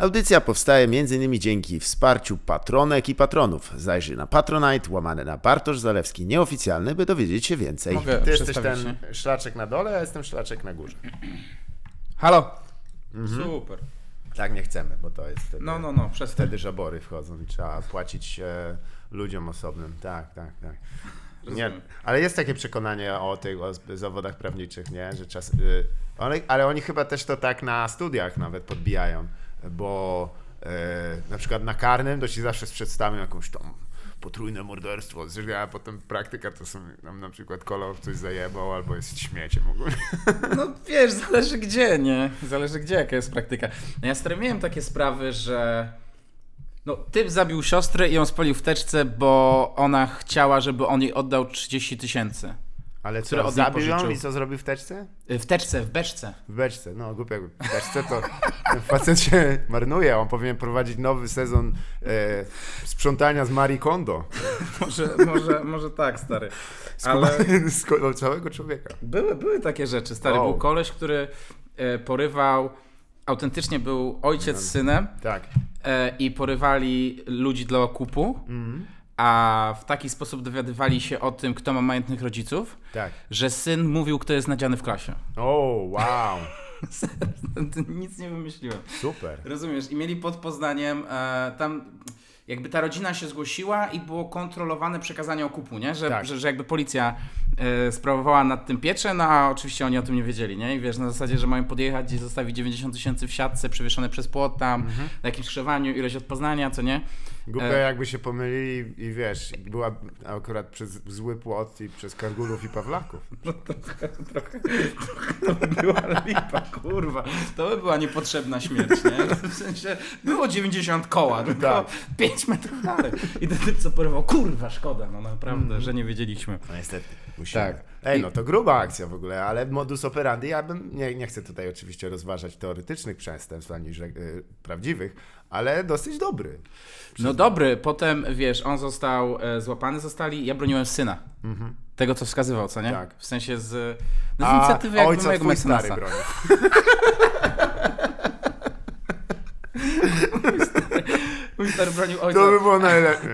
Audycja powstaje m.in. dzięki wsparciu patronek i patronów. Zajrzyj na Patronite, łamane na Bartosz Zalewski nieoficjalny, by dowiedzieć się więcej. Mogę Ty jesteś przedstawić ten szlaczek na dole, a jestem szlaczek na górze. Halo. Mhm. Super. Tak nie chcemy, bo to jest wtedy, No, no, no, przestań. wtedy żabory wchodzą i trzeba płacić e, ludziom osobnym. Tak, tak, tak. Nie, ale jest takie przekonanie o tych o zawodach prawniczych, nie? Że czas, y, one, ale oni chyba też to tak na studiach nawet podbijają, bo e, na przykład na karnym to ci zawsze przedstawią jakąś tam potrójne morderstwo, a potem praktyka to są tam na przykład kolor coś zajebał albo jest śmieciem ogólnie. No wiesz, zależy gdzie, nie? Zależy gdzie, jaka jest praktyka. No ja stary miałem takie sprawy, że no typ zabił siostrę i ją spalił w teczce, bo ona chciała, żeby on jej oddał 30 tysięcy. Ale co, od zabił ją i co zrobił w teczce? Y, W teczce, w beczce. W beczce, no głupio w beczce to facet się marnuje, on powinien prowadzić nowy sezon e, sprzątania z Marie Kondo. Może, może, może tak, stary. Ale z ko- całego człowieka. były, były takie rzeczy, stary. O. Był koleś, który e, porywał, autentycznie był ojciec z synem Tak. e, i porywali ludzi dla okupu. Mhm. A w taki sposób dowiadywali się o tym, kto ma majątnych rodziców, Tak. że syn mówił, kto jest nadziany w klasie. O, wow. Nic nie wymyśliłem. Super. Rozumiesz? I mieli pod Poznaniem e, tam. Jakby ta rodzina się zgłosiła i było kontrolowane przekazanie okupu, nie? Że, Tak. że, że jakby policja sprawowała nad tym pieczę, no a oczywiście oni o tym nie wiedzieli, nie? I wiesz, na zasadzie, że mają podjechać i zostawić 90 tysięcy w siatce przywieszone przez płot tam, Mhm. na jakimś skrzewaniu, ileś od Poznania, co nie? Głupio E. jakby się pomylili i wiesz, była akurat przez zły płot i przez Kargulów i Pawlaków. No trochę, trochę, to by była lipa, kurwa. To by była niepotrzebna śmierć, nie? W sensie, było 90 koła, tylko Tak. 5 metrów dalej. I ten typ co porwał, kurwa, szkoda, no naprawdę, że nie wiedzieliśmy. No niestety. Musimy. Tak. Ej, no to gruba akcja w ogóle, ale modus operandi, ja bym, nie, nie chcę tutaj oczywiście rozważać teoretycznych przestępstw, ani że, y, prawdziwych, ale dosyć dobry. No dobry, potem, wiesz, on został e, złapany, zostali, ja broniłem syna. Tego, co wskazywał, co nie? Tak. W sensie z, no z A inicjatywy jakby ojca mojego twój stary mecenasa. broni. Mój stary bronił ojca. To by było najlepiej.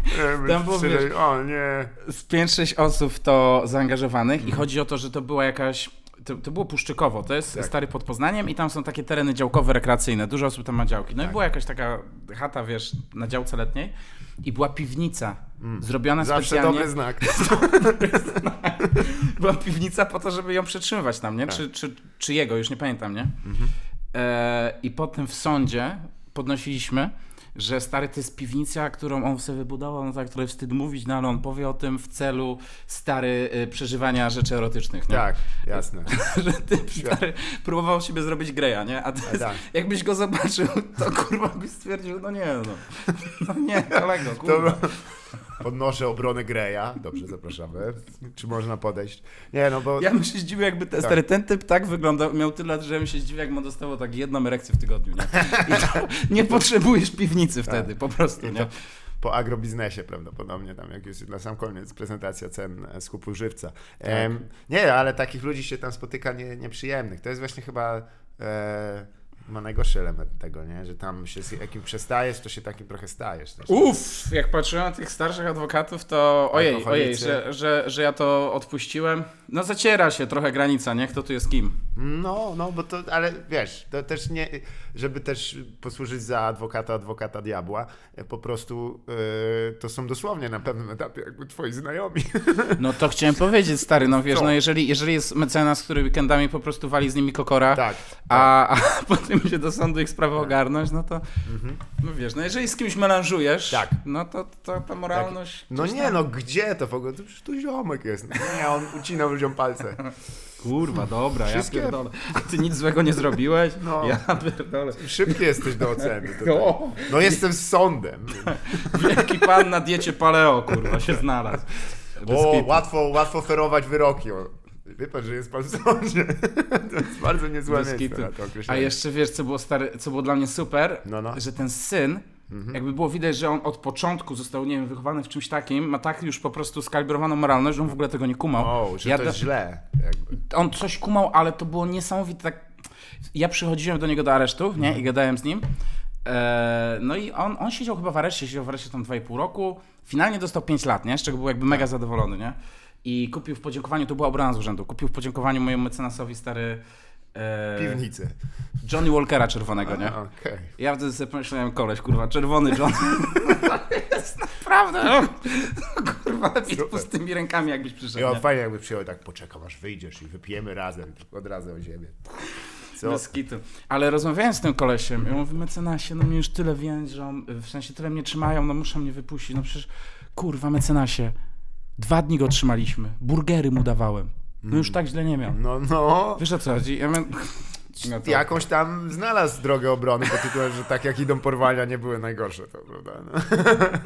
Tam było, wiesz- O nie. z 5-6 osób w to zaangażowanych i chodzi o to, że to była jakaś. To, to było Puszczykowo, to jest Tak. stary pod Poznaniem i tam są takie tereny działkowe, rekreacyjne, dużo osób tam ma działki. No i Tak. była jakaś taka chata, wiesz, na działce letniej i była piwnica zrobiona Mm. Zawsze specjalnie. dobry znak. Była piwnica po to, żeby ją przetrzymywać tam, nie? Tak. Czy, czy, czy jego, już nie pamiętam, nie? Mhm. E, I potem w sądzie podnosiliśmy, że stary to jest piwnica, którą on sobie wybudował, no tak trochę wstyd mówić, no ale on powie o tym w celu stary y, przeżywania rzeczy erotycznych, nie? Tak, jasne. że ty stary próbował siebie zrobić greja, nie? A teraz, tak. jakbyś go zobaczył, to kurwa byś stwierdził, no nie, no. No nie, kolego, To kurwa. Podnoszę obronę Greya. Dobrze, zapraszamy. Czy można podejść? Nie, no bo... Ja bym się zdziwił, jakby ten, Tak. stary, ten typ tak wyglądał, miał tyle lat, że ja bym się zdziwił, jak mu dostało tak jedną erekcję w tygodniu, nie? To, nie potrzebujesz piwnicy wtedy, po prostu, nie? po agrobiznesie prawdopodobnie, tam jak już na sam koniec prezentacja cen skupu żywca. Em, nie, ale takich ludzi się tam spotyka nie, nieprzyjemnych. To jest właśnie chyba e, ma najgorszy element tego, nie? Że tam się z jakim przestajesz, to się takim trochę stajesz. Też. Uff, jak patrzyłem na tych starszych adwokatów, to ojej, ojej, że, że, że ja to odpuściłem. No zaciera się trochę granica, nie? Kto tu jest kim? No, no, bo to, ale wiesz, to też nie, żeby też posłużyć za adwokata, adwokata diabła, po prostu e, to są dosłownie na pewnym etapie jakby twoi znajomi. No to chciałem powiedzieć, stary, no wiesz, no jeżeli, jeżeli jest mecenas, który weekendami po prostu wali z nimi kokora, tak. a, a potem idzie do sądu ich sprawę ogarnąć, no to no wiesz, no jeżeli z kimś melanżujesz, Tak. no to, to ta moralność... No gdzieś nie, tam- no gdzie to w ogóle? To przecież tu ziomek jest. Nie, on ucina ludziom palce. Kurwa, dobra, Wszystkie- ja pierdolę. A ty nic złego nie zrobiłeś? No. Ja pierdolę. Szybki jesteś do oceny. Tutaj. O, No jestem z sądem. wielki pan na diecie paleo, kurwa, się znalazł. Bez O, kitu. łatwo, łatwo ferować wyroki. Wie pan, że jest pan w sądzie. To jest bardzo niezłe miejsce kitu. na to A jeszcze wiesz, co było, stary, co było dla mnie super? No, no. Że ten syn, jakby było widać, że on od początku został, nie wiem, wychowany w czymś takim, ma tak już po prostu skalibrowaną moralność, że on w ogóle tego nie kumał. O, że Ja to jest źle. Jakby. on coś kumał, ale to było niesamowite. Tak... Ja przychodziłem do niego do aresztu, nie? I gadałem z nim. E, no i on, on siedział chyba w areszcie, siedział w areszcie tam 2,5 roku. Finalnie dostał 5 lat, nie? Z czego był jakby mega zadowolony, nie? I kupił w podziękowaniu, to była obrona z urzędu, kupił w podziękowaniu mojemu mecenasowi stary e, Piwnicę. Johnny Walkera czerwonego, nie? A, Okej. Ja wtedy sobie pomyślałem, koleś, kurwa, czerwony John. to jest naprawdę, no, kurwa, z pustymi rękami jakbyś przyszedł, Ja, nie? fajnie jakby przyjął tak, poczekam aż wyjdziesz i wypijemy razem, od razu o ziemię. Co? Bez kitu. Ale rozmawiałem z tym kolesiem i on mówi, mecenasie, no mnie już tyle więżą, w sensie tyle mnie trzymają, no muszą mnie wypuścić. No przecież, kurwa, mecenasie, dwa dni go trzymaliśmy, burgery mu dawałem. No już tak źle nie miał. No, no. Wiesz o co chodzi? Ja miałem... No to- Jakąś tam znalazł drogę obrony pod tytułem, że tak jak idą porwania nie były najgorsze, to prawda? No.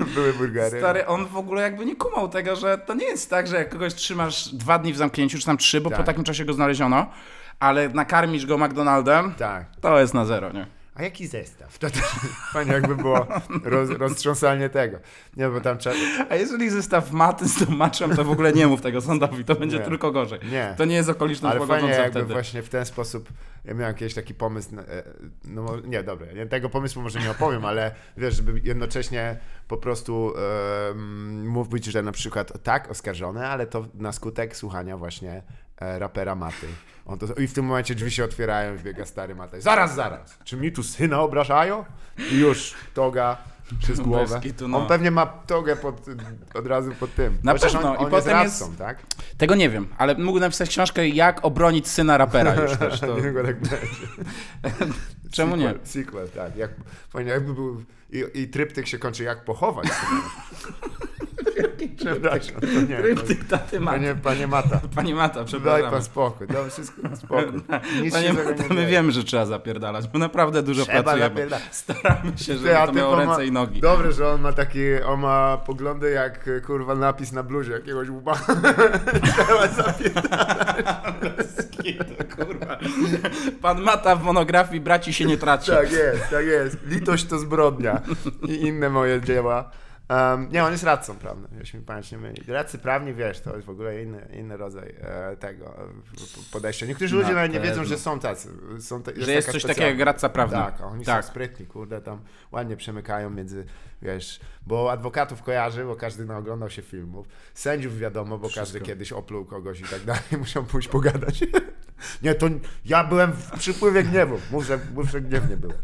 były burgery. Stary, on w ogóle jakby nie kumał tego, że to nie jest tak, że jak kogoś trzymasz dwa dni w zamknięciu, czy tam trzy, bo po Tak. takim czasie go znaleziono, ale nakarmisz go McDonaldem, Tak. to jest na zero, nie? A jaki zestaw? To też fajnie jakby było roz, roztrząsanie tego. Nie, bo tam trzeba... A jeżeli zestaw maty z tą maczem, to w ogóle nie mów tego sądowi, to będzie Nie. tylko gorzej. Nie. To nie jest okoliczność Ale fajnie jakby wtedy. właśnie w ten sposób, ja miałem kiedyś taki pomysł, e, no nie, dobra, ja tego pomysłu może nie opowiem, ale wiesz, żeby jednocześnie po prostu mówić, że na przykład tak, oskarżone, ale to na skutek słuchania właśnie rapera Maty. On to, I w tym momencie drzwi się otwierają i wbiega stary Maty. Zaraz, zaraz, czy mi tu syna obrażają? I już toga przez głowę. no. On pewnie ma togę pod, od razu pod tym. Na Chociaż pewno. On, I on jest potem jest- radcą, tak? Tego nie wiem, ale mógł napisać książkę Jak obronić syna rapera już też. To... Niego tak będzie. Czemu nie? Sequel, sequel tak. Jak, jakby był, i, I tryptyk się kończy, jak pochować. Przepraszam, to nie. To, Kryptyk taty Mata. panie, panie Mata, Panie Mata, daj przepraszam. pan spokój. No, wszystko spokój. Nic Panie Mata, my wiemy, że trzeba zapierdalać, bo naprawdę dużo Trzeba pracujemy. Staramy się, żeby Ty, to miało ma- ręce i nogi. Dobre, że on ma taki, on ma poglądy jak kurwa napis na bluzie jakiegoś łba. Trzeba zapierdalać. Kurwa. Pan Mata w monografii Braci się nie traci. Tak jest, tak jest. Litość to zbrodnia. I inne moje dzieła. Um, nie, on jest radcą prawnym, jeśli mi pamięć nie myli. Radcy prawni, wiesz, to jest w ogóle inny, inny rodzaj e, tego e, podejścia. Niektórzy ludzie Na nawet nie wiedzą, że są tacy. Są te, Że jest coś specjalna- takiego jak radca prawny. Tak, oni Tak. są sprytni, kurde, tam ładnie przemykają między, wiesz, bo adwokatów kojarzy, bo każdy naoglądał się filmów. Sędziów wiadomo, bo każdy kiedyś opluł kogoś i tak dalej, muszą pójść pogadać. nie, to ja byłem w przypływie gniewu. Mów, że, mów, że gniewnie byłeś.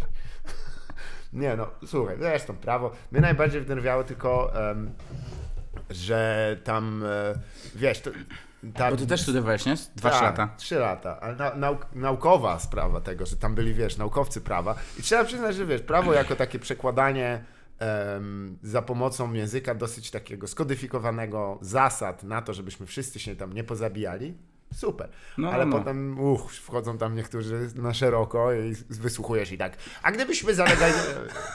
Nie no, słuchaj, zresztą prawo. Mnie najbardziej wnerwiało tylko, em, że tam, e, wiesz, to, ta, Bo ty też studiowałeś, nie? Dwa, tak, lata. Trzy lata, ale na, nauk, naukowa sprawa tego, że tam byli, wiesz, naukowcy prawa. I trzeba przyznać, że wiesz, prawo jako takie przekładanie em, za pomocą języka dosyć takiego skodyfikowanego zasad na to, żebyśmy wszyscy się tam nie pozabijali. Super. No, ale no. potem uch, wchodzą tam niektórzy na szeroko i wysłuchujesz i tak. A gdybyśmy zalegali.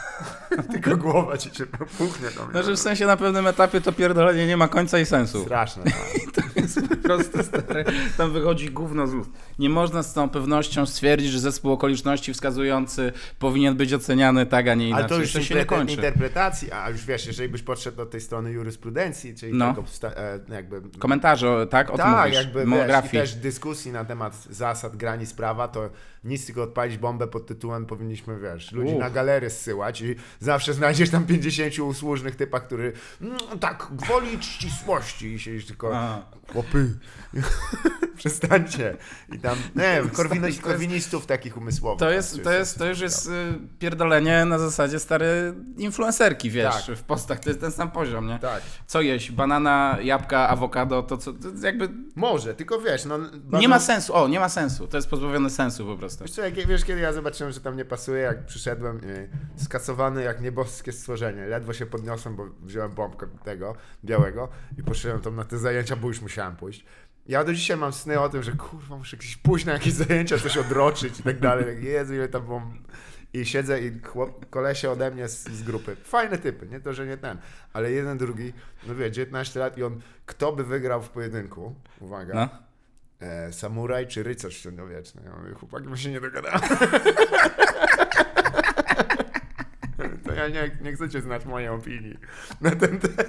Tylko głowa ci się puchnie. No, że w sensie na pewnym etapie to pierdolenie nie ma końca i sensu. Straszne. tak. jest po prostu stary. Tam wychodzi gówno z ust. Nie można z całą pewnością stwierdzić, że zespół okoliczności wskazujący powinien być oceniany tak, a nie inaczej. Ale to już to się nie kończy. interpretacji, a już wiesz, jeżeli byś podszedł do tej strony jurysprudencji, czyli No. e, jakby... Komentarze, tak? O tak, jakby wiesz, i monografii. też dyskusji na temat zasad granic prawa, to nic tylko odpalić bombę pod tytułem powinniśmy, wiesz, ludzi na galery zsyłać i zawsze znajdziesz tam 50 usłużnych typa, który mm, tak, gwoli ścisłości i siedzisz tylko, A. chłopy, przestańcie. I tam, nie jest- korwinistów takich umysłowych. To jest, to, jest, to już jest y, pierdolenie na zasadzie stary influencerki, wiesz, Tak. w postach. To jest ten sam poziom, nie? Tak. Co jeść? Banana, jabłka, awokado, to co, to jakby Może, tylko wiesz, no... nie bardzo- ma sensu. O, nie ma sensu. To jest pozbawione sensu po prostu. Wiesz, co, jak, wiesz, kiedy ja zobaczyłem, że tam nie pasuje, jak przyszedłem, yy, skasowany jak nieboskie stworzenie. Ledwo się podniosłem, bo wziąłem bombkę tego białego i poszedłem tam na te zajęcia, bo już musiałem pójść. Ja do dzisiaj mam sny o tym, że kurwa, muszę gdzieś pójść na jakieś zajęcia, coś odroczyć i tak dalej. Jak, Jezu, ile tam było... I siedzę i chłop, kolesie ode mnie z, z grupy. Fajne typy, nie to, że nie ten. Ale jeden, drugi, no wie, 19 lat i on, kto by wygrał w pojedynku? Uwaga. No. E, samuraj czy rycerz średniowieczny? Ja mówię, chłopaki, my się nie dogadamy. to ja nie, nie chcecie znać mojej opinii na ten temat.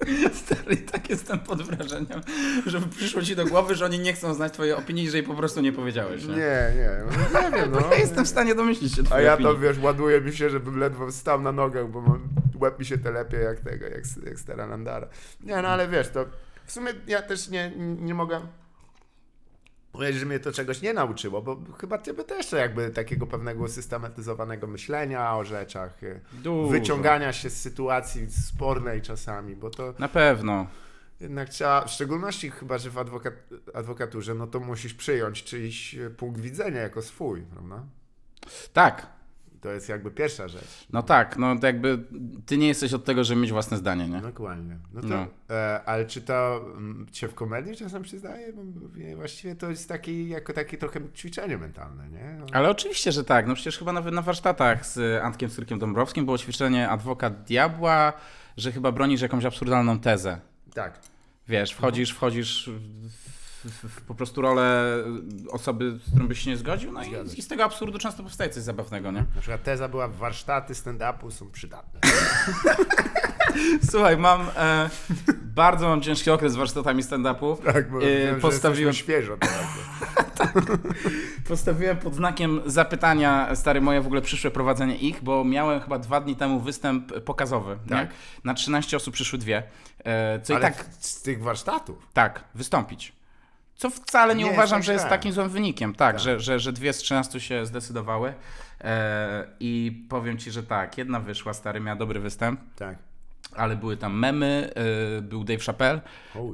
Stary, tak jestem pod wrażeniem, że przyszło ci do głowy, że oni nie chcą znać twojej opinii, że jej po prostu nie powiedziałeś. Nie, Nie, nie, no, nie wiem, no. Ja jestem w stanie domyślić się A ja opinii. to, wiesz, ładuje mi się, żebym ledwo stał na nogach, bo łeb mi się telepie jak tego, jak, jak stara Nandara. Nie, no ale wiesz, to w sumie ja też nie, nie mogę powiedzieć, że mnie to czegoś nie nauczyło, bo chyba ciebie też jakby takiego pewnego systematyzowanego myślenia o rzeczach, y, Dużo. wyciągania się z sytuacji spornej czasami, bo to Na pewno. jednak trzeba, w szczególności chyba, że w adwokat, adwokaturze, no to musisz przyjąć czyjś y, punkt widzenia jako swój, prawda? Tak, To jest jakby pierwsza rzecz. no tak, no to jakby ty nie jesteś od tego, żeby mieć własne zdanie, nie? Dokładnie. No to, No. E, ale czy to mm, cię w komedii czasem przyznaje? Bo wie- właściwie to jest taki, jako takie trochę ćwiczenie mentalne, nie? No, Ale oczywiście, że tak. No przecież chyba nawet na warsztatach z Antkiem Cyrkiem Dąbrowskim było ćwiczenie adwokat diabła, że chyba bronisz jakąś absurdalną tezę. Tak. Wiesz, wchodzisz, wchodzisz w, w, w po prostu rolę osoby, z którą byś się nie zgodził, no i, i z tego absurdu często powstaje coś zabawnego, nie? Na przykład teza była, warsztaty stand-upu są przydatne. Słuchaj, mam e, bardzo mam ciężki okres z warsztatami stand-upu. Tak, bo E, wiem, postawiłem, świeżo teraz. postawiłem pod znakiem zapytania, stary, moje w ogóle przyszłe prowadzenie ich, bo miałem chyba dwa dni temu występ pokazowy, Tak. nie? Na 13 osób przyszły dwie. E, co Ale i tak, z tych warsztatów. tak, wystąpić. Co wcale nie, Nie uważam, że jest takim złym wynikiem. Tak, Tak. Że, że, że dwie z 13 się zdecydowały. E, I powiem ci, że tak, jedna wyszła, stary, miała dobry występ, Tak. ale były tam memy, e, był Dave Chappelle.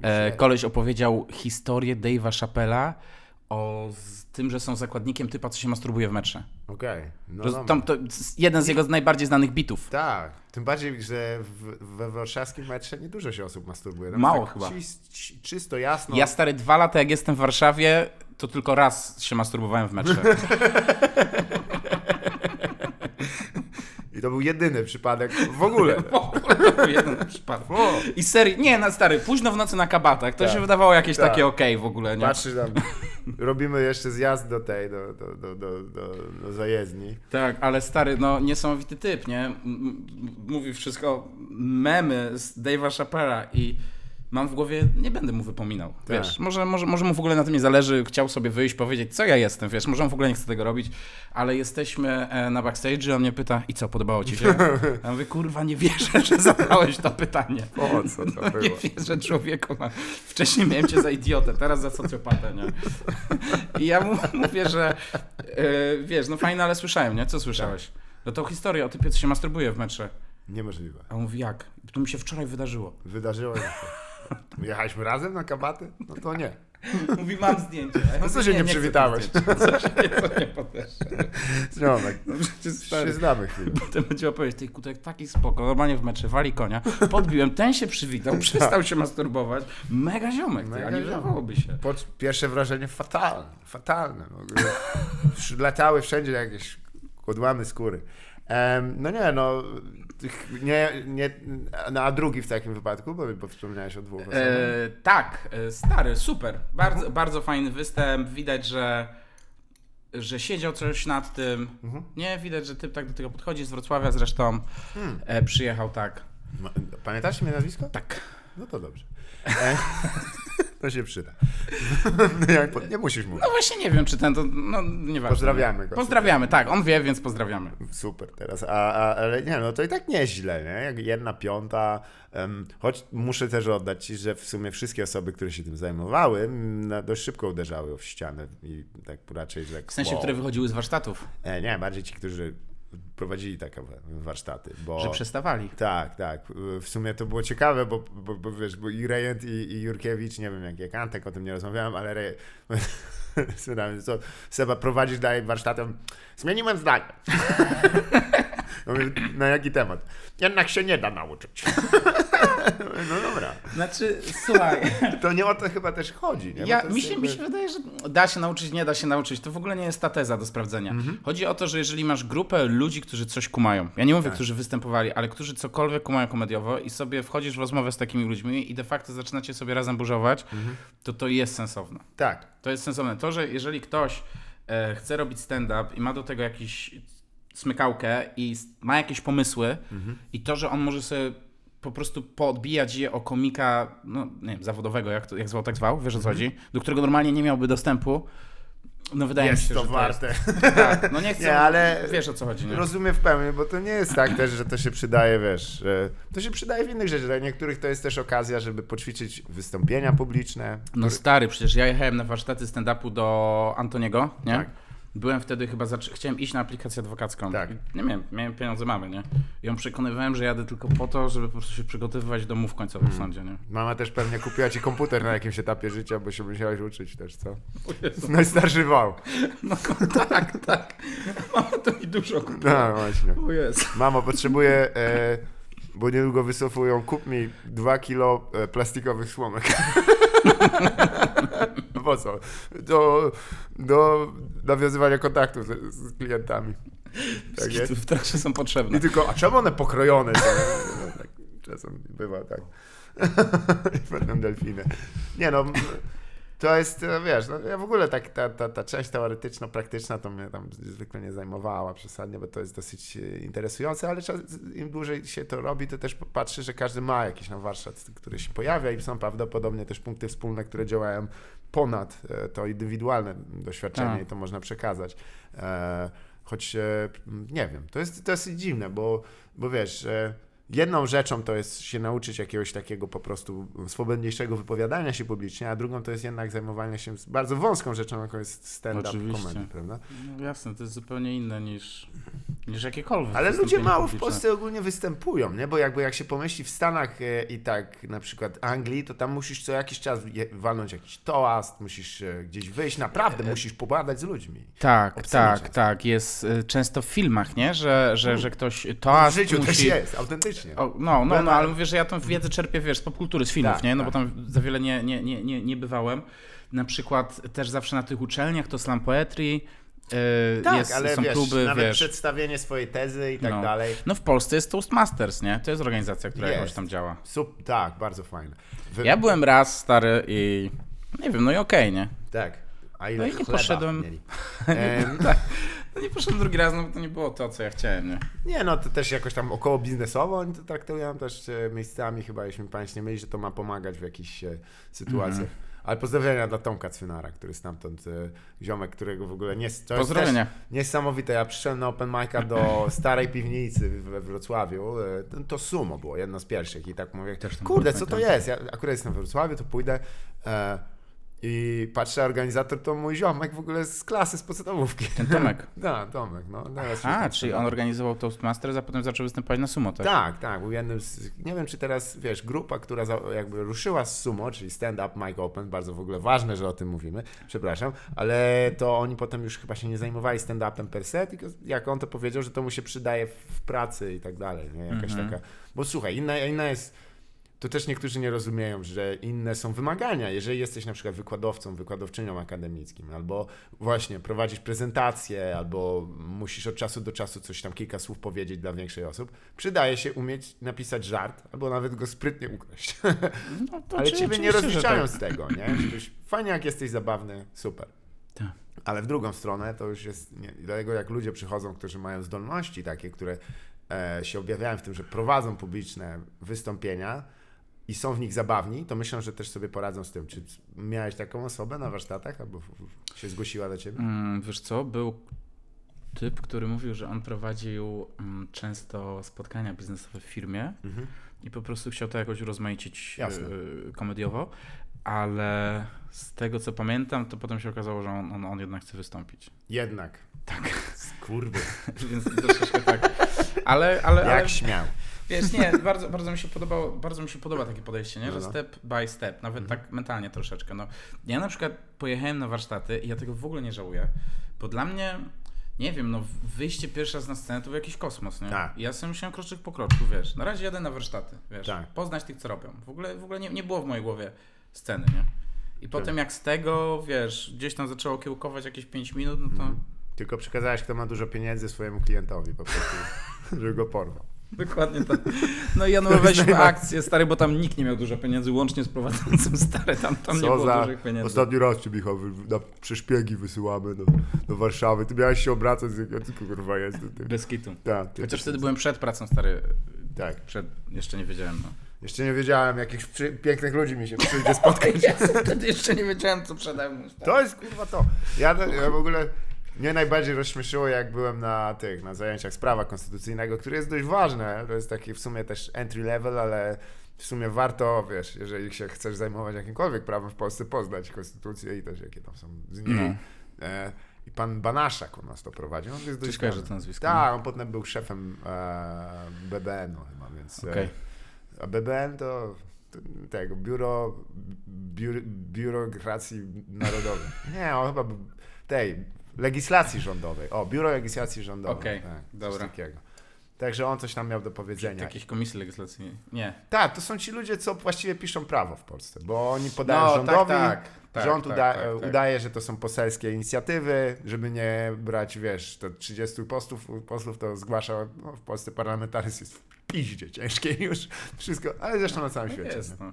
E, koleś opowiedział historię Dave'a Chappella o z tym, że są zakładnikiem typa, co się masturbuje w metrze. Okej. No To, dobra. tam, to jeden z jego najbardziej znanych bitów. Tak. Tym bardziej, że w, we warszawskim metrze nie dużo się osób masturbuje. Mało jest chyba. Ci- czysto, jasno. Ja stary dwa lata jak jestem w Warszawie, to tylko raz się masturbowałem w metrze. I to był jedyny przypadek w ogóle. W ogóle to był jeden przypadek. O, I serii, nie, na stary, późno w nocy na kabatach, to Tak. się wydawało jakieś Tak. takie okej w ogóle, nie? Patrzy tam, robimy jeszcze zjazd do tej, do, do, do, do, do, zajezdni. Tak, ale stary, no niesamowity typ, nie? Mówi wszystko, memy z Dave'a Chappella i mam w głowie, nie będę mu wypominał, wiesz, może, może, może mu w ogóle na tym nie zależy, chciał sobie wyjść, powiedzieć, co ja jestem, wiesz, może on w ogóle nie chce tego robić, ale jesteśmy e, na backstage, on mnie pyta, i co, podobało ci się? Ja mówię, kurwa, nie wierzę, że zadałeś to pytanie. Po co to No, nie było? wierzę, człowieku. No. Wcześniej miałem cię za idiotę, teraz za socjopatę, nie? I ja mu mówię, że e, wiesz, no fajne, ale słyszałem, nie? Co słyszałeś? No to historia o typie, co się masturbuje w metrze. Niemożliwe. A on mówi, jak? To mi się wczoraj wydarzyło. Wydarzyło się. Jechaliśmy razem na kabaty? No to nie. Mówi, mam zdjęcie. Ja No co się nie chcę przywitałeś? Co się nie, co nie. Ziomek, No przecież się stary. znamy chwilę. Potem będzie opowiedzieć, tej kutek taki spoko, normalnie w metrze, wali konia, podbiłem, ten się przywitał, przestał się masturbować, mega ziomek, ty, Mega a nie wydawałoby się. Po, pierwsze wrażenie fatalne. Fatalne. Latały wszędzie jakieś odłamy skóry. Em, no nie, no. Nie, nie, no a drugi w takim wypadku, bo, bo wspomniałeś o dwóch osobach. E, tak, e, stary, super. Bardzo, bardzo fajny występ. Widać, że, że siedział coś nad tym. Mhm. Nie, widać, że typ tak do tego podchodzi z Wrocławia zresztą. Hmm. E, przyjechał tak. Pamiętasz mnie nazwisko? Tak. No to dobrze. To się przyda. No nie musisz mówić. No właśnie nie wiem, czy ten to. No nieważne. Pozdrawiamy go. Pozdrawiamy, tak. On wie, więc pozdrawiamy. Super teraz, a, a, ale nie, no to i tak nieźle, nie? Jak jedna piąta, em, choć muszę też oddać Ci, że w sumie wszystkie osoby, które się tym zajmowały, na, dość szybko uderzały w ścianę i tak raczej, że W sensie, wow. które wychodziły z warsztatów, E, nie, bardziej ci, którzy prowadzili takie wa- warsztaty, bo... że przestawali. Tak, tak. W sumie to było ciekawe, bo, bo, bo wiesz, bo i Rejent i, i Jurkiewicz, nie wiem jak, jak Antek, o tym nie rozmawiałem, ale Rej... Spytałem, co, Seba, prowadzisz dalej warsztatem? Zmieniłem zdanie. Mówię, na jaki temat? Jednak się nie da nauczyć. No dobra. Znaczy, słuchaj. To nie o to chyba też chodzi. Nie? Ja, mi, się, jakby- mi się wydaje, że da się nauczyć, nie da się nauczyć. To w ogóle nie jest ta teza do sprawdzenia. Mhm. Chodzi o to, że jeżeli masz grupę ludzi, którzy coś kumają, ja nie mówię, Tak. którzy występowali, ale którzy cokolwiek kumają komediowo i sobie wchodzisz w rozmowę z takimi ludźmi i de facto zaczynacie sobie razem burzować, Mhm. to to jest sensowne. Tak. To jest sensowne. To, że jeżeli ktoś e, chce robić stand-up i ma do tego jakiś smykałkę i ma jakieś pomysły Mhm. i to, że on może sobie po prostu poodbijać je o komika, no nie wiem, zawodowego, jak, to, jak zwał, tak zwał, wiesz o co chodzi, do którego normalnie nie miałby dostępu, no wydaje Jest mi się, to że warte. to jest... Tak, no nie chcę, Nie, ale- wiesz o co chodzi, nie? Rozumiem w pełni, bo to nie jest tak też, że to się przydaje, wiesz, to się przydaje w innych rzeczach. Dla niektórych to jest też okazja, żeby poćwiczyć wystąpienia publiczne. No stary, przecież ja jechałem na warsztaty stand-upu do Antoniego, nie? Tak. Byłem wtedy chyba, zaczy... chciałem iść na aplikację adwokacką. Tak. Nie miałem, miałem pieniądze mamy, nie? I ją przekonywałem, że jadę tylko po to, żeby po prostu się przygotowywać do mów końcowych w sądzie, nie? Mama też pewnie kupiła ci komputer na jakimś etapie życia, bo się musiałeś uczyć też, co? Najstarszy wał. No tak, tak. Mama to mi dużo kupiła. No właśnie. O jest. Mamo, potrzebuję, e, bo niedługo wycofują, kup mi dwa kilo e, plastikowych słomek. po co? Do, do nawiązywania kontaktu z, z klientami. Tak. W trakcie są potrzebne. I tylko, a czemu one pokrojone są? No, tak, czasem bywa tak. Potem delfiny. Nie no, to jest, e, wiesz, no, ja w ogóle tak, ta, ta, ta część teoretyczno-praktyczna to mnie tam zwykle nie zajmowała przesadnie, bo to jest dosyć e, interesujące, ale czas, im dłużej się to robi, to też patrzę, że każdy ma jakiś tam warsztat, który się pojawia i są prawdopodobnie też punkty wspólne, które działają ponad e, to indywidualne doświadczenie Tak. i to można przekazać. E, choć e, nie wiem, to jest dosyć dziwne, bo, bo wiesz, jedną rzeczą to jest się nauczyć jakiegoś takiego po prostu swobodniejszego wypowiadania się publicznie, a drugą to jest jednak zajmowanie się bardzo wąską rzeczą, jaką jest stand-up comedy, prawda? No jasne, to jest zupełnie inne niż, niż jakiekolwiek Ale ludzie mało w publiczne. Polsce ogólnie występują, nie? Bo jakby jak się pomyśli w Stanach e, i tak na przykład Anglii, to tam musisz co jakiś czas walnąć jakiś toast, musisz e, gdzieś wyjść, naprawdę musisz pogadać z ludźmi. Tak, tak, tak. Jest często w filmach, nie? Że, że, że ktoś to Mm. W życiu też jest, autentycznie. O, no, no, no, na- ale mówię, że ja tą wiedzę czerpię, wiesz, z popkultury, z filmów, Tak, nie? No tak. bo tam za wiele nie, nie, nie, nie, nie bywałem. Na przykład też zawsze na tych uczelniach to slam poetry, yy, Tak, jest, ale są wiesz, kluby, nawet wiesz. przedstawienie swojej tezy i tak no. dalej. no w Polsce jest Toastmasters, nie? To jest organizacja, która Jest. jakoś tam działa. Sup, tak, bardzo fajne. Wy... Ja byłem raz stary i nie wiem, no i okej, nie? Tak. A ile No i nie poszedłem- mieli? Em, No nie poszedłem drugi raz, no bo to nie było to, co ja chciałem, nie? nie, no to też jakoś tam około biznesowo oni to traktują też e, miejscami, chyba jeśli pamięć nie myli, że to ma pomagać w jakichś e, sytuacjach. Mhm. Ale pozdrowienia dla Tomka Cwynara, który stamtąd, e, ziomek, którego w ogóle nie... To jest też Pozdrowienia. niesamowite. Ja przyszedłem na open mic'a do starej piwnicy we Wrocławiu. e, To, to Sumo było, jedno z pierwszych i tak mówię, Też tam kurde, co to pamiętam. jest? Ja akurat jestem we Wrocławiu, to pójdę. E, I patrzę, organizator to mój ziomek w ogóle z klasy, z podstawówki. Ten Tomek. Tak, Tomek, no. teraz A, czyli on organizował Toastmasters, a potem zaczął występować na sumo, tak? Tak, tak, był jednym z, nie wiem czy teraz, wiesz, grupa, która za, jakby ruszyła z sumo, czyli stand up, mic open, bardzo w ogóle ważne, że o tym mówimy, przepraszam, ale to oni potem już chyba się nie zajmowali stand-upem per se, tylko jak on to powiedział, że to mu się przydaje w pracy i tak dalej, nie, jakaś Mhm. taka, bo słuchaj, inna, inna jest, to też niektórzy nie rozumieją, że inne są wymagania. Jeżeli jesteś na przykład wykładowcą, wykładowczynią akademickim, albo właśnie prowadzisz prezentację, albo musisz od czasu do czasu coś tam kilka słów powiedzieć dla większej osób, przydaje się umieć napisać żart, albo nawet go sprytnie ukraść. No, to Ale czy- ciebie nie rozliczają tak. z tego, nie? Żebyś, fajnie jak jesteś zabawny, super. Tak. Ale w drugą stronę to już jest, nie, dlatego jak ludzie przychodzą, którzy mają zdolności takie, które e, się objawiają w tym, że prowadzą publiczne wystąpienia i są w nich zabawni, to myślę, że też sobie poradzą z tym. Czy miałeś taką osobę na warsztatach, albo się zgłosiła do ciebie? Mm, wiesz co, był typ, który mówił, że on prowadził mm, często spotkania biznesowe w firmie Mhm. i po prostu chciał to jakoś rozmaicić Jasne. y, komediowo, ale z tego co pamiętam, to potem się okazało, że on, on, on jednak chce wystąpić. Jednak. Tak. Skurwy. Więc troszeczkę tak. Ale, ale, ale Jak śmiał. Wiesz, nie, bardzo, bardzo mi się podobało, bardzo mi się podoba takie podejście, nie? No, Że no. step by step, nawet tak mentalnie troszeczkę. No, ja na przykład pojechałem na warsztaty i ja tego w ogóle nie żałuję, bo dla mnie, nie wiem, no wyjście pierwszy raz na scenę to był jakiś kosmos, nie? Tak. Ja sobie musiałem kroczek po kroczku, wiesz, na razie jadę na warsztaty, wiesz, Tak. poznać tych, co robią. W ogóle, w ogóle nie, nie było w mojej głowie sceny, nie? I potem jak z tego, wiesz, gdzieś tam zaczęło kiełkować jakieś 5 minut, no to... Mhm. Tylko przekazałeś, kto ma dużo pieniędzy swojemu klientowi po prostu, żeby go porwał. Dokładnie tak. No i ja anulowaliśmy akcję, stary, bo tam nikt nie miał dużo pieniędzy, łącznie z prowadzącym, stary, tam, tam nie Co było za... dużych pieniędzy. Ostatni raz cię, Michał, na przeszpiegi wysyłamy do, do Warszawy. Ty miałeś się obracać, jakiego ty kurwa jest. Ty. Bez kitu. Tak, ty, Chociaż ty- wtedy byłem przed pracą, stary. Tak. Przed, jeszcze nie wiedziałem, no. Jeszcze nie wiedziałem, jakich pięknych ludzi mi się przyjdzie spotkać. Ja wtedy jeszcze nie wiedziałem, co przede mną stoi. To jest kurwa to. Ja, ja w ogóle mnie najbardziej rozśmieszyło, jak byłem na tych, na zajęciach z prawa konstytucyjnego, które jest dość ważne. To jest taki w sumie też entry level, ale w sumie warto, wiesz, jeżeli się chcesz zajmować jakimkolwiek prawem w Polsce, poznać konstytucję i też jakie tam są z niej. E, I pan Banaszak u nas to prowadził. On jest dość znany. to nazwisko. Tak, on potem był szefem e, BBN-u chyba, więc... e, Okej. A BBN to, tego, biuro, biuro biurokracji narodowej. Nie, on chyba tej legislacji rządowej. O, biuro legislacji rządowej. Okej, tak, dobra. Takiego. Także on coś tam miał do powiedzenia. Jakiejś komisji legislacyjnej. Nie. Tak, to są ci ludzie, co właściwie piszą prawo w Polsce, bo oni podają No, rządowi, tak, tak, tak, rząd tak, uda- tak, tak. udaje, że to są poselskie inicjatywy, żeby nie brać, wiesz, to 30 posłów, posłów to zgłasza, no, w Polsce parlamentaryzm jest w piździe ciężkie już, wszystko, ale zresztą na całym Tak świecie. jest, no.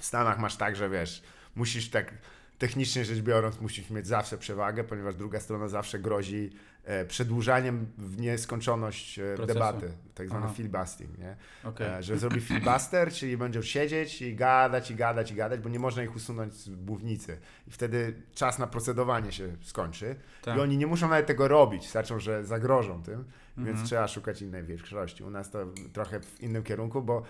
W Stanach masz tak, że wiesz, musisz tak technicznie rzecz biorąc, musisz mieć zawsze przewagę, ponieważ druga strona zawsze grozi e, przedłużaniem w nieskończoność e, Procesu. debaty, tak zwany Aha. filibustering, nie? Okej. E, że zrobi filibuster, czyli będą siedzieć i gadać, i gadać, i gadać, bo nie można ich usunąć z mównicy. I wtedy czas na procedowanie się skończy. Tak. I oni nie muszą nawet tego robić, starczą, że zagrożą tym, więc Mhm. trzeba szukać innej większości. U nas to trochę w innym kierunku, bo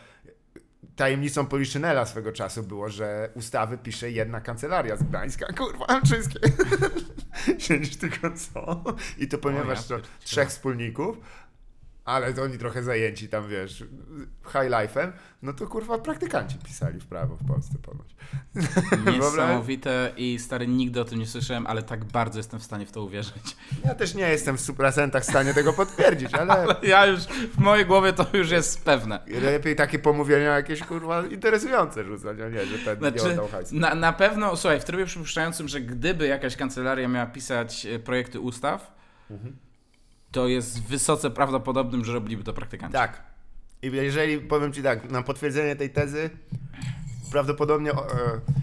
tajemnicą Poliszynela swego czasu było, że ustawy pisze jedna kancelaria z Gdańska. Kurwa, wszystkie. Siedzisz tylko co? I to ponieważ ja to trzech wspólników, ale to oni trochę zajęci tam, wiesz, high life'em, no to kurwa praktykanci pisali w prawo w Polsce ponoć. Niesamowite i stary, nigdy o tym nie słyszałem, ale tak bardzo jestem w stanie w to uwierzyć. Ja też nie jestem w 100% w stanie tego potwierdzić, ale Ja już, w mojej głowie to już jest pewne. lepiej takie pomówienia jakieś kurwa interesujące rzucać, a nie, że ten nie Znaczy, oddał hajsu. na, na pewno, słuchaj, w trybie przypuszczającym, że gdyby jakaś kancelaria miała pisać e, projekty ustaw, Mhm. To jest wysoce prawdopodobnym, że robiliby to praktykanci. Tak. I jeżeli, powiem Ci tak, na potwierdzenie tej tezy, prawdopodobnie, e,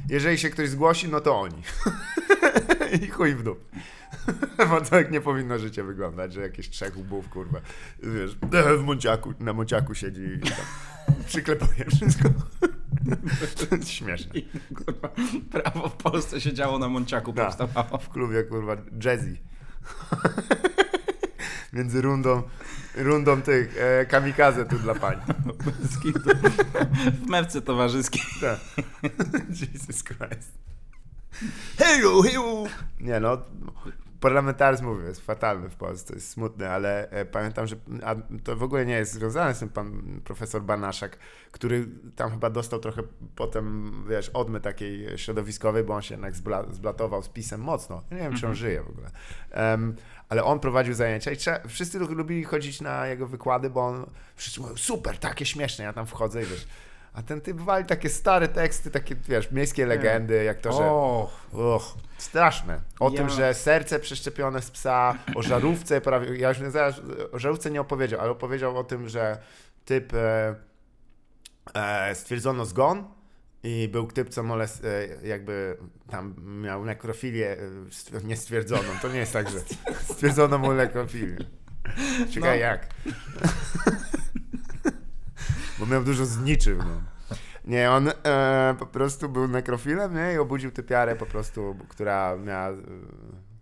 jeżeli się ktoś zgłosi, no to oni. I chuj w dół. Bo tak nie powinno życie wyglądać, że jakieś trzech łbów, kurwa, wiesz, w Monciaku, na Monciaku siedzi i tam przyklepuje wszystko. Śmieszne. I, kurwa, prawo w Polsce się działo na Monciaku, Tak. powstawało. W klubie, kurwa, jazzy. Między rundą, rundą tych e, kamikaze tu dla pań. Bez kitu. W merce towarzyskiej. Tak. Jesus Christ. Heju, heju! Nie no, parlamentaryzm mówię, jest fatalny w Polsce, jest smutny, ale e, pamiętam, że to w ogóle nie jest związane z tym pan profesor Banaszak, który tam chyba dostał trochę potem, wiesz, odmy takiej środowiskowej, bo on się jednak zbla, zblatował z pisem mocno. Ja nie wiem, czy on żyje w ogóle. Em, ale on prowadził zajęcia i trzeba, wszyscy lubili chodzić na jego wykłady, bo on wszyscy mówią, super, takie śmieszne, ja tam wchodzę i wiesz, a ten typ wali takie stare teksty, takie, wiesz, miejskie legendy, jak to, że... O, Och, straszne. O Ja- tym, że serce przeszczepione z psa, o żarówce prawie. Ja już nie zaraz o żarówce nie opowiedział, ale opowiedział o tym, że typ e, e, stwierdzono zgon i był typ, co molest, e, jakby tam miał nekrofilię e, stw- niestwierdzoną. To nie jest tak, że stwierdzono mu nekrofilię. Ciekawe No. jak. Bo miał dużo zniczy w nim. Nie, on e, po prostu był nekrofilem, nie? I obudził typiarę po prostu, która miała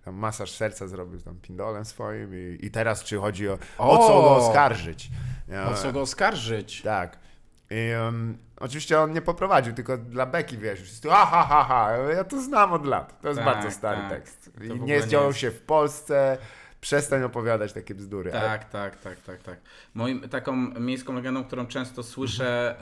e, masaż serca zrobił tam pindolem swoim i, i teraz czy chodzi o, o co go oskarżyć. O co go oskarżyć? Tak. I em, oczywiście on nie poprowadził, tylko dla Beki, wiesz, wszyscy, ha, ha, ha, ha, ja to znam od lat. To jest Tak, bardzo stary tak. tekst. I nie jest. się w Polsce, przestań opowiadać takie bzdury. Ale- Tak, tak, tak, tak, tak. Moim taką miejską legendą, którą często słyszę,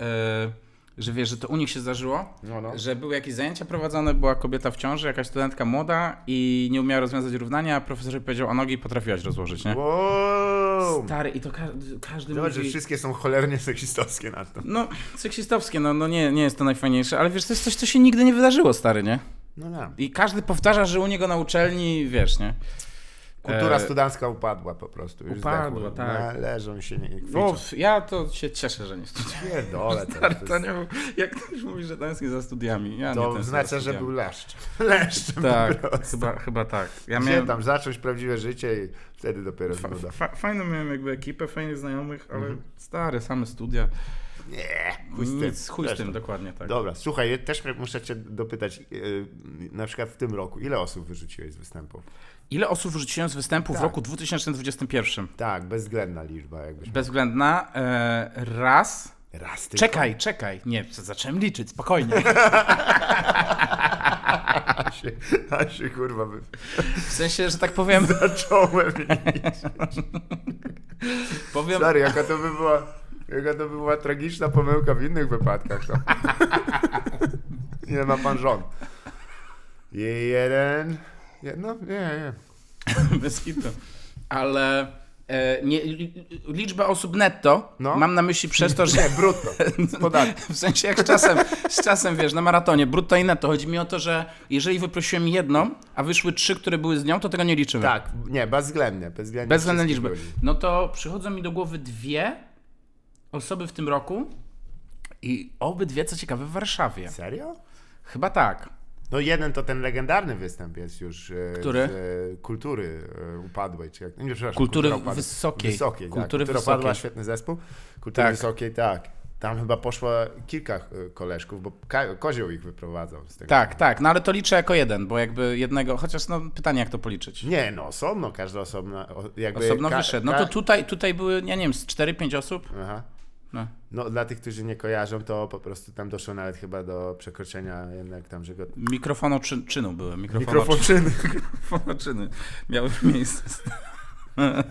e, że wiesz, że to u nich się zdarzyło, No, no. że były jakieś zajęcia prowadzone, była kobieta w ciąży, jakaś studentka młoda i nie umiała rozwiązać równania, a profesor powiedział o nogi potrafiłaś rozłożyć, nie? Wow! Stary, i to ka każdy Zobacz, że mówi... wszystkie są cholernie seksistowskie na to. No, seksistowskie, no, no nie, nie jest to najfajniejsze, ale wiesz, to jest coś, co się nigdy nie wydarzyło, stary, nie? No, no. I każdy powtarza, że u niego na uczelni, wiesz, nie? Kultura E, studencka upadła po prostu. Już upadła, tak. Leżą się, nie kwiczą. No, ja to się cieszę, że nie studiuję. Pierdolę, to, Stary, to, jest, nie, jak ktoś mówi, że tęskni za studiami, ja nie to tęsknię znaczy, że był leszcz. Leszczem Tak, chyba, chyba tak. Ja miałem... tam zacząć prawdziwe życie i Wtedy dopiero Fa- fa- fajną miałem jakby ekipę, fajnych znajomych, ale Mhm. stare, same studia. Nie, chuj z tym. Nic, chuj z tym, dokładnie tak. Dobra, słuchaj, ja też muszę cię dopytać, yy, na przykład w tym roku, ile osób wyrzuciłeś z występów? Ile osób wrzuciłem z występu w Tak. roku 2021? Tak, bezwzględna liczba jakbyś. Bezwzględna. E, raz. Raz tylko. Czekaj, czekaj. Nie, zacząłem liczyć, spokojnie. A się, a się kurwa wy... W sensie, że tak powiem, zacząłem. powiem Stary, jaka to by była, jaka to by była tragiczna pomyłka w innych wypadkach. To. Nie ma pan żon. Je- Jeden. Jedno? Nie, nie. bez kitu. Ale e, nie, li- liczba osób netto No. mam na myśli przez to, że Nie, brutto. W sensie jak z czasem, z czasem wiesz, na maratonie, brutto i netto. Chodzi mi o to, że jeżeli wyprosiłem jedną, a wyszły trzy, które były z nią, to tego nie liczymy. Tak, nie, bezwzględnie. Bezwzględnie, Bezwzględne liczby. ludzi. No to przychodzą mi do głowy dwie osoby w tym roku i obydwie, co ciekawe, w Warszawie. Serio? Chyba tak. No jeden to ten legendarny występ jest już e, Który? z e, kultury e, upadłej, czy jak, nie przepraszam, Kultury upadła. Wysokiej. Wysokiej, Kultury tak. Kultura Wysokiej. upadła, świetny zespół. Kultury Tak. Wysokiej, tak. Tam chyba poszło kilka koleżków, bo Kozioł ich wyprowadzał z tego. Tak, tak, no ale to liczę jako jeden, bo jakby jednego, chociaż no pytanie jak to policzyć. Nie, no osobno, każda osobna. Jakby Osobno wyszedł. No to tutaj, tutaj były, ja nie wiem, z 4-5 osób. Aha. No. No dla tych, którzy nie kojarzą, to po prostu tam doszło nawet chyba do przekroczenia jednak tam, że go... Mikrofonoczynu były. Mikrofonoczy- Mikrofonczyny. Mikrofonoczyny miały miejsce.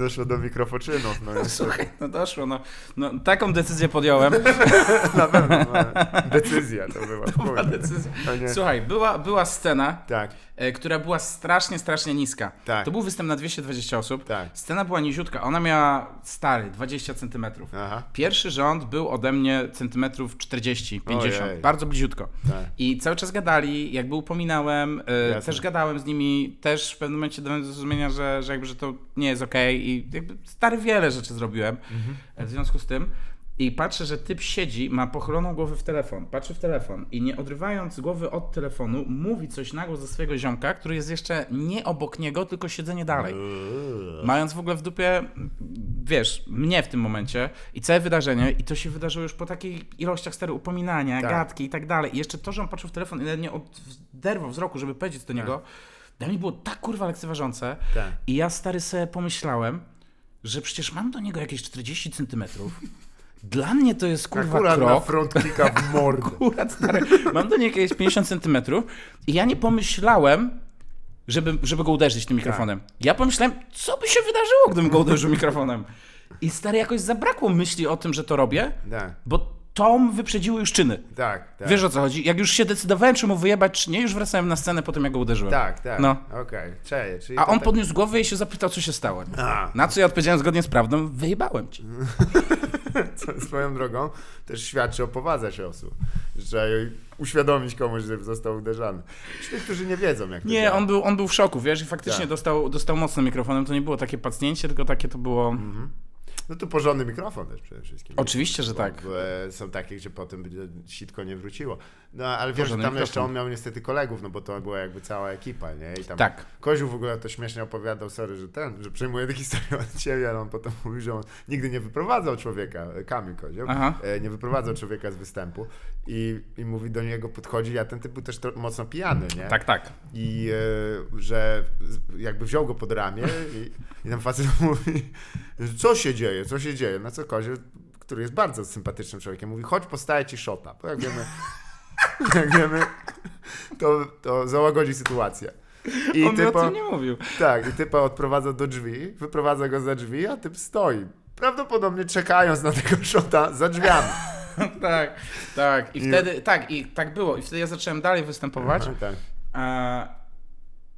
Doszło do mikrofoczynów. No, to- Słuchaj, no doszło, no, no taką decyzję podjąłem. na pewno no, decyzja to była. Była chuj. decyzja. To. Słuchaj, była, była scena, Tak, e, która była strasznie, strasznie niska. Tak. To był występ na 220 osób. tak. Scena była niziutka, ona miała stary, 20 centymetrów. Aha, Pierwszy rząd był ode mnie centymetrów 40, 50, Ojej. bardzo bliziutko. tak. I cały czas gadali, jakby upominałem, e, też gadałem z nimi, też w pewnym momencie dałem do zrozumienia, że, że jakby, że to nie jest okej i jakby stary wiele rzeczy zrobiłem Mhm. e, w związku z tym. I patrzę, że typ siedzi, ma pochyloną głowę w telefon, patrzy w telefon i nie odrywając głowy od telefonu, mówi coś na głos do swojego ziomka, który jest jeszcze nie obok niego, tylko siedzenie dalej. Uuu. Mając w ogóle w dupie, wiesz, mnie w tym momencie i całe wydarzenie, i to się wydarzyło już po takich ilościach stary upominania, Tak. gadki i tak dalej. I jeszcze to, że on patrzył w telefon i nie oderwał wzroku, żeby powiedzieć do niego, dla mnie było tak kurwa lekceważące. Tak. I ja stary sobie pomyślałem, że przecież mam do niego jakieś 40 centymetrów. Dla mnie to jest kurwa Akurat na krok. front kicka w mordę. Akurat stary, mam do niego jakieś 50 centymetrów i ja nie pomyślałem, żeby, żeby go uderzyć tym mikrofonem. Ja pomyślałem, co by się wydarzyło, gdybym go uderzył mikrofonem. I stary, jakoś zabrakło myśli o tym, że to robię, Tak, bo to wyprzedziły już czyny. tak, tak. Wiesz o co chodzi? Jak już się decydowałem, czy mu wyjebać, czy nie, już wracałem na scenę po tym, jak go uderzyłem. Tak, tak. No. Okej, czyli A on tak- podniósł głowę i się zapytał, co się stało. A. Na co ja odpowiedziałem zgodnie z prawdą, wyjebałem ci. co swoją drogą też świadczy o powadze się osób. że uświadomić komuś, że został uderzany. Ci, którzy nie wiedzą, jak to Nie, działa. on był, on był w szoku, wiesz, i faktycznie Tak. dostał, dostał mocno mikrofonem. To nie było takie pacnięcie, tylko takie to było... No to porządny mikrofon też przede wszystkim. Oczywiście, że tak. e, Są takie, gdzie potem sitko nie wróciło. No ale wiesz, że tam mikrofon. jeszcze on miał niestety kolegów, no bo to była jakby cała ekipa, nie? I tam Tak. Koziu w ogóle to śmiesznie opowiadał, sorry, że ten, że przejmuje tę historię od ciebie, ale on potem mówił, że on nigdy nie wyprowadzał człowieka, Kamil Kozioł, Aha. e, nie wyprowadzał człowieka z występu i, i mówi do niego, podchodzi, a ten typ był też mocno pijany, nie? Tak, tak. I e, że jakby wziął go pod ramię i, i tam facet mówi, co się dzieje, co się dzieje? Na co Kozioł, który jest bardzo sympatycznym człowiekiem, mówi, chodź postaję ci szota, bo jak wiemy, jak wiemy, to, to załagodzi sytuację. I on mi o tym nie mówił. tak, i typa odprowadza do drzwi, wyprowadza go za drzwi, a typ stoi. Prawdopodobnie czekając na tego szota za drzwiami. tak, tak. I I- wtedy, tak, i tak było. I wtedy ja zacząłem dalej występować. Tak.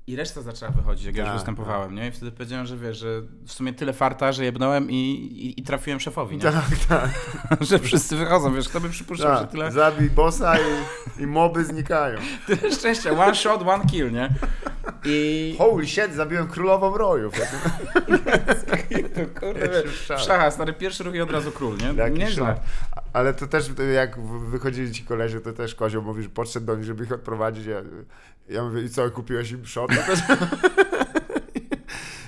I reszta zaczęła wychodzić, jak ja już Tak, występowałem, nie? I wtedy powiedziałem, że wiesz, że w sumie tyle farta, że jebnąłem i, i, i trafiłem szefowi, nie? Tak, tak. że wszyscy wychodzą, wiesz, kto by przypuszczał, że tak. tyle, Zabij bossa i, i moby znikają. tyle szczęścia. One shot, one kill, nie? I Holy shit, zabiłem królową roju. to kurde, szacha, stary pierwszy ruch i od razu król, nie? Nieźle. Ale to też, jak wychodzili ci koledzy, to też Kozioł mówi, że podszedł do nich, żeby ich odprowadzić. Ja, ja mówię, i co, kupiłeś im shot?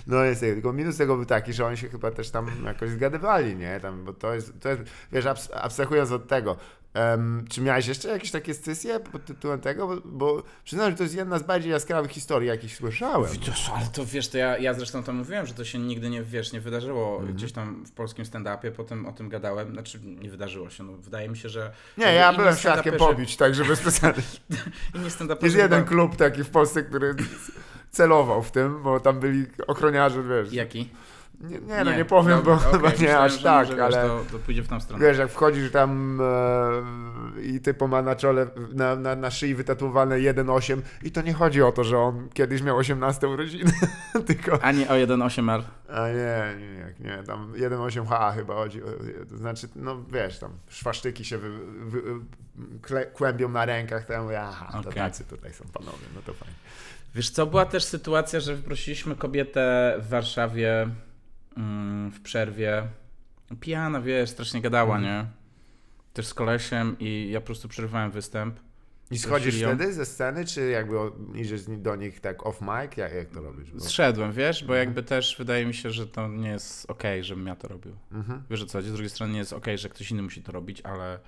No jest, tylko minus tego był taki, że oni się chyba też tam jakoś zgadywali, nie? Tam, bo to jest, to jest wiesz, abs- abstrahując od tego, em, czy miałeś jeszcze jakieś takie scysje pod tytułem tego? Bo, bo przyznam, że to jest jedna z bardziej jaskrawych historii, jakich słyszałem. Wiesz, ale to wiesz, to ja, ja zresztą to mówiłem, że to się nigdy nie, wiesz, nie wydarzyło Mhm. gdzieś tam w polskim stand-upie, potem o tym gadałem, znaczy nie wydarzyło się, no wydaje mi się, że... Nie, ja byłem świadkiem pobić, także bez przesady. Inni stand-uperzy Jest jeden klub taki w Polsce, który celował w tym, bo tam byli ochroniarze, wiesz. Jaki? Nie, nie, no nie powiem, Dobra, bo okej, chyba nie myślałem, aż tak, może, wiesz, ale to, to pójdzie w tą stronę. wiesz, jak wchodzisz tam e, i typo ma na czole, na, na, na szyi wytatuowane 1,8 i to nie chodzi o to, że on kiedyś miał 18 urodziny, tylko... A nie o 1.8R. A nie, nie, nie, nie, tam 1,8H chyba chodzi, o- to znaczy, no wiesz, tam szwaszczyki się wy, wy, kle, kłębią na rękach, to ja mówię, aha, to Okej. tacy tutaj są panowie, no to fajnie. Wiesz co, była też sytuacja, że wyprosiliśmy kobietę w Warszawie w przerwie. Pijana, wiesz, strasznie gadała, nie? Też z kolesiem i ja po prostu przerwałem występ. I schodzisz wtedy ze sceny, czy jakby idziesz do nich tak off mic? Jak, jak to robisz? Bo... Zszedłem, wiesz, bo jakby też wydaje mi się, że to nie jest okej, żebym ja to robił. Mhm. Wiesz o co chodzi? Z drugiej strony nie jest okej, że ktoś inny musi to robić, ale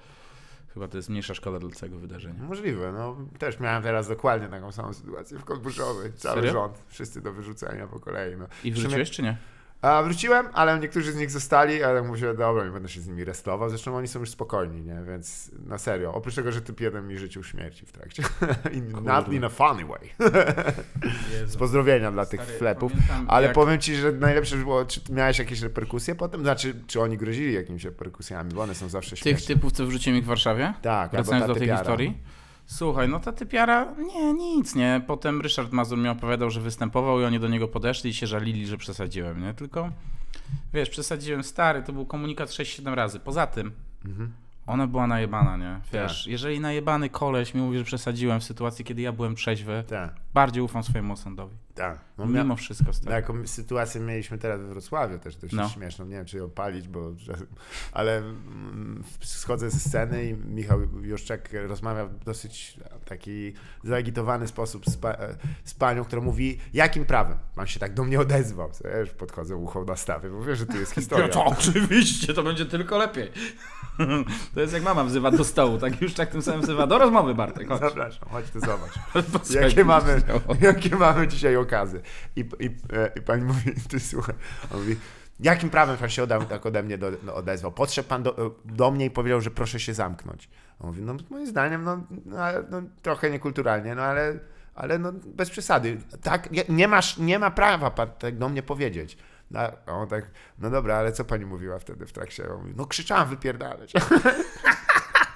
chyba to jest mniejsza szkoda dla całego wydarzenia. Możliwe, no też miałem teraz dokładnie taką samą sytuację w Kolbuszowej. Cały Serio? rząd, wszyscy do wyrzucenia po kolei. No. I W sumie- wrzuciłeś czy nie? A wróciłem, ale niektórzy z nich zostali, ale mówię, dobra, nie będę się z nimi restował. Zresztą oni są już spokojni, nie? Więc na serio. Oprócz tego, że typ jeden mi życzył śmierci w trakcie. In, not in a funny way. Z pozdrowienia dla tych Stary, flepów. pamiętam, Ale jak- powiem ci, że najlepsze było, czy miałeś jakieś reperkusje potem? Znaczy, czy oni grozili jakimiś reperkusjami, bo one są zawsze Tych śmieszne. typów, co wrzuciłem ich w Warszawie? Tak, Wracając do tej historii. Słuchaj, no ta typiara, nie, nic, nie. Potem Ryszard Mazur mi opowiadał, że występował i oni do niego podeszli i się żalili, że przesadziłem, nie? Tylko, wiesz, przesadziłem stary, to był komunikat 6-7 razy. Poza tym, Mhm. Ona była najebana, nie? Wiesz, Tak. jeżeli najebany koleś mi mówi, że przesadziłem w sytuacji, kiedy ja byłem trzeźwy, Tak, bardziej ufam swojemu osądowi. tak. No, mia- Mimo wszystko, stary. Taką sytuację mieliśmy teraz we Wrocławiu też dość No. śmieszną. Nie wiem, czy ją palić, bo... Ale mm, schodzę ze sceny i Michał Juszczak rozmawia w dosyć taki zaagitowany sposób z, pa, z panią, która mówi, jakim prawem? Pan się tak do mnie odezwał. Już podchodzę ucho na stawie, bo wiesz, że tu jest historia. No to oczywiście, to będzie tylko lepiej. To jest jak mama wzywa do stołu, tak już tak tym samym wzywa do rozmowy, Bartek. Chodź. Zapraszam, chodź tu zobacz. Jakie mamy, jakie mamy dzisiaj okazy. I, i, e, I pani mówi, ty słuchaj, on mówi, jakim prawem pan się ode, tak ode mnie do, no, odezwał? Podszedł pan do, do mnie i powiedział, że proszę się zamknąć. On mówi, no moim zdaniem, no, no, no trochę niekulturalnie, no ale, ale no, bez przesady. Tak, nie, nie, masz, nie ma prawa pan tak do mnie powiedzieć. No, a on tak, no dobra, ale co pani mówiła wtedy w trakcie? On mówi, no krzyczałam wypierdalać.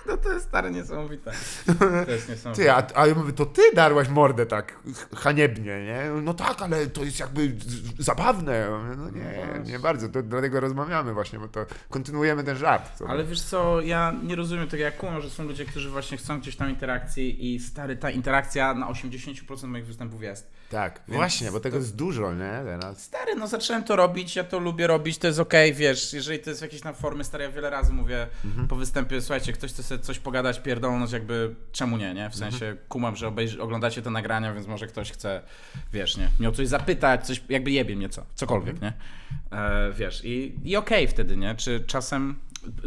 No to jest stare niesamowite. To jest niesamowite. Ty, a, a ja mówię, to ty darłaś mordę tak haniebnie, nie? No tak, ale to jest jakby zabawne. Ja mówię, No nie, nie bardzo, to dlatego rozmawiamy właśnie, bo to kontynuujemy ten żart. Co Ale wiesz co, ja nie rozumiem tego, jak kumam, że są ludzie, którzy właśnie chcą gdzieś tam interakcji i stary, ta interakcja na 80% moich występów jest. Tak, Więc właśnie, bo tego to- jest dużo, nie? Teraz. Stary, no zacząłem to robić, ja to lubię robić, to jest okej, wiesz, jeżeli to jest jakieś tam formy, stary, ja wiele razy mówię po występie, słuchajcie, ktoś chce sobie coś pogadać, pierdolnąć, jakby czemu nie, nie? W sensie kumam, że obejrzy, oglądacie te nagrania, więc może ktoś chce, wiesz, nie? Mnie o coś zapytać, coś, jakby jebie mnie co, cokolwiek, nie? E, wiesz, i, i okej wtedy, nie? Czy czasem,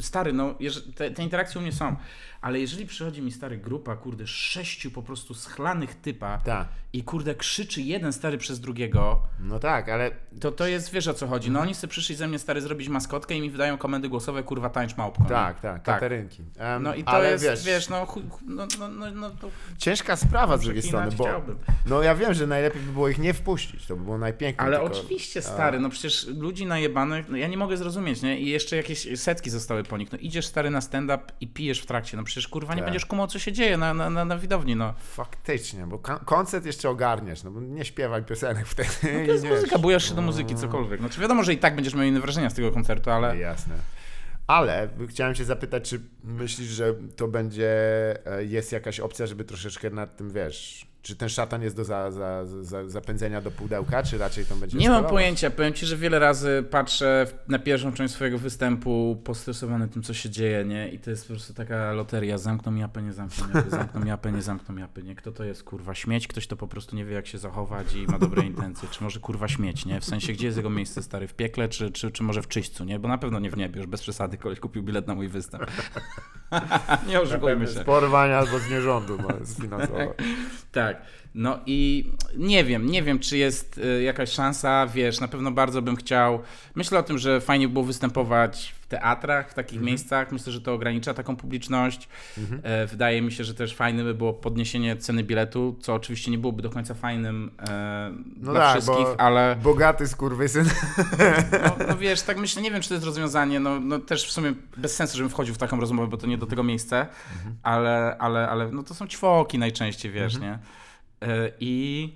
stary, no, te, te interakcje u mnie są, ale jeżeli przychodzi mi stary grupa, kurde, sześciu po prostu schlanych typa Tak. i kurde krzyczy jeden stary przez drugiego, No tak, ale to to jest, wiesz o co chodzi. No oni sobie przyszli ze mnie stary zrobić maskotkę i mi wydają komendy głosowe, kurwa tańcz małpko. nie? tak, tak, katarynki. Em, No i to jest, wiesz, wiesz, no, no, no, no, no to ciężka sprawa z drugiej strony, bo chciałbym. no ja wiem, że najlepiej by było ich nie wpuścić, to by było najpiękniej. Ale tylko- oczywiście, stary, no przecież ludzi najebanych, no ja nie mogę zrozumieć, nie? I jeszcze jakieś setki zostały po nich. No idziesz, stary, na stand-up i pijesz w trakcie, no przecież, kurwa, nie Tak. będziesz kumał, co się dzieje na, na, na, na widowni, no. Faktycznie, bo kon- koncert jeszcze ogarniesz, no bo nie śpiewaj piosenek wtedy. To jest muzyka, bujasz się do muzyki, cokolwiek. No, czy wiadomo, że i tak będziesz miał inne wrażenia z tego koncertu, ale... Jasne. Ale chciałem cię zapytać, czy myślisz, że to będzie, e, jest jakaś opcja, żeby troszeczkę nad tym, wiesz, Czy ten szatan jest do za, za, za, zapędzenia do pudełka, czy raczej to będzie Nie mam pojęcia. Powiem ci, że wiele razy patrzę na pierwszą część swojego występu postresowany tym, co się dzieje, nie? I to jest po prostu taka loteria. Zamkną japę, nie zamkną japy, zamkną japę, nie zamkną japy, nie? Kto to jest, kurwa, śmieć? Ktoś to po prostu nie wie, jak się zachować i ma dobre intencje. Czy może, kurwa, śmieć, nie? W sensie, gdzie jest jego miejsce, stary? W piekle, czy, czy, czy może w czyśćcu, nie? Bo na pewno nie w niebie, już bez przesady. Koleś kupił bilet na mój występ. nie oszukujmy się. Z porwania albo z nierządu ma sfinansować. Tak. No i nie wiem, nie wiem, czy jest y, jakaś szansa, wiesz, na pewno bardzo bym chciał. Myślę o tym, że fajnie było występować w teatrach, w takich miejscach. Myślę, że to ogranicza taką publiczność. E, wydaje mi się, że też fajne by było podniesienie ceny biletu, co oczywiście nie byłoby do końca fajnym e, No dla tak, wszystkich, bo ale bogaty skurwysyn. no, no wiesz, tak myślę, nie wiem, czy to jest rozwiązanie, no, no też w sumie bez sensu, żebym wchodził w taką rozmowę, bo to nie do tego miejsce, ale, ale, ale no to są ćwoki najczęściej, wiesz, nie? E, I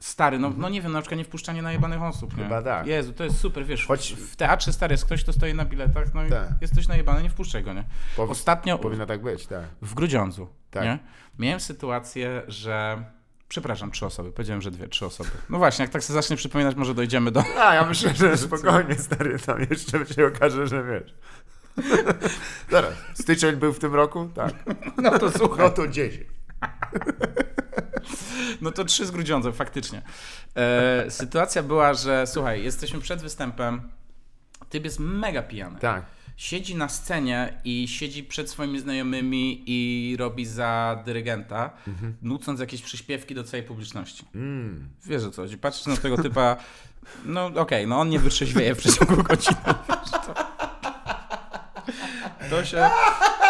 stary, no, no nie wiem, na przykład nie wpuszczanie najebanych osób, nie? Chyba tak. Jezu, to jest super, wiesz, Choć- w teatrze stary jest ktoś, kto stoi na biletach, no i Tak. jest ktoś najebany, nie wpuszczaj go, nie? Powi- Ostatnio Powinno tak być, tak. w Grudziądzu, Tak. nie? Miałem sytuację, że... Przepraszam, trzy osoby. Powiedziałem, że dwie, trzy osoby. No właśnie, jak tak sobie zacznie przypominać, może dojdziemy do... A, ja myślę, że spokojnie, stary, tam jeszcze się okaże, że wiesz. Zaraz, styczeń był w tym roku? Tak. No to słuchaj. No to 10. No to trzy z Grudziądzem, faktycznie. E, sytuacja była, że słuchaj, jesteśmy przed występem, typ jest mega pijany. Tak. Siedzi na scenie i siedzi przed swoimi znajomymi i robi za dyrygenta, nucąc jakieś przyśpiewki do całej publiczności. Mm. Wiesz o co chodzi, patrzysz na tego typa, no okej, no on nie wytrzeźwieje w przeciągu godziny. To się...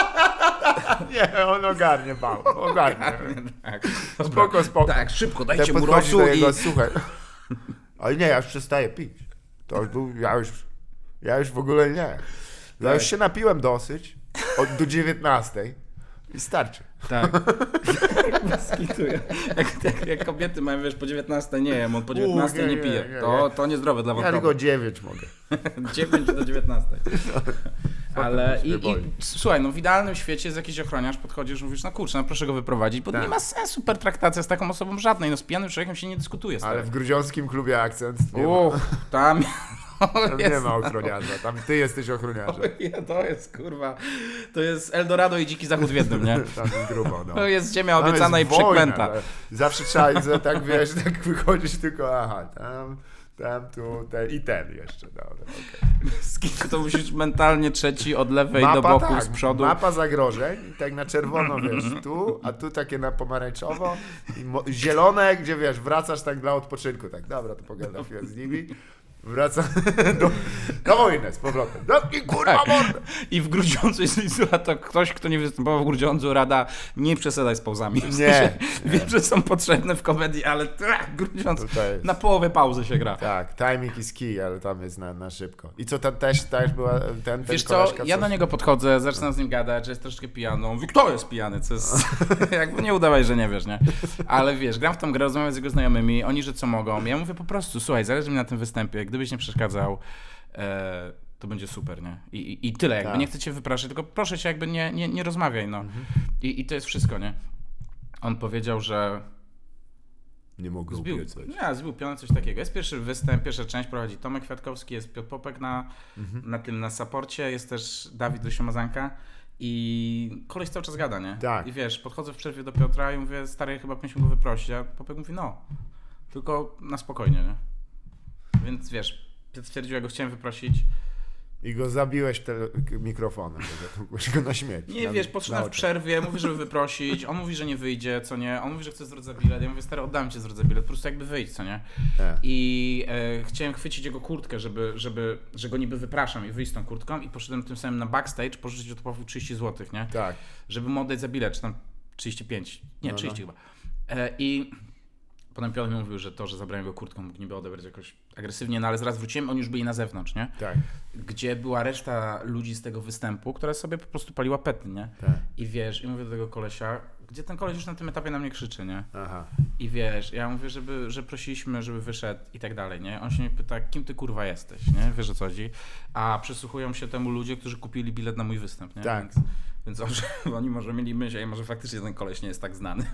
Nie, on ogarnie, bał. Ogarnie. Tak, Spoko, spoko. tak szybko, Tak dajcie mu rosu i... jego, słuchaj. Ale nie, ja już przestaję pić. To już był, ja już, ja już w ogóle nie. Ja już Tak. się napiłem dosyć, od, do 19 i starczy. Tak. Skituję. Jak, jak, jak kobiety mają, wiesz, po 19 nie jem, on po 19 nie, nie, nie, pije. nie, to, nie. to niezdrowe dla Ja wątroby. tylko 9 mogę. 9 do 19. Ale i, i słuchaj, no w idealnym świecie jest jakiś ochroniarz, podchodzisz, mówisz, no kurczę, no proszę go wyprowadzić, bo Tak. nie ma sensu pertraktacja z taką osobą żadnej, no z pijanym człowiekiem się nie dyskutuje. Ale w grudziąckim klubie akcent nie, ma, Uch, tam... tam nie jest- ma ochroniarza. Tam ty jesteś ochroniarzem. To jest kurwa, to jest Eldorado i Dziki Zachód w jednym, nie? Tam jest grubo, no. To jest ziemia Tam obiecana i wojna, przeklęta. Zawsze trzeba tak wiesz, tak wychodzić tylko, aha, tam, tam, tu, ten i ten jeszcze. Dobra. Skitu to musisz mentalnie trzeci od lewej do boku, tak, z przodu. mapa zagrożeń i tak na czerwono, wiesz, tu, a tu takie na pomarańczowo i zielone, gdzie wiesz, wracasz tak dla odpoczynku, tak, dobra, to pogadam z nimi. Wracam do, na wojnę z powrotem. No i kurwa Tak. mordę! I w Grudziądzu, słucha to ktoś, kto nie występował w Grudziądzu, rada nie przesadzaj z pauzami. W Nie, Wiem, że są potrzebne w komedii, ale ach, Grudziądz jest. na połowę pauzy się gra. Tak, timing is key, ale tam jest na, na szybko. I co, tam też, też była ten, ten Wiesz co, koleżka, ja co- do niego podchodzę, zaczynam z nim gadać, że jest troszkę pijany. On mówi, kto jest pijany? Co jest... Jakby nie udawaj, że nie wiesz, nie? Ale wiesz, gram w tą grę, rozmawiam z jego znajomymi, oni, że co mogą. Ja mówię po prostu, słuchaj, zależy mi na tym występie, gdybyś nie przeszkadzał, e, to będzie super, nie? I, i, i tyle, jakby Tak. nie chcę cię wypraszać, tylko proszę cię, jakby nie, nie, nie rozmawiaj, no. I, I to jest wszystko, nie? On powiedział, że Nie mogę Zbił, obiecać. nie, zbił pionę, coś takiego. Jest pierwszy występ, pierwsza część prowadzi Tomek Kwiatkowski, jest Piotr Popek na, na tym, na saporcie, jest też Dawid Lusiomazanka i koleś cały czas gada, nie? Tak. I wiesz, podchodzę w przerwie do Piotra i mówię, stary, chyba powinniśmy go wyprosić, a Popek mówi, no, tylko na spokojnie, nie? Więc wiesz, Piotr stwierdził, ja go chciałem wyprosić. I go zabiłeś te mikrofonem, mógłbyś go na śmieć. Nie, na, wiesz, na podszedłem w przerwie, mówi, żeby wyprosić, on mówi, że nie wyjdzie, co nie, on mówi, że chce zwrot za bilet, ja mówię, stary, oddam ci zwrot za bilet, po prostu jakby wyjdź, co nie? Nie. I e, chciałem chwycić jego kurtkę, żeby, żeby, że go niby wypraszam i wyjść z tą kurtką i poszedłem tym samym na backstage, pożyczyć od Pawła 30 zł, nie? Tak. Żeby mu oddać za bilet, czy tam 35, nie, No, no. 30 chyba. E, I potem Piotr mówił, że to, że zabrałem go kurtką, mógł niby odebrać jakoś agresywnie, no ale zaraz wróciłem, oni już byli na zewnątrz, nie? Tak, Gdzie była reszta ludzi z tego występu, która sobie po prostu paliła pety, nie? tak. I wiesz, i mówię do tego kolesia, gdzie ten koleś już na tym etapie na mnie krzyczy, nie? Aha. I wiesz, ja mówię, żeby, że prosiliśmy, żeby wyszedł i tak dalej, nie? On się mnie pyta, kim ty kurwa jesteś, nie? Wiesz o co chodzi? A przysłuchują się temu ludzie, którzy kupili bilet na mój występ, nie? Tak. Więc, więc on, oni może mieli myśl, ej, może faktycznie ten koleś nie jest tak znany.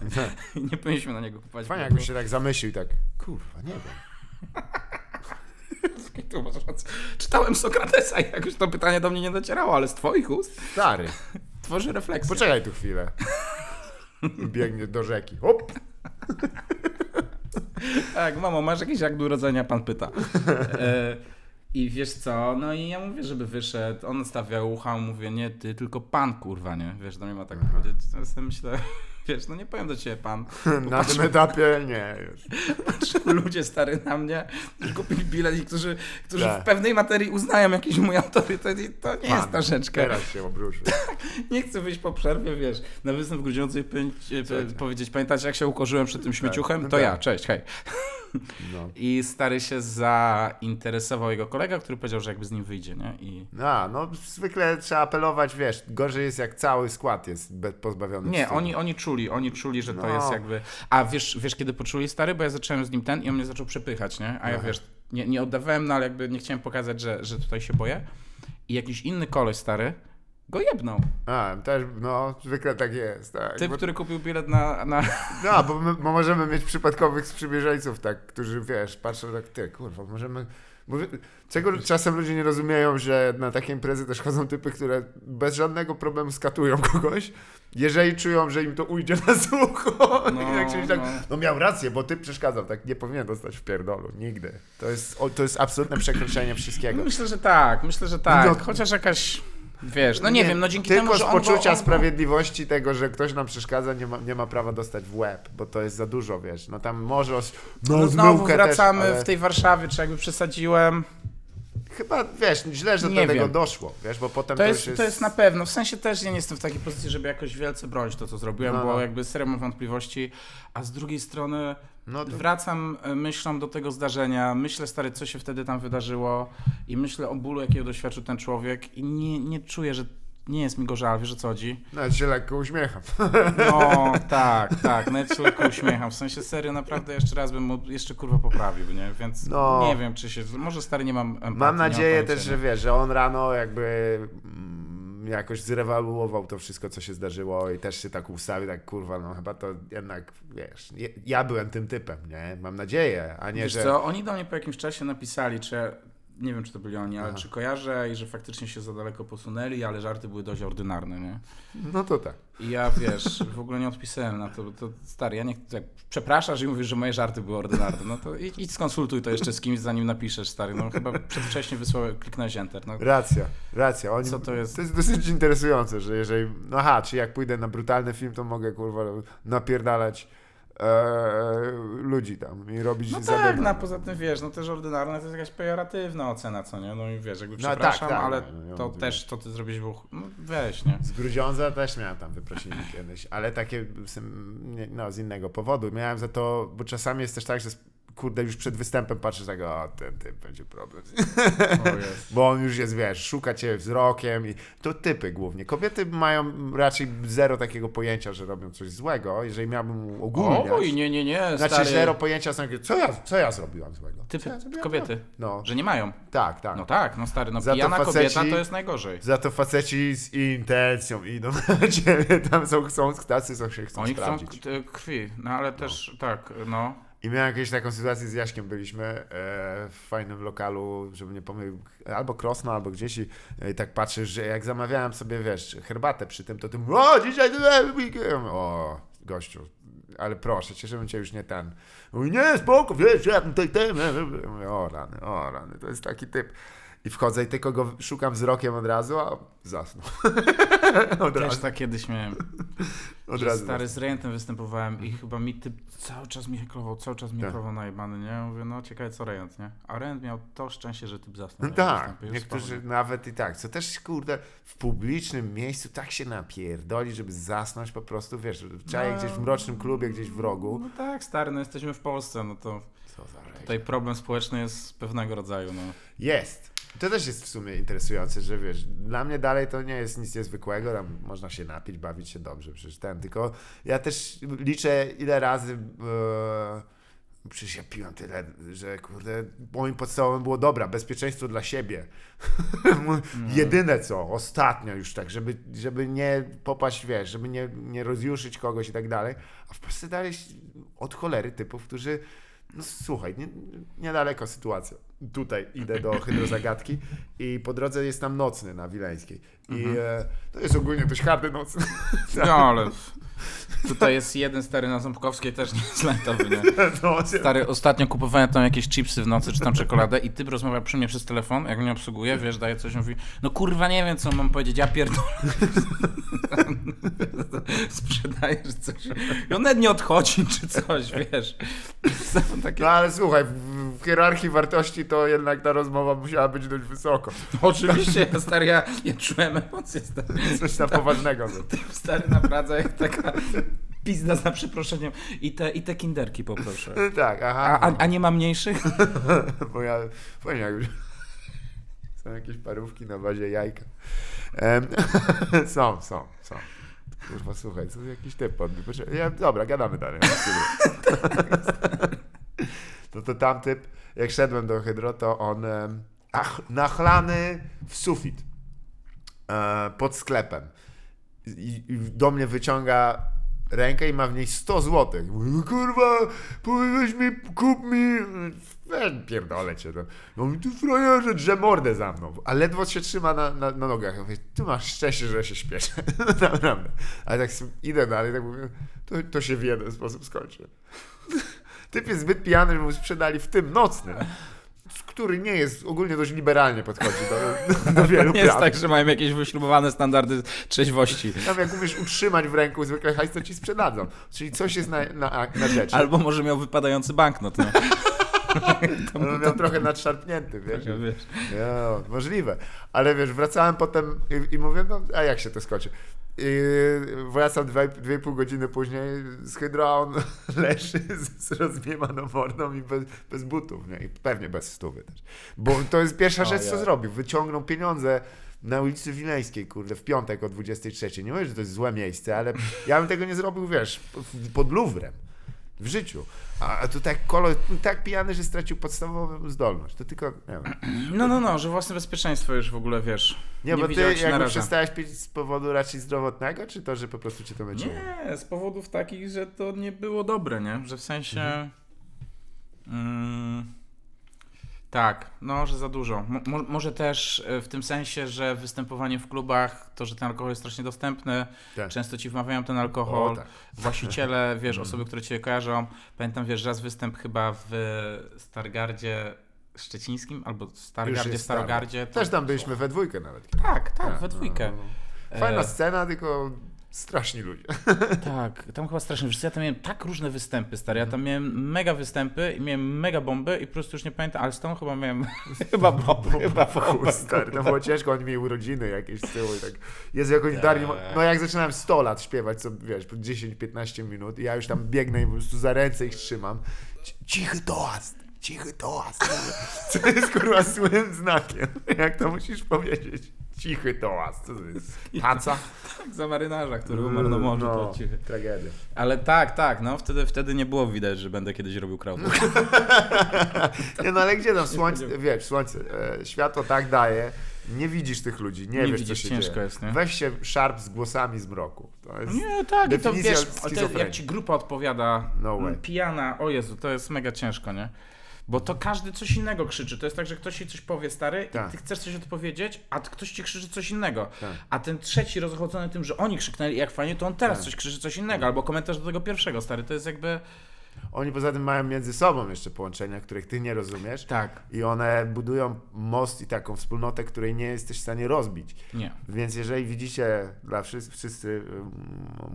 I nie powinniśmy na niego kupować Fajnie jakbyś się tak zamyślił i tak, kurwa, nie wiem. Tu masz rację. Czytałem Sokratesa i jakoś to pytanie do mnie nie docierało, ale z twoich ust Stary, tworzy refleksję. poczekaj tu chwilę. Biegnie do rzeki. Hop! Tak, mamo, masz jakiś akt urodzenia? Pan pyta. E, I wiesz co, no i ja mówię, żeby wyszedł, on stawia ucha, mówię, nie ty, tylko pan, kurwa, nie? Wiesz, do mnie ma tak powiedzieć, ja myślę, wiesz, no nie powiem do ciebie pan. Na tym etapie nie, już. Ludzie stary na mnie, którzy kupili bilet i którzy, którzy Tak. w pewnej materii uznają jakiś mój autorytet i to nie jest Pan, ta rzeczka. Teraz się obruszył. Nie chcę wyjść po przerwie, wiesz, na występ Słuchajcie. powiedzieć, pamiętacie jak się ukorzyłem przed tym śmieciuchem? no To tak. ja, cześć, hej. No. I stary się zainteresował jego kolega, który powiedział, że jakby z nim wyjdzie, nie? I... A, no zwykle trzeba apelować, wiesz, gorzej jest jak cały skład jest pozbawiony Nie, wstydu. oni, oni czuli, oni czuli, że to No. jest jakby... A wiesz, wiesz kiedy poczuli stary? Bo ja zacząłem z nim ten i on mnie zaczął przepychać, nie? A ja Aha. wiesz, nie, nie oddawałem, no ale jakby nie chciałem pokazać, że, że tutaj się boję. I jakiś inny koleś stary go jebnął. A, też, no, zwykle tak jest, tak. Typ, Bo- który kupił bilet na... na... No, bo my bo możemy mieć przypadkowych sprzymierzeńców, tak, którzy, wiesz, patrzą tak, ty, kurwa, możemy... Czego czasem ludzie nie rozumieją, że na takie imprezy też chodzą typy, które bez żadnego problemu skatują kogoś, jeżeli czują, że im to ujdzie na sucho. No, I jak się tak, no. no miał rację, bo ty przeszkadzał, tak, nie powinien dostać w pierdolu, nigdy. To jest, to jest absolutne przekroczenie wszystkiego. Myślę, że tak, myślę, że tak. No. Chociaż jakaś... Wiesz, no nie, wiem, no dzięki Tylko temu, że z on poczucia on go- sprawiedliwości tego, że ktoś nam przeszkadza, nie ma, nie ma prawa dostać w łeb, bo to jest za dużo, wiesz. No tam może... No, No znowu wracamy też, ale w tej Warszawie, czy jakby przesadziłem. Chyba, wiesz, źle, że Nie do tego wiem. doszło, wiesz, bo potem To to, jest, jest... to jest na pewno. W sensie też ja nie jestem w takiej pozycji, żeby jakoś wielce bronić to, co zrobiłem, No, bo no. jakby serio mam wątpliwości, a z drugiej strony No to... wracam e, myślą do tego zdarzenia, myślę stary, co się wtedy tam wydarzyło i myślę o bólu, jakiego doświadczył ten człowiek i nie, nie czuję, że nie jest mi go żal, wiesz o co chodzi? Nawet się lekko uśmiecham. No, tak, tak, nawet się lekko uśmiecham. W sensie serio, naprawdę jeszcze raz bym mu jeszcze kurwa poprawił, nie? Więc No. nie wiem, czy się. Może stary nie mam empatii. Mam nadzieję też, że wiesz, że on rano jakby mm, jakoś zrewaluował to wszystko, co się zdarzyło i też się tak ustawił, tak kurwa, no chyba to jednak, wiesz, ja byłem tym typem, nie? Mam nadzieję, a nie, Wiesz że... co, oni do mnie po jakimś czasie napisali, czy nie wiem, czy to byli oni, ale Aha. czy kojarzę i że faktycznie się za daleko posunęli, ale żarty były dość ordynarne, nie? No to tak. I ja, wiesz, w ogóle nie odpisałem na to, to stary, ja nie, jak przepraszasz i mówisz, że moje żarty były ordynarne, no to idź skonsultuj to jeszcze z kimś, zanim napiszesz, stary, no chyba przedwcześnie wysłałem, kliknąłeś enter, no. Racja, racja. Oni, Co to jest? To jest dosyć interesujące, że jeżeli. No aha, czy jak pójdę na brutalny film, to mogę kurwa napierdalać e, ludzi tam i robić No tak, no poza tym wiesz, no też ordynarne to jest jakaś pejoratywna ocena, co nie? No i wiesz, jakby No tak, przepraszam, tak, ale no, to no, też, to ty zrobiłeś, był, no weź, nie? Z Grudziądza też miałem tam wyprosiny kiedyś, ale takie no, z innego powodu. Miałem za to, bo czasami jest też tak, że kurde już przed występem patrzysz tak, o ten typ będzie problem. Bo on już jest, wiesz, szuka cię wzrokiem i to typy głównie. Kobiety mają raczej zero takiego pojęcia, że robią coś złego, jeżeli miałbym ogólnie. Oj, nie, nie, nie, Znaczy stary. zero pojęcia, są takie, co ja, co ja zrobiłam złego? Co Typy, ja zrobiłem kobiety? No, że nie mają. tak, tak. No tak, no stary, no Za to pijana faceci- kobieta to jest najgorzej. Za to faceci z intencją idą na ciebie, tam są, chcą, tacy są się chcą Oni chcą sprawdzić. k- krwi, no ale też tak, no. I miałem jakieś taką sytuację z Jaśkiem, byliśmy e, w fajnym lokalu, żeby nie pomylił, albo Krosno, albo gdzieś i, e, i tak patrzysz, że jak zamawiałem sobie, wiesz, herbatę przy tym, to tym, o, dzisiaj. O, gościu, ale proszę cię, żebym cię już nie ten. Nie, spoko, wiesz, ja tutaj ten. Mówię, O rany, o rany, to jest taki typ. I wchodzę i tylko go szukam wzrokiem od razu, a zasnął. od Też razu, tak kiedyś miałem. od razu. stary z rejentem występowałem i chyba mi typ cały czas mi heklował, cały czas mi Tak. heklował najebany, nie? Mówię, no ciekawe co rejent, nie? A rejent miał to szczęście, że typ zasnął. No tak, niektórzy nawet i tak, co też kurde w publicznym miejscu tak się napierdoli, żeby zasnąć po prostu, wiesz, trzeba No. gdzieś w mrocznym klubie, gdzieś w rogu. No tak, stary, no jesteśmy w Polsce, no to Co za rzecz. tutaj problem społeczny jest pewnego rodzaju, no. Jest. To też jest w sumie interesujące, że wiesz, dla mnie dalej to nie jest nic niezwykłego, tam można się napić, bawić się dobrze, przecież ten, tylko ja też liczę ile razy, e, przecież ja piłem tyle, że kurde, moim podstawowym było dobra, bezpieczeństwo dla siebie. Jedyne co, ostatnio już tak, żeby, żeby nie popaść, wiesz, żeby nie, nie rozjuszyć kogoś i tak dalej, a w Polsce dalej od cholery typów, którzy no słuchaj, nie, niedaleko sytuacja. Tutaj idę do hydrozagadki i po drodze jest tam nocny na Wileńskiej. I e, to jest ogólnie dość hardy nocny. No ale tutaj jest jeden stary na Ząbkowskiej, też nie jest lajtowy, nie? No, Stary, ostatnio kupowałem tam jakieś chipsy w nocy, czy tam czekoladę i typ rozmawia przy mnie przez telefon, jak mnie obsługuje, wiesz, daje coś, mówi, no kurwa nie wiem, co mam powiedzieć, ja pierdolę. Sprzedajesz coś. I on nawet nie odchodzi, czy coś, wiesz. Takie... no ale słuchaj, w, hierarchii wartości to jednak ta rozmowa musiała być dość wysoko. Oczywiście, stary, ja, ja czułem emocje, stary. Coś tam poważnego. Typ stary naprawdę jak taka pizda za przeproszeniem. I te, i te kinderki poproszę. Tak, A, aha. a, a nie ma mniejszych? Bo ja, powiem jak już. Są jakieś parówki na bazie jajka. Em, są, są, są. Kurwa, słuchaj, co jakiś typ podbił. Ja, dobra, gadamy dalej. No to tam typ, jak szedłem do hydro, to on ach, nachlany w sufit e, pod sklepem. I, do mnie wyciąga rękę i ma w niej 100 złotych. Mówi, "No Kurwa, weź mi, kup mi. Weź, pierdolę cię. No, no mi tu frajerze, drze mordę za mną. A ledwo się trzyma na, na, na nogach. Ja mówię, ty masz szczęście, że się śpieszę. Naprawdę. Ale tak idę dalej, tak mówię, to, to się w jeden sposób skończy. Typ jest zbyt pijany, że mu sprzedali w tym nocnym. Który nie jest, ogólnie dość liberalnie podchodzi do, do wielu Nie jest tak, że mają jakieś wyśrubowane standardy trzeźwości. Tam jak umiesz utrzymać w ręku zwykle hajs, to ci sprzedadzą. Czyli coś jest na, na, na rzeczy. Albo może miał wypadający banknot, nie? On miał trochę nadszarpnięty, wiesz. wiesz. No, możliwe. Ale wiesz, wracałem potem i, i mówię, no a jak się to skończy? I wracam dwa, dwie i pół godziny później z hydro, a on leży z, z rozmiewaną mordą i bez, bez butów, nie? I pewnie bez stówy też. Bo to jest pierwsza rzecz, co Ojej. zrobił. Wyciągnął pieniądze na ulicy Wileńskiej, kurde, w piątek o 23. Nie mówię, że to jest złe miejsce, ale ja bym tego nie zrobił, wiesz, pod Luwrem. W życiu. A a tu tak kolor, tak pijany, że stracił podstawową zdolność. To tylko, nie wiem. No, no, no, że własne bezpieczeństwo już w ogóle, wiesz, Nie, nie bo ty jakby przestałeś pić z powodu raczej zdrowotnego, czy to, że po prostu cię to męczyło? Nie, z powodów takich, że to nie było dobre, nie? Że w sensie... Mm, tak, no, że za dużo. Mo, mo, może też e, w tym sensie, że występowanie w klubach, to, że ten alkohol jest strasznie dostępny, Tak. często ci wmawiają ten alkohol, O, tak. właściciele, wiesz, osoby, które cię kojarzą. Pamiętam, wiesz, raz występ chyba w Stargardzie Szczecińskim, albo Stargardzie, Starogardzie. Też tam byliśmy we dwójkę nawet. Tak, tak, Tak, we dwójkę. no, no. Fajna E, scena, tylko straszni ludzie. Tak, tam chyba strasznie. Wiesz, ja tam miałem tak różne występy, stary. Ja tam miałem mega występy i miałem mega bomby i po prostu już nie pamiętam, ale z tą chyba miałem chyba bombę, chyba bombę. Stary, to było ciężko, oni mieli urodziny jakieś z tyłu i tak. Jest jakoś dali, no jak zaczynałem 100 lat śpiewać, co wiesz, po 10-15 minut i ja już tam biegnę i po prostu za ręce ich trzymam. Ci- Cichy toast, cichy toast. Co jest kurwa złym znakiem, jak to musisz powiedzieć. Cichy toast, co to jest? Taca? Tak, za marynarza, który umarł na morzu. No, to cichy. tragedia. Ale tak, tak, no wtedy, wtedy nie było widać, że będę kiedyś robił crowdwork. Nie no ale gdzie tam słońce, wiesz, słońce, e, światło tak daje, nie widzisz tych ludzi, nie, Nie wiesz widzisz, co się ciężko dzieje. jest, nie? Weź się szarp z głosami z mroku. To jest... Nie, tak, i to wiesz, to, jak ci grupa odpowiada, No way. pijana, o Jezu, to jest mega ciężko, nie? Bo to każdy coś innego krzyczy. To jest tak, że ktoś ci coś powie, stary, Tak. i ty chcesz coś odpowiedzieć, a ktoś ci krzyczy coś innego. Tak. A ten trzeci rozchodzony tym, że oni krzyknęli jak fajnie, to on teraz Tak. coś krzyczy coś innego. Albo komentarz do tego pierwszego, stary. To jest jakby... Oni poza tym mają między sobą jeszcze połączenia, których ty nie rozumiesz. Tak. I one budują most i taką wspólnotę, której nie jesteś w stanie rozbić. Nie. Więc jeżeli widzicie, dla wszyscy, wszyscy ym,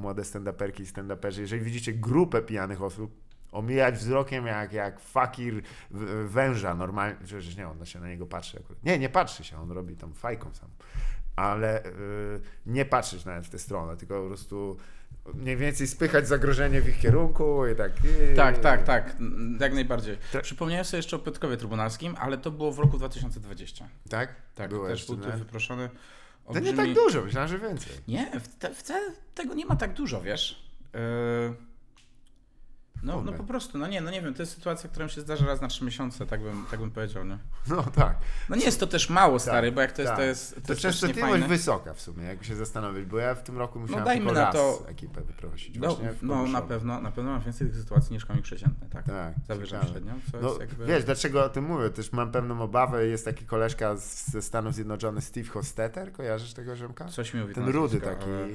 młode stand-uperki i stand-uperzy, jeżeli widzicie grupę pijanych osób, omijać wzrokiem jak, jak fakir w- węża normalnie, przecież nie, on się na niego patrzy akurat. Nie, nie patrzy się, on robi tam fajką sam. ale y, nie patrzeć nawet w tę stronę, tylko po prostu mniej więcej spychać zagrożenie w ich kierunku i tak. I, Tak, tak, tak, jak najbardziej. Tak. Przypomniałem sobie jeszcze o Piotrkowie Trybunalskim, ale to było w roku 2020. Tak? Tak, Było też był tu wyproszony. To nie olbrzymi- tak dużo, myślałem, że więcej. Nie, wcale wcale tego nie ma tak dużo, wiesz. Yy, No, no Kurde. po prostu, no nie, no nie wiem, to jest sytuacja, która mi się zdarza raz na trzy miesiące, tak bym, tak bym powiedział, nie? No tak. No nie jest to też mało, stary, Tak, bo jak to jest, tak. to jest, to To jest częstotliwość wysoka w sumie, jakby się zastanowić, bo ja w tym roku musiałem dajmy tylko na to- ekipę wyprosić. No, no na pewno, na pewno mam więcej tych sytuacji niż komik przeciętny, tak? Tak, Zawyżam średnią, No, jakby... wiesz, dlaczego o tym mówię? Też mam pewną obawę. Jest taki koleżka z, ze Stanów Zjednoczonych, Steve Hostetter. Kojarzysz tego ziomka? Coś mi mówi Ten rudy taki. ale-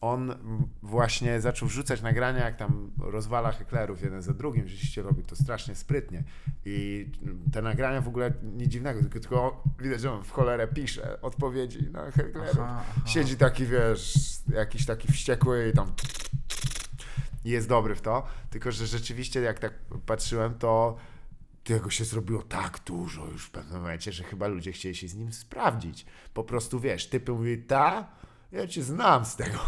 On właśnie zaczął wrzucać nagrania, jak tam rozwala heklerów jeden za drugim. Rzeczywiście robi to strasznie sprytnie. I te nagrania w ogóle nic dziwnego, tylko, tylko widać, że on w cholerę pisze odpowiedzi na heklerów. Aha, aha. Siedzi taki, wiesz, jakiś taki wściekły i tam i jest dobry w to, tylko że rzeczywiście jak tak patrzyłem, to tego się zrobiło tak dużo już w pewnym momencie, że chyba ludzie chcieli się z nim sprawdzić. Po prostu, wiesz, typy mówi, ta, ja cię znam z tego,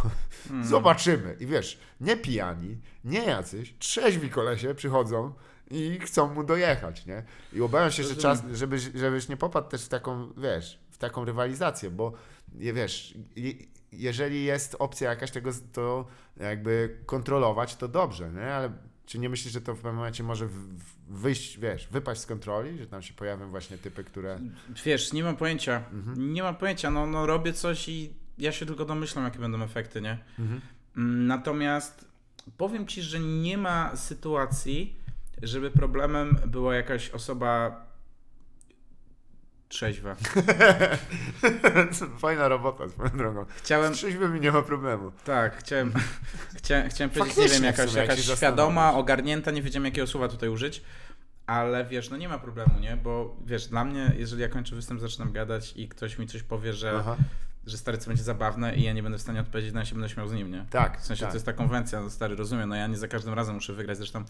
zobaczymy. I wiesz, nie pijani, nie jacyś, trzeźwi kolesie przychodzą i chcą mu dojechać, nie? I obawiam się, że czas, żebyś, żebyś nie popadł też w taką, wiesz, w taką rywalizację, bo wiesz, je, jeżeli jest opcja jakaś tego, to jakby kontrolować, to dobrze, nie? Ale czy nie myślisz, że to w pewnym momencie może wyjść, wiesz, wypaść z kontroli, że tam się pojawią właśnie typy, które... Wiesz, nie mam pojęcia. Mhm. Nie mam pojęcia. No, no robię coś i ja się tylko domyślam, jakie będą efekty, nie? Mhm. Mm, Natomiast powiem ci, że nie ma sytuacji, żeby problemem była jakaś osoba trzeźwa. Fajna robota, swoją drogą. Chciałem, Z trzeźwymi nie ma problemu. tak, chciałem, chciałem, chciałem powiedzieć, nie Faktycznie wiem, w jakaś, jakaś świadoma, ogarnięta, nie wiedziałem jakiego słowa tutaj użyć. Ale wiesz, no nie ma problemu, nie? Bo wiesz, dla mnie, jeżeli ja kończę występ, zaczynam gadać i ktoś mi coś powie, że Aha. Że stary, co będzie zabawne i ja nie będę w stanie odpowiedzieć, no ja się będę śmiał z nim, nie? Tak, W sensie tak. to jest ta konwencja, no stary, rozumiem, no ja nie za każdym razem muszę wygrać, zresztą,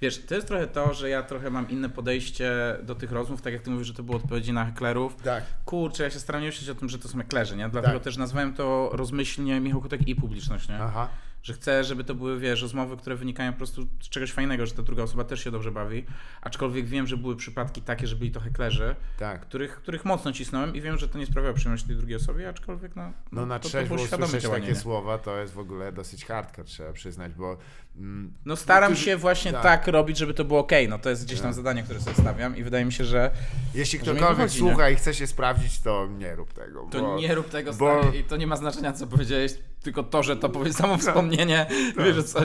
wiesz, to jest trochę to, że ja trochę mam inne podejście do tych rozmów, tak jak ty mówisz, że to było odpowiedzi na heklerów. Tak. Kurczę, ja się staram nie myśleć o tym, że to są heklerzy, nie? Dlatego Tak. też nazwałem to rozmyślnie Michał Kotek i publiczność, nie? Aha. Że chcę, żeby to były, wiesz, rozmowy, które wynikają po prostu z czegoś fajnego, że ta druga osoba też się dobrze bawi, aczkolwiek wiem, że były przypadki takie, że byli to heklerzy, Tak. których, których mocno cisnąłem i wiem, że to nie sprawiało przyjemności tej drugiej osobie, aczkolwiek no, No na to, to trzeźwo świadome usłyszeć takie słowa, to jest w ogóle dosyć hardcore, trzeba przyznać, bo... Mm, No staram niektórzy- się właśnie tak. tak. robić, żeby to było ok. No to jest gdzieś tam Tak. zadanie, które sobie stawiam i wydaje mi się, że Jeśli ktokolwiek słucha i chce się sprawdzić, to nie rób tego. to bo... nie rób tego bo- stary i to nie ma znaczenia, co powiedziałeś, tylko to, że to powiedz samo wspomnienie, Tak. wiesz co.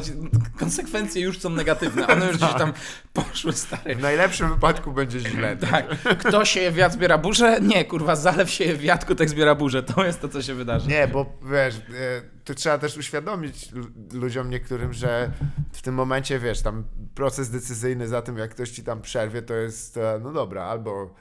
Konsekwencje już są negatywne, one już gdzieś tam poszły, stary. W najlepszym wypadku będzie źle. Tak, kto sieje wiatr, zbiera burzę? Nie, kurwa, zalew sieje wiatr, kutek zbiera burzę. To jest to, co się wydarzy. Nie, bo wiesz, e, to trzeba też uświadomić lu- ludziom niektórym, że w tym momencie, wiesz, tam proces decyzyjny za tym, jak ktoś ci tam przerwie, to jest, e, no dobra, albo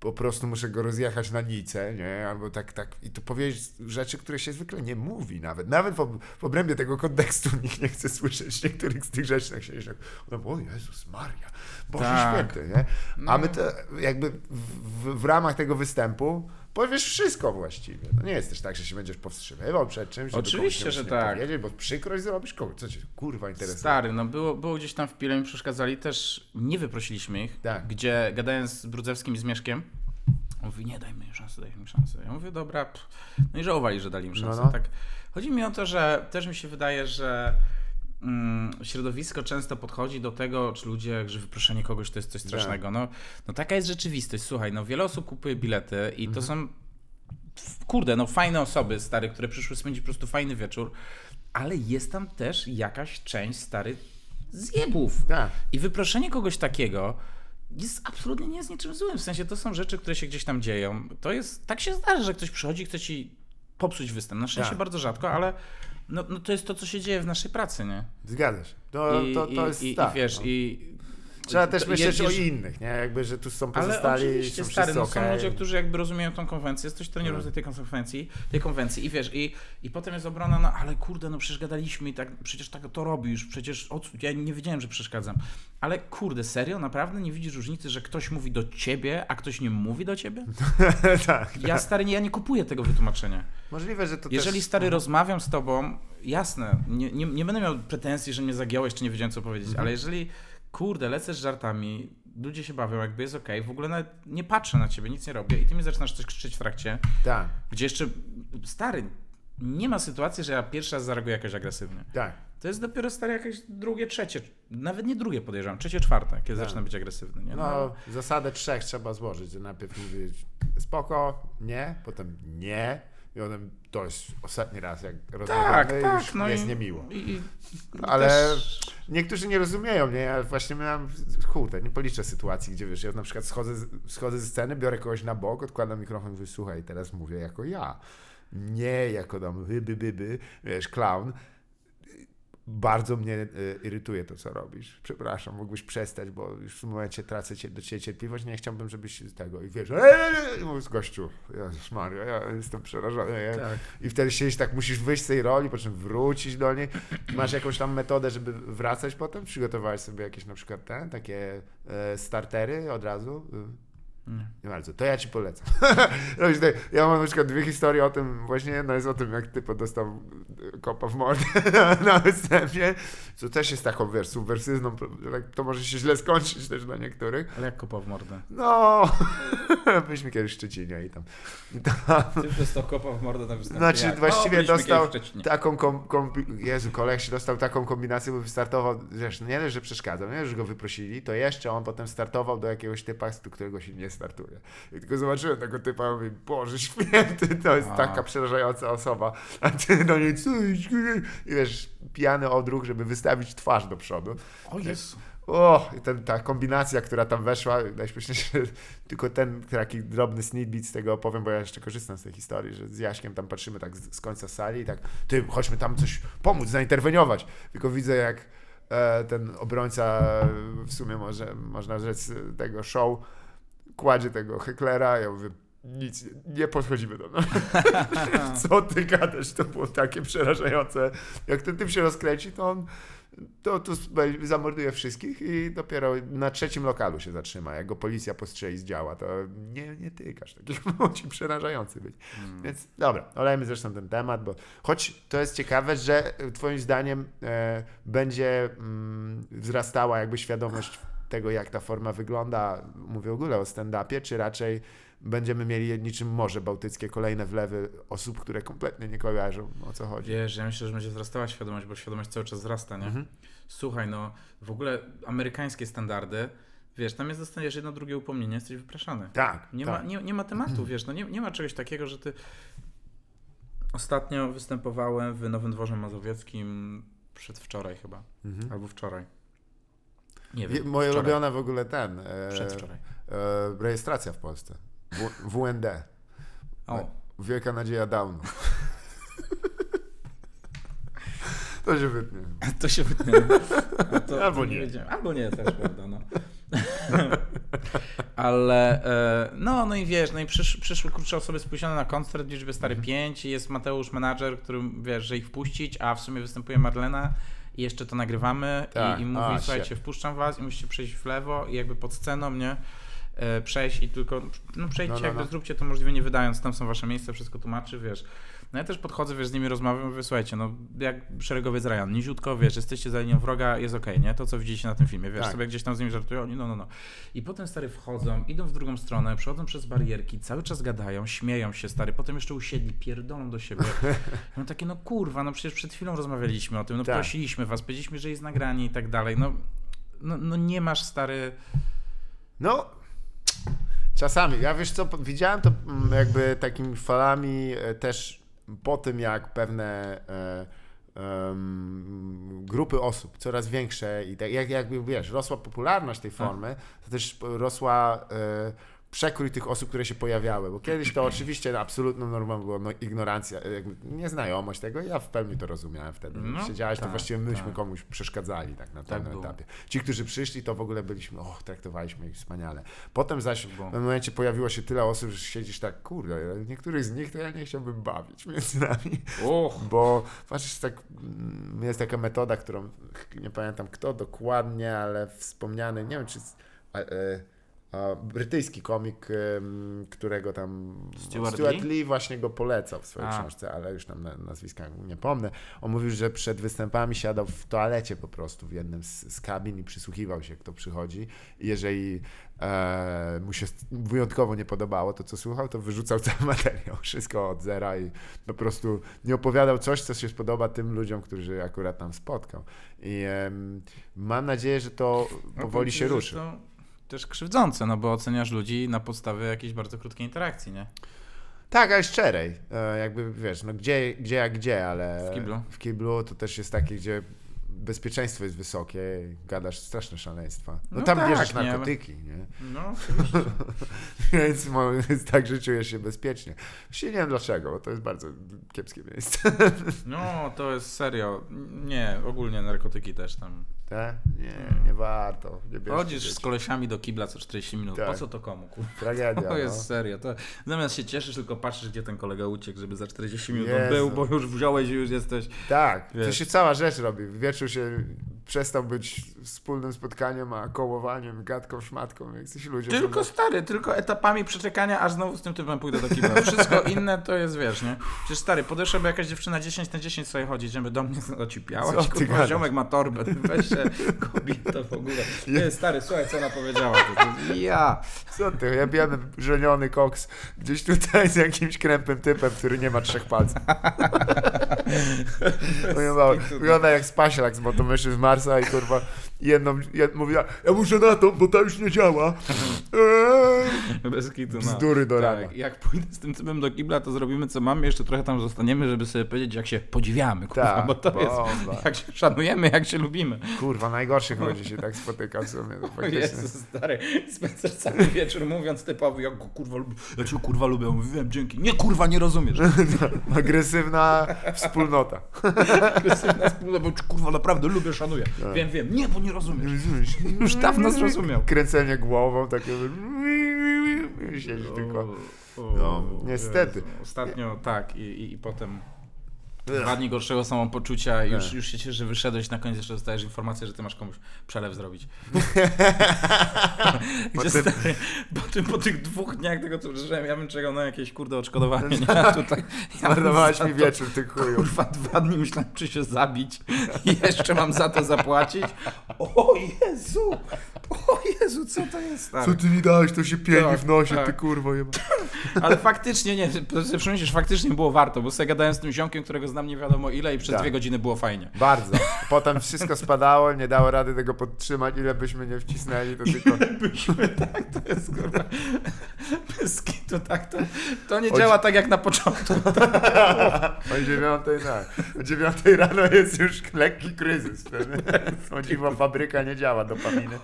po prostu muszę go rozjechać na nicę, nie, albo tak, tak, i tu powiedzieć rzeczy, które się zwykle nie mówi nawet, nawet w, w obrębie tego kontekstu nikt nie chce słyszeć niektórych z tych rzeczy, tak się że ona mówi, o Jezus Maria, Boże Tak. Święty, nie, a No. my to jakby w, w, w ramach tego występu powiesz wszystko właściwie. No nie jest też tak, że się będziesz powstrzymywał przed czymś, Oczywiście, że tak. powiedzieć, bo przykrość zrobisz komuś. Co cię kurwa interesuje? Stary, no było, było gdzieś tam w Pile mi przeszkadzali, też nie wyprosiliśmy ich, Tak. gdzie gadając z Brudzewskim i z Mieszkiem, on mówi, nie, daj mi szansę, daj mi szansę. Ja mówię, dobra, no i żałowali, że dali im szansę. No, no. Tak. Chodzi mi o to, że też mi się wydaje, że środowisko często podchodzi do tego, czy ludzie, że wyproszenie kogoś to jest coś strasznego. No, no taka jest rzeczywistość, słuchaj, no wiele osób kupuje bilety i to są kurde, no fajne osoby, stary, które przyszły spędzić po prostu fajny wieczór, ale jest tam też jakaś część, stary, zjebów. Tak. I wyproszenie kogoś takiego jest absolutnie nie jest niczym złym. W sensie to są rzeczy, które się gdzieś tam dzieją. To jest, tak się zdarza, że ktoś przychodzi i chce ci popsuć występ. Na szczęście Tak. bardzo rzadko, ale no, no to jest to, co się dzieje w naszej pracy, nie? Zgadza się. To, I, to, to i, jest i, tak. i wiesz, no. i Trzeba też myśleć o innych, nie? Jakby, że tu są ale pozostali oczywiście, są stary, no są okej. ludzie, którzy jakby rozumieją tą konwencję, jesteś trenierem Tak. tej konwencji, tej konwencji i wiesz, i, i potem jest obrona, no ale kurde, no przecież gadaliśmy i tak, przecież tak to robisz, przecież o, ja nie wiedziałem, że przeszkadzam. Ale kurde, serio? Naprawdę nie widzisz różnicy, że ktoś mówi do ciebie, a ktoś nie mówi do ciebie? tak. Ja stary, nie, ja nie kupuję tego wytłumaczenia. Możliwe, że to Jeżeli też... stary rozmawiam z tobą, jasne, nie, nie, nie będę miał pretensji, że mnie zagiąłeś, czy nie wiedziałem co powiedzieć, Mhm. ale jeżeli, kurde, lecę z żartami, ludzie się bawią, jakby jest okej, w ogóle nawet nie patrzę na ciebie, nic nie robię i ty mi zaczynasz coś krzyczeć w trakcie, Tak, gdzie jeszcze, stary, nie ma sytuacji, że ja pierwszy raz zareaguję jakoś agresywnie. tak. To jest dopiero stary jakieś drugie, trzecie, nawet nie drugie podejrzewam, trzecie, czwarte, kiedy Tak. zaczyna być agresywny, nie? No, zasadę trzech trzeba złożyć, że najpierw mówić spoko, nie, potem nie i potem to jest ostatni raz, jak rozmawiamy, tak, już tak, no jest i, niemiło. I, i Ale też- niektórzy nie rozumieją, nie? Ja właśnie miałem, kurde, nie policzę sytuacji, gdzie wiesz, ja na przykład schodzę, schodzę ze sceny, biorę kogoś na bok, odkładam mikrofon i mówię, słuchaj, teraz mówię jako ja. Nie jako tam hyby, byby, wiesz, clown. Bardzo mnie y, irytuje to, co robisz. Przepraszam, mógłbyś przestać, bo już w tym momencie tracę cię, do ciebie cierpliwość, nie chciałbym, żebyś z tego i wiesz, eee, mówisz, gościu, Jezus Maria, ja jestem przerażony. Ja, Tak. i wtedy siedzisz tak, musisz wyjść z tej roli, po czym wrócić do niej. Masz jakąś tam metodę, żeby wracać potem? Przygotowałeś sobie jakieś na przykład te, takie e, startery od razu? Nie. Bardzo. To ja ci polecam. Tutaj- ja mam na przykład dwie historie o tym, właśnie jedna jest o tym, jak typ dostał kopa w mordę na, występie, co też jest taką, wiesz, subwersyzną, tak to może się źle skończyć też dla niektórych. Ale jak kopa w mordę? No, byliśmy kiedyś w Szczecinie i tam, i tam Ty dostał kopa w mordę na występie. Znaczy, Jak? właściwie byliśmy dostał taką kom, kombi- Jezu, koleś dostał taką kombinację, bo wystartował, wiesz, nie dość, że przeszkadzał, nie dość, że go wyprosili, to jeszcze on potem startował do jakiegoś typa, z którego się nie startuje. I tylko zobaczyłem tego typa i mówię, Boże święty, to jest A. taka przerażająca osoba, a ty do niej coś, i wiesz, pijany odruch, żeby wystawić twarz do przodu. O Jezu. O, i ten, ta kombinacja, która tam weszła, najśmieszniejsze, tylko ten taki drobny snidbit z tego opowiem, bo ja jeszcze korzystam z tej historii, że z Jaśkiem tam patrzymy tak z, z końca sali i tak, ty, chodźmy tam coś pomóc, zainterweniować. Tylko widzę, jak e, ten obrońca, w sumie może, można rzec, tego show, kładzie tego heklera, ja mówię, nic, nie podchodzimy do nas. Co ty gadasz? To było takie przerażające. Jak ten typ się rozkręci, to on to, to zamorduje wszystkich i dopiero na trzecim lokalu się zatrzyma. Jak go policja postrzeli z działa, to nie, nie tykasz. Takich ludzi przerażający być. Więc dobra, olejmy zresztą ten temat, bo choć to jest ciekawe, że e, twoim zdaniem e, będzie mm, wzrastała jakby świadomość tego, jak ta forma wygląda, mówię w ogóle o stand-upie, czy raczej będziemy mieli niczym Morze Bałtyckie kolejne wlewy osób, które kompletnie nie kojarzą o co chodzi. Wiesz, ja myślę, że będzie wzrastała świadomość, bo świadomość cały czas wzrasta, nie? Mhm. Słuchaj, no w ogóle amerykańskie standardy, wiesz, tam jest dostaniesz jedno, drugie upomnienie, jesteś wypraszany. Tak, Nie, tak. ma, nie, nie ma tematu, wiesz, no nie, nie ma czegoś takiego, że ty... Ostatnio występowałem w Nowym Dworze Mazowieckim przedwczoraj chyba, Mhm. albo wczoraj. Nie wiem, Moje wczoraj. ulubione w ogóle ten. E, Przedwczoraj. e, rejestracja w Polsce. W, WND. O, Wielka nadzieja Downu. To się wytnie. to się wytnie. A to Albo nie. wiedziałem. Albo nie, też prawda, no. Ale, e, no, no i wiesz, no i przysz, przyszły kurczę osoby spóźnione na koncert w liczbie stary 5 i jest Mateusz, menadżer, który wiesz, że ich wpuścić, a w sumie występuje Marlena i jeszcze to nagrywamy Tak, i, i mówi, a, słuchajcie, shit. wpuszczam was i musicie przejść w lewo i jakby pod sceną, nie? E, przejść i tylko, no przejdźcie, No, no, jakby no. zróbcie to możliwie nie wydając, tam są wasze miejsca, wszystko tłumaczy, wiesz. No ja też podchodzę, wiesz, z nimi rozmawiam, mówię, słuchajcie, no jak szeregowiec Ryan, niziutko, wiesz, jesteście za linią wroga, jest okej, nie? To, co widzicie na tym filmie, wiesz, Tak. sobie gdzieś tam z nimi żartują, oni, no, no, no. I potem, stary, wchodzą, idą w drugą stronę, przechodzą przez barierki, cały czas gadają, śmieją się, stary, potem jeszcze usiedli, pierdolą do siebie. No takie, no kurwa, no przecież przed chwilą rozmawialiśmy o tym, no Tak. prosiliśmy was, powiedzieliśmy, że jest nagranie i tak dalej, no, no, no nie masz, stary, No, czasami. Ja wiesz co, widziałem to mm, jakby takimi falami e, też po tym, jak pewne e, grupy osób, coraz większe i tak, jak, jakby wiesz, rosła popularność tej formy, to też rosła e, przekrój tych osób, które się pojawiały, bo kiedyś to oczywiście absolutną normą była no, ignorancja, e, jakby nieznajomość tego, ja w pełni to rozumiałem wtedy. No, Siedziałeś, to tak, właściwie myśmy tak. komuś przeszkadzali tak na Tak pewnym etapie. Ci, którzy przyszli, to w ogóle byliśmy, och, traktowaliśmy ich wspaniale. Potem zaś To w pewnym momencie pojawiło się tyle osób, że siedzisz tak, kurde, niektórych z nich to ja nie chciałbym bawić między nami, uch, bo patrzysz, tak, mm, jest taka metoda, którą nie pamiętam kto dokładnie, ale wspomniany, nie wiem czy a, e, brytyjski komik, którego tam Stuart Stuart Lee? Lee właśnie go polecał w swojej A. książce, ale już tam na- nazwiska nie pomnę. On mówił, że przed występami siadał w toalecie po prostu w jednym z, z kabin i przysłuchiwał się, kto przychodzi. I jeżeli e, mu się wyjątkowo nie podobało to, co słuchał, to wyrzucał cały materiał, wszystko od zera i po prostu nie opowiadał coś, co się spodoba tym ludziom, którzy akurat tam spotkał. I em, mam nadzieję, że to No, powoli się ruszy. To też krzywdzące, no bo oceniasz ludzi na podstawie jakiejś bardzo krótkiej interakcji, nie? Tak, ale szczerej. E, jakby wiesz, no gdzie, gdzie jak gdzie, ale W kiblu. w kiblu to też jest takie, gdzie bezpieczeństwo jest wysokie, gadasz straszne szaleństwa. No, No tam tak, bierzesz nie, narkotyki, nie? No, oczywiście. Więc jest tak, że czujesz się bezpiecznie. Właściwie nie wiem dlaczego, bo to jest bardzo kiepskie miejsce. No, to jest serio. Nie, ogólnie narkotyki też tam. Tak? Nie, nie warto. Nie Chodzisz dzieci. z kolesiami do kibla co 40 minut. Tak. Po co to komu? Kurwa? Tragedia, To jest no. serio. To zamiast się cieszysz, tylko patrzysz, gdzie ten kolega uciekł, żeby za 40 minut Jezu. był, bo już wziąłeś i już jesteś. Tak, to Wiesz. się cała rzecz robi. Wieczór się przestał być wspólnym spotkaniem, a kołowaniem, gadką, szmatką. Jesteś ludzie. Tylko stary, tylko etapami przeczekania, aż znowu z tym typem pójdę do kibla. Wszystko inne to jest, wiesz, nie? Przecież stary, podeszłaby jakaś dziewczyna 10 na 10 sobie chodzić, żeby do mnie ty kurwa, ziomek ma torbę, weź się, kobieta w ogóle. Nie, stary, słuchaj, co ona powiedziała. To, ja. Co ty, ja pijany żeniony koks gdzieś tutaj z jakimś krępym typem, który nie ma trzech palców. Wygląda, wygląda jak spasielak z motomyszy z Marsa i kurwa jedną, jed, mówiła, ja muszę na to, bo ta już nie działa. Eee. Bez kitu, no. Bzdury do rana. Tak, jak pójdę z tym typem do kibla, to zrobimy co mamy, jeszcze trochę tam zostaniemy, żeby sobie powiedzieć, jak się podziwiamy, kurwa, Tak, bo to bomba. jest, jak się szanujemy, jak się lubimy. Kurwa, najgorszych ludzi się tak spotyka w sumie. To O faktycznie. Jezu, stary, Spencer cały wieczór mówiąc typowi, jak go kurwa lubię, ja cię kurwa lubię, mówię, wiem, dzięki. Nie kurwa, nie rozumiesz. Agresywna wspólnota. Agresywna wspólna, bo kurwa naprawdę lubię, szanuję. Tak. Wiem, wiem, nie, bo nie rozumiesz. Już dawno zrozumiał. Kręcenie głową, takie... Siedzi tylko... No, niestety. Ostatnio tak i, i, i potem dwa dni gorszego samopoczucia i już, Tak. już się cieszę, że wyszedłeś, na koniec jeszcze dostajesz informację, że ty masz komuś przelew zrobić. Gdzie Potem- stary, po, tym, po tych dwóch dniach tego, co przeżyłem, ja bym czekał na jakieś kurde odszkodowanie. Nie? A tutaj, ja Zmarnowałeś mi wieczór, ty chuju. Kurwa, dwa dni myślałem, czy się zabić i jeszcze mam za to zapłacić. O Jezu! O Jezu, co to jest, stary? Co ty mi dałeś, to się pieni Tak, w nosie, tak. ty kurwo jeba. Ale faktycznie, nie, przemyślisz, faktycznie było warto, bo sobie gadałem z tym ziomkiem, którego znam nie wiadomo ile i przez Tak. dwie godziny było fajnie. Bardzo. Potem wszystko spadało, nie dało rady tego podtrzymać, ile byśmy nie wcisnęli, to tylko... Byliśmy, tak, to jest kurwa, bez kitu, tak, to, to nie Chodź- działa tak jak na początku. O dziewiątej, tak. O dziewiątej rano jest już lekki kryzys. O dziwo, fabryka nie działa, dopaminy.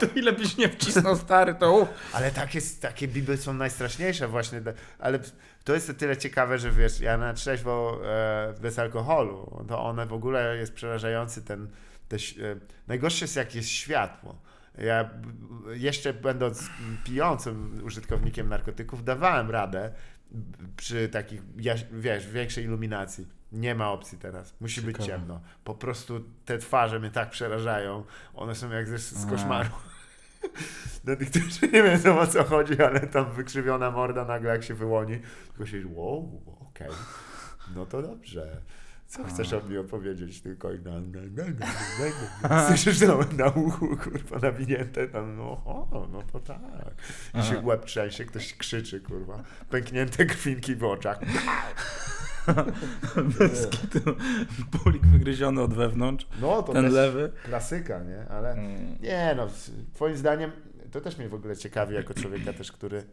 To ile byś nie wcisnął stary, to uff. Ale takie, takie biby są najstraszniejsze właśnie, ale to jest tyle ciekawe, że wiesz, ja na trzeźwo e, bez alkoholu, to one w ogóle jest przerażający ten, te, e, najgorsze jest jak jest światło. Ja jeszcze będąc pijącym użytkownikiem narkotyków dawałem radę przy takich, wiesz, większej iluminacji. Nie ma opcji teraz. Musi być Ciekawe. ciemno. Po prostu te twarze mnie tak przerażają. One są jak ze, z koszmaru. Dla tych, którzy nie wiedzą o co chodzi, ale tam wykrzywiona morda nagle jak się wyłoni, tylko się wow, okej, no to dobrze. Co chcesz o mnie opowiedzieć? Tylko i na, na, na, na, na, na. Słyszysz na, na uchu, kurwa, nawinięte tam, no o, no to tak. I się łeb trzęsie, ktoś krzyczy, kurwa. Pęknięte krwinki w oczach. Bez kitu. Pulik wygryziony od wewnątrz, No to ten lewy. klasyka, nie? Ale nie no, twoim zdaniem, to też mnie w ogóle ciekawi jako człowieka też, który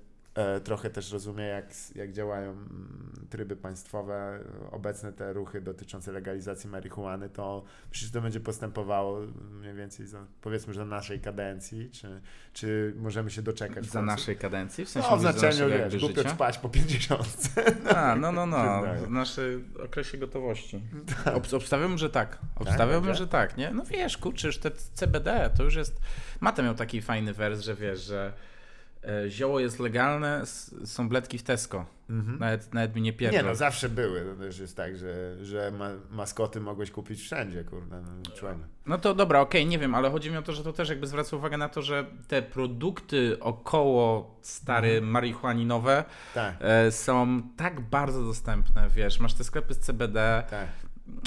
trochę też rozumie, jak, jak działają mm, tryby państwowe, e, obecne te ruchy dotyczące legalizacji marihuany, to przecież to będzie postępowało mniej więcej za, powiedzmy, że naszej kadencji, czy, czy możemy się doczekać Za naszej kadencji, w sensie No, w za znaczeniu, wiesz, głupio spać po 50. A, no, no, no, Przyznaję. w naszej okresie gotowości. Ob, obstawiam, że tak. Obstawiałbym, będzie? że tak, nie? No wiesz, kurczę, już te CBD to już jest... Mate miał taki fajny wers, że wiesz, że e, zioło jest legalne, są bledki w Tesco. Nawet, nawet mi nie Nie pierdol. no, zawsze były. To też jest tak, że, że ma, maskoty mogłeś kupić wszędzie, kurde. No, człowiek. No to dobra, okej, nie wiem, ale chodzi mi o to, że to też jakby zwraca uwagę na to, że te produkty około stary marihuaninowe Tak, e, są tak bardzo dostępne, wiesz, masz te sklepy z CBD, tak.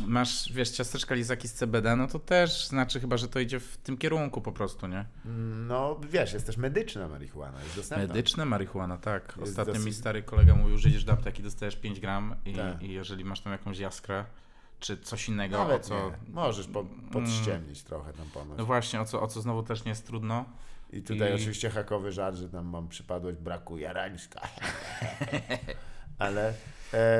Masz, wiesz, ciasteczka lizaki z CBD, no to też znaczy chyba, że to idzie w tym kierunku po prostu, nie? No wiesz, jest też medyczna marihuana, jest dostępna. Medyczne marihuana, tak. Jest Ostatnio dosyć- mi stary kolega mówił, że idziesz do apteki, dostajesz 5 gram i, Tak. i jeżeli masz tam jakąś jaskrę, czy coś innego, o Nawet co... nie. Możesz po, podściemnić trochę tam ponoć. No właśnie, o co, o co znowu też nie jest trudno. I tutaj i- oczywiście hakowy żart, że tam mam przypadłość braku jarańska. ale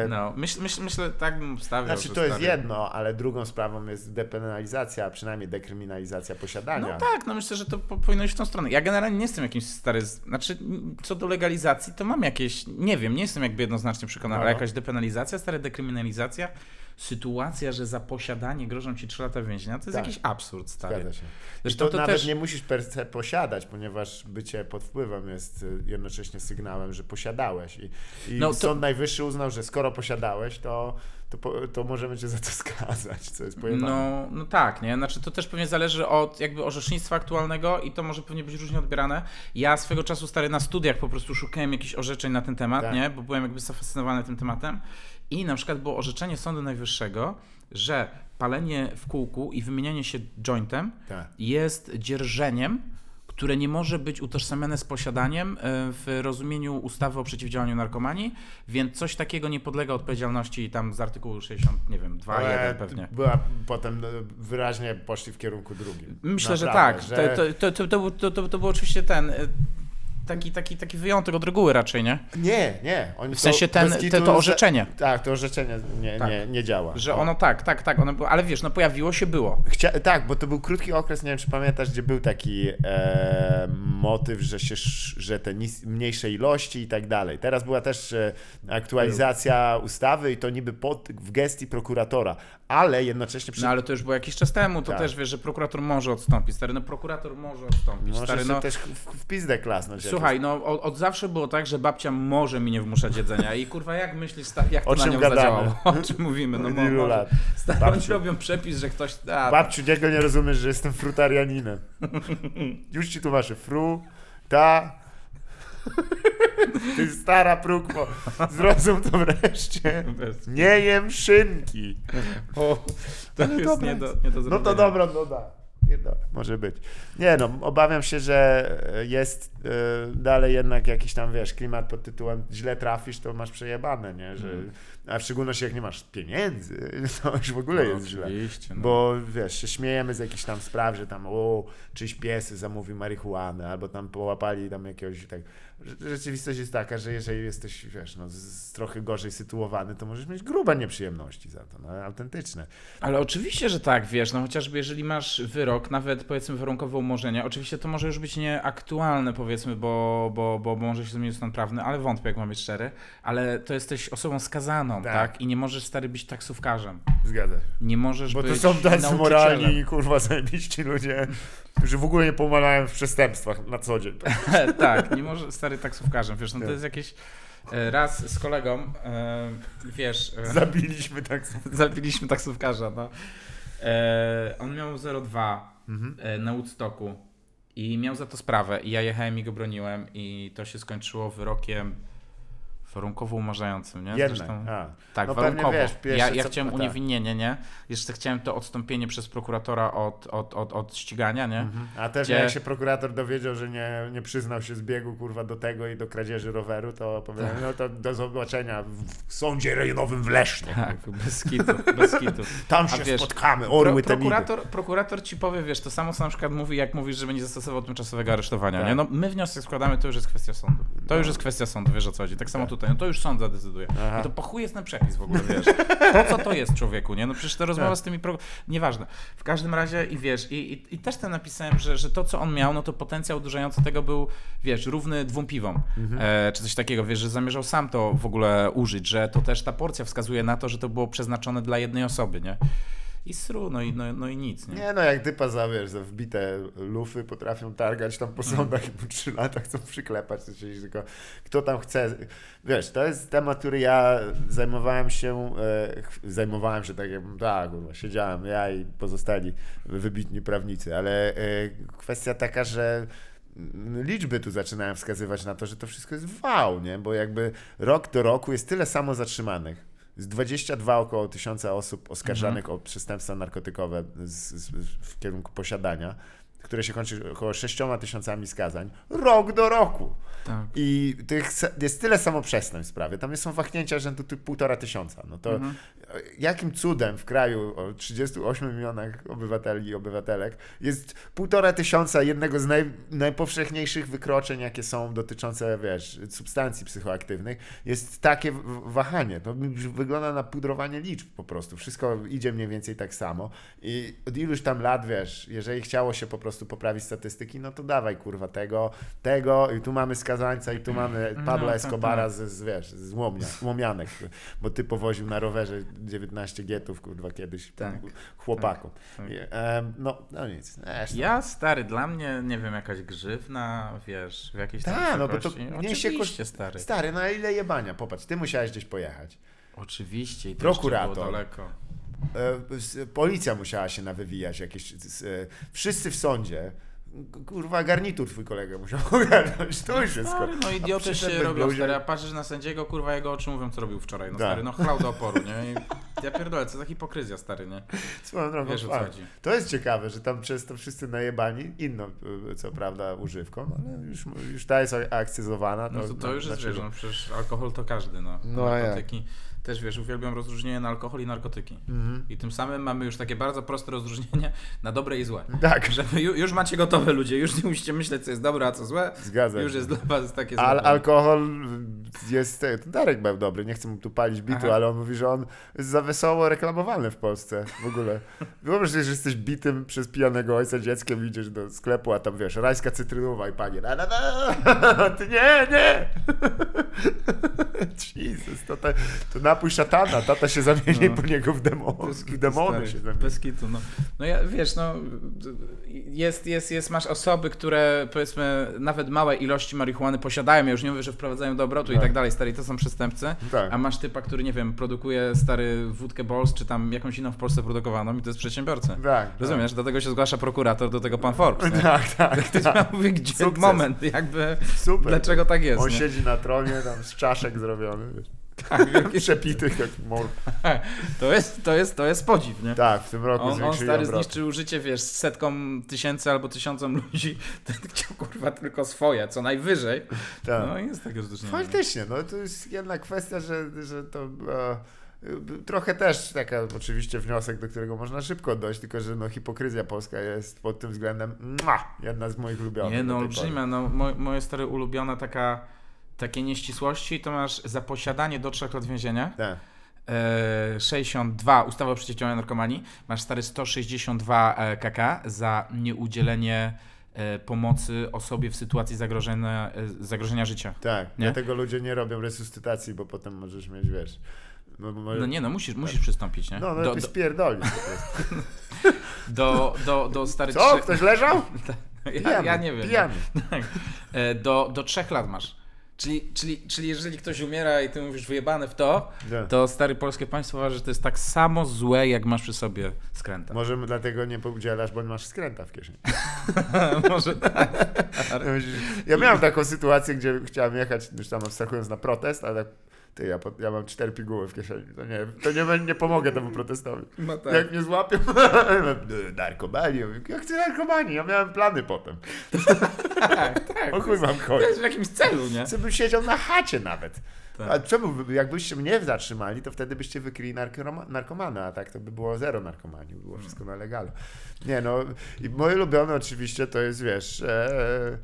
No, myśl, myśl, myślę, tak bym wstawiał, znaczy to jest stary... jedno, ale drugą sprawą jest depenalizacja, a przynajmniej dekryminalizacja posiadania. No tak, no myślę, że to po, powinno iść w tą stronę. Ja generalnie nie jestem jakimś stary, znaczy co do legalizacji, to mam jakieś, nie wiem, nie jestem jakby jednoznacznie przekonany, No. ale jakaś depenalizacja, stara dekryminalizacja, sytuacja, że za posiadanie grożą ci 3 lata więzienia, to jest Tak. jakiś absurd, stary. Zgadza się. Zresztą to, to nawet też... nie musisz per se posiadać, ponieważ bycie pod wpływem jest y, jednocześnie sygnałem, że posiadałeś. I, i No to- Sąd Najwyższy uznał, że skoro posiadałeś, to, to, to możemy cię za to skazać, co jest pojebane. No, no tak, nie? Znaczy to też pewnie zależy od jakby orzecznictwa aktualnego i to może pewnie być różnie odbierane. Ja swego czasu stary na studiach po prostu szukałem jakichś orzeczeń na ten temat, Tak. nie? Bo byłem jakby zafascynowany tym tematem i na przykład było orzeczenie Sądu Najwyższego, że palenie w kółku i wymienianie się jointem Tak. jest dzierżeniem, które nie może być utożsamiane z posiadaniem e, w rozumieniu ustawy o przeciwdziałaniu narkomanii, więc coś takiego nie podlega odpowiedzialności tam z artykułu 60, nie wiem, 2, 1 pewnie. Była potem y, wyraźnie poszli w kierunku drugim. Myślę, że Naprawdę, tak. że- To, to, to, to, był- to, to, to był oczywiście ten y, taki, taki, taki wyjątek od reguły raczej, nie? Nie, nie. Oni W sensie to, ten, te, to za- orzeczenie, Tak, to orzeczenie nie, Tak. nie, nie działa. że ono tak, tak, tak, ono było, ale wiesz, no pojawiło się, było. Chcia... Tak, bo to był krótki okres, nie wiem czy pamiętasz, gdzie był taki e, motyw, że, się, że te nis... mniejsze ilości i tak dalej. Teraz była też e, aktualizacja ustawy i to niby pod, w gestii prokuratora, ale jednocześnie przy... No ale to już było jakiś czas temu, to Tak. też wiesz, że prokurator może odstąpić, stary, no prokurator może odstąpić, Może stary, no. też w, w pizdę klasnąć. Słuchaj, no od, od zawsze było tak, że babcia może mi nie wmuszać jedzenia i kurwa jak myślisz, stary, jak to O na czym nią gadamy? zadziałało? O czym mówimy? No może, lat? oni robią przepis, że ktoś... A, Babciu, niego nie rozumiesz, że jestem frutarianinem. Już ci tłumaczę. Fru, ta... Ty stara prókwo, zrozum to wreszcie. Nie jem szynki. O, to Ale jest nie do, nie do No to dobra, no da. Pierdolę, Może być. Nie no, obawiam się, że jest e, dalej jednak jakiś tam, wiesz, klimat pod tytułem źle trafisz, to masz przejebane, nie? Że, Mm. A w szczególności jak nie masz pieniędzy, to już w ogóle No, jest źle. No. Bo wiesz, się śmiejemy z jakichś tam spraw, że tam o, czyś pies zamówił marihuanę, albo tam połapali tam jakiegoś tak. Rze- Rzeczywistość jest taka, że jeżeli jesteś, wiesz, no, z, trochę gorzej sytuowany, to możesz mieć grube nieprzyjemności za to, no, autentyczne. Ale oczywiście, że tak, wiesz, no chociażby jeżeli masz wyrok, nawet powiedzmy warunkowe umorzenia, oczywiście to może już być nieaktualne powiedzmy, bo, bo, bo, bo może się zmienić stan prawny, ale wątpię, jak mam być szczery, ale to jesteś osobą skazaną, tak? Tak. I nie możesz stary być taksówkarzem. Zgadza. Nie możesz Bo być to są tacy moralni, kurwa, zajebiści ludzie, którzy w ogóle nie pomalają w przestępstwach na co dzień. tak, nie może stary taksówkarzem, wiesz, no to jest jakieś... e, Raz z kolegą, e, wiesz... e, Zabiliśmy tak. Zabiliśmy taksówkarza, no. On miał 0,2 Mhm. na Woodstocku i miał za to sprawę i ja jechałem i go broniłem i to się skończyło wyrokiem warunkowo umarzającym, nie? Jednak. Zresztą, A. tak, no pewnie warunkowo. wiesz, pierwsze ja ja co- chciałem no tak. uniewinnienie, nie? Jeszcze chciałem to odstąpienie przez prokuratora od, od, od, od ścigania, nie? Mhm. A też Gdzie- jak się prokurator dowiedział, że nie, nie przyznał się zbiegu kurwa do tego i do kradzieży roweru, to powiedział, Tak. no to do zobaczenia w, sądzie rejonowym w Lesznie. Tak, bez kitu, bez kitu. Tam się wiesz, spotkamy, Pro, orły midy. prokurator, prokurator ci powie, wiesz, to samo co na przykład mówi, jak mówisz, że będzie zastosował tymczasowego aresztowania, Tak. nie? No my wniosek składamy, to już jest kwestia sądu. To No. już jest kwestia sądu, wiesz o co chodzi. Tak samo tutaj, no to już sąd zadecyduje. Aha. No to po chuj jest ten przepis w ogóle, wiesz. Po co to jest człowieku, nie? No przecież ta rozmowa Tak. z tymi... Pro... Nieważne. W każdym razie i wiesz, i, i, i też tam napisałem, że, że to co on miał, no to potencjał uderzający tego był, wiesz, równy dwóm piwom. Mhm. E, czy coś takiego, wiesz, że zamierzał sam to w ogóle użyć, że to też ta porcja wskazuje na to, że to było przeznaczone dla jednej osoby, nie? I sru, no i, no, no i nic, nie? Nie no, jak typa za, wiesz, za wbite lufy potrafią targać tam po sądach i po trzy lata chcą przyklepać, to się tylko kto tam chce. Wiesz, to jest temat, który ja zajmowałem się, e, zajmowałem się tak jakbym, tak, kurwa, siedziałem ja i pozostali wybitni prawnicy, ale e, kwestia taka, że mm, liczby tu zaczynają wskazywać na to, że to wszystko jest wał, nie? Bo jakby rok do roku jest tyle samo zatrzymanych. Z 22 około tysiąca osób oskarżanych o przestępstwa narkotykowe z, z, w kierunku posiadania, które się kończy około 6 tysiącami skazań. Rok do roku. Tak. I tych jest tyle samo przestępstw w sprawie. Tam są wahnięcia rzędu ty- półtora tysiąca. No to Mhm. Jakim cudem w kraju o 38 milionach obywateli i obywatelek jest półtora tysiąca jednego z naj, najpowszechniejszych wykroczeń, jakie są dotyczące, wiesz, substancji psychoaktywnych, jest takie wahanie. To wygląda na pudrowanie liczb po prostu. Wszystko idzie mniej więcej tak samo. I od iluś tam lat, wiesz, jeżeli chciało się po prostu poprawić statystyki, no to dawaj kurwa tego, tego i tu mamy skazańca i tu mamy No, Pabla tak, Escobara tak. z, z, wiesz, z Łomnia, Łomianek, bo ty powoził na rowerze 19 gietów, kurwa, kiedyś Tak. chłopaku. tak. I, em, no, no nic. Zresztą. Ja, stary, dla mnie, nie wiem, jakaś grzywna, wiesz, w jakiejś tam Tak, no bo to wysokości. nie się Oczywiście, koszt- stary. Stary, no a ile jebania? Popatrz, ty musiałeś gdzieś pojechać. Oczywiście. I to Prokurator. E, Policja musiała się nawywijać jakieś. e, Wszyscy w sądzie. Kurwa, garnitur twój kolega musiał ogarnąć. To już jest Stary, no idioty się robią, bluzie. stary, a patrzysz na sędziego, kurwa, jego oczy mówią, co robił wczoraj, no Tak. stary, no chlał do oporu, nie? I ja pierdolę, co za hipokryzja, stary, nie? Swoją drogą, Wiesz, o. To jest ciekawe, że tam często wszyscy najebani, inną e, co prawda używką, ale już, już ta jest akcyzowana. No to, to już jest, wiesz, dlaczego? no przecież alkohol to każdy, no. No, a jak? Też, wiesz, uwielbiam rozróżnienie na alkohol i narkotyki. Mhm. I tym samym mamy już takie bardzo proste rozróżnienie na dobre i złe. Tak, Że wy już macie gotowe ludzie, już nie musicie myśleć, co jest dobre, a co złe. zgadza Już jest dla was takie Al, złe. alkohol jest. to Darek był dobry, nie chcę mu tu palić bitu, Aha. ale on mówi, że on jest za wesoło reklamowalny w Polsce w ogóle. Wyobraź sobie, że jesteś bitym przez pijanego ojca dzieckiem, idziesz do sklepu, a tam wiesz, rajska cytrynowa i panie. Na, na, na. Ty nie, nie! Jesus, to, te, to napój szatana, tata się zamieni No. po niego w, demo, w demony się zamieni. Bez kitu, no. No ja, wiesz, no, jest, jest, jest, masz osoby, które powiedzmy nawet małe ilości marihuany posiadają, ja już nie mówię, że wprowadzają do obrotu i Tak. tak dalej, stary, to są przestępcy, Tak. a masz typa, który, nie wiem, produkuje stary wódkę Bols, czy tam jakąś inną w Polsce produkowaną i to jest przedsiębiorca. Tak, Rozumiesz? Do tego się zgłasza prokurator, do tego pan Forbes, nie? Tak, tak. Ktoś tak. ma gdzie Sukces. moment, jakby, Super. dlaczego tak jest, On nie? siedzi na tronie, tam z czaszek zrobiony. Wiesz. Tak, Przepitych jak mor. to jest, to jest, to jest podziw, nie? Tak, w tym roku On, on stary obroty. zniszczył życie, wiesz, setkom tysięcy albo tysiącom ludzi. Ten chciał kurwa tylko swoje, co najwyżej. Tak. No i jest takie rozróżnienie. Faktycznie, no to jest jedna kwestia, że, że to e, trochę też taka oczywiście wniosek, do którego można szybko dojść, tylko że no hipokryzja polska jest pod tym względem mua, jedna z moich ulubionych. Nie no, olbrzymia. No, mo, moje stare ulubiona taka, takie nieścisłości to masz za posiadanie do 3 lat więzienia. Tak. E, 62 ustawa o przeciwdziałaniu narkomanii. Masz stary 162 e, kk za nieudzielenie e, pomocy osobie w sytuacji zagrożenia, e, zagrożenia życia. Tak, Nie? dlatego ludzie nie robią resuscytacji, bo potem możesz mieć, wiesz... No, No nie no, musisz, musisz przystąpić, nie? no, no do, ty do, prostu. do, do, do stary Co? Ktoś leżał? Ja, ja nie wiem. Tak. E, Do, do trzech lat masz. Czyli, czyli, czyli jeżeli ktoś umiera i ty mówisz wyjebane w to, Tak. to stary polskie państwo uważa, że to jest tak samo złe, jak masz przy sobie skręta. Może dlatego nie udzielasz, bo masz skręta w kieszeni. Może tak. Ja miałem taką sytuację, gdzie chciałem jechać, już tam abstrahując na protest, ale tak, ty, ja, ja mam cztery piguły w kieszeni, to nie, to nie, nie pomogę temu protestowi. No tak. Jak mnie złapią, narkomani, ja mówię, jak chcę narkomani, ja miałem plany potem. tak, tak. O chuj mam To chodzić. jest w jakimś celu, nie? Co bym siedział na chacie nawet. Tak. A czemu, by- jakbyście mnie zatrzymali, to wtedy byście wykryli narkoma, narkomana, a tak to by było zero narkomanii, by było wszystko na legalu. Nie no, i moje ulubione oczywiście to jest, wiesz, e,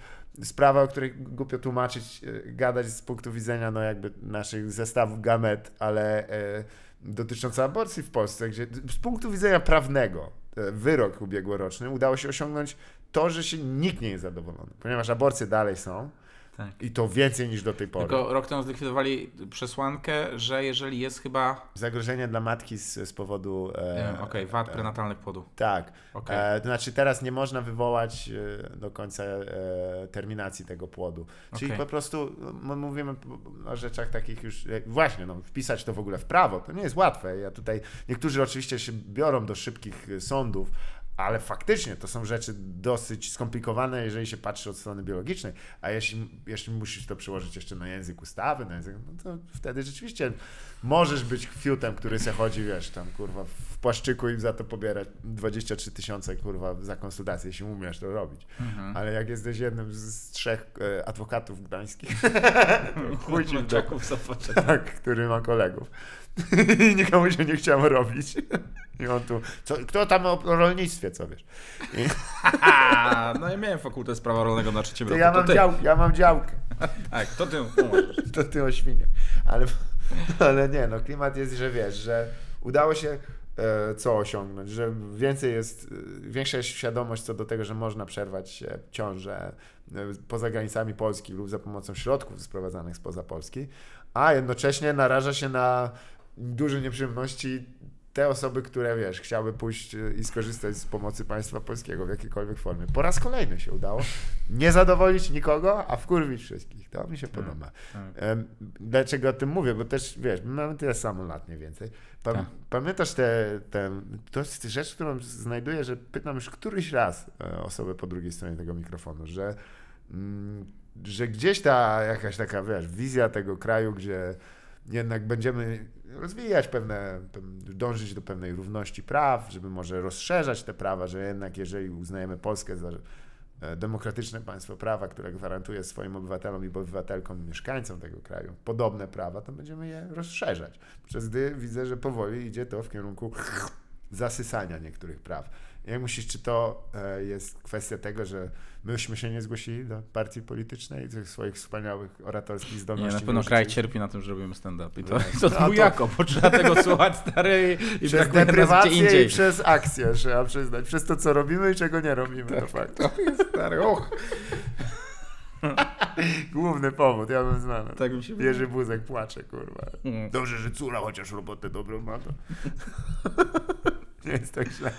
sprawa, o której głupio tłumaczyć, e, gadać z punktu widzenia, no jakby naszych zestawów gamet, ale e, dotycząca aborcji w Polsce, gdzie z punktu widzenia prawnego, e, wyrok ubiegłoroczny, udało się osiągnąć to, że się nikt nie jest zadowolony, ponieważ aborcje dalej są, Tak. I to więcej niż do tej pory. Tylko rok temu zlikwidowali przesłankę, że jeżeli jest chyba. Zagrożenie dla matki z, z powodu... e, Nie wiem, okej, wad prenatalnych płodu. Tak. Okej. E, to znaczy teraz nie można wywołać e, do końca e, terminacji tego płodu. Czyli Okej. po prostu m- mówimy o rzeczach takich już, e, właśnie, no, wpisać to w ogóle w prawo, to nie jest łatwe. Ja tutaj, niektórzy oczywiście się biorą do szybkich e, sądów, ale faktycznie to są rzeczy dosyć skomplikowane, jeżeli się patrzy od strony biologicznej, a jeśli, jeśli musisz to przełożyć jeszcze na język ustawy, na język, no to wtedy rzeczywiście możesz być fiutem, który se chodzi, wiesz, tam kurwa w płaszczyku i za to pobierać 23 tysiące kurwa za konsultację, jeśli umiesz to robić. Mhm. Ale jak jesteś jednym z, trzech e, adwokatów gdańskich, chuj ci w tak, który ma kolegów. I nikomu się nie chciało robić. I on tu, co, kto tam o, rolnictwie, co wiesz? I, no ja miałem fakultet prawa rolnego na trzecim to roku. ja, to mam ty. dział, ja mam działkę. Tak, to ty to ty o świniach. Ale, ale nie, no klimat jest, że wiesz, że udało się e, co osiągnąć, że więcej jest, e, większa jest świadomość co do tego, że można przerwać ciążę e, poza granicami Polski lub za pomocą środków sprowadzanych spoza Polski, a jednocześnie naraża się na duże nieprzyjemności te osoby, które wiesz, chciały pójść i skorzystać z pomocy państwa polskiego w jakiejkolwiek formie. Po raz kolejny się udało nie zadowolić nikogo, a wkurwić wszystkich. To mi się podoba. tak. Em, Dlaczego o tym mówię? Bo też, wiesz, my mamy tyle samo lat mniej więcej. Pa- Tak. Pamiętasz te, te, to rzecz, którą znajduję, że pytam już któryś raz e, osobę po drugiej stronie tego mikrofonu, że, mm, że gdzieś ta jakaś taka, wiesz, wizja tego kraju, gdzie jednak będziemy rozwijać pewne, pew- dążyć do pewnej równości praw, żeby może rozszerzać te prawa, że jednak jeżeli uznajemy Polskę za e, demokratyczne państwo prawa, które gwarantuje swoim obywatelom i obywatelkom, mieszkańcom tego kraju podobne prawa, to będziemy je rozszerzać. Przez gdy widzę, że powoli idzie to w kierunku zasysania niektórych praw. Jak myślisz, czy to e, jest kwestia tego, że myśmy się nie zgłosili do partii politycznej, tych swoich wspaniałych oratorskich Nie, zdolności? na pewno kraj cierpi na tym, że robimy stand-up. I to, No. to dwójako, bo trzeba tego słuchać stary i Przez deprywację i przez akcję, trzeba przyznać. Przez to, co robimy i czego nie robimy, to fakt. To jest stary, och. Główny powód, ja bym znany. Tak mi się Jerzy Buzek płacze, kurwa. Mm. Dobrze, że córa chociaż robotę dobrą ma to. nie jest tak źle.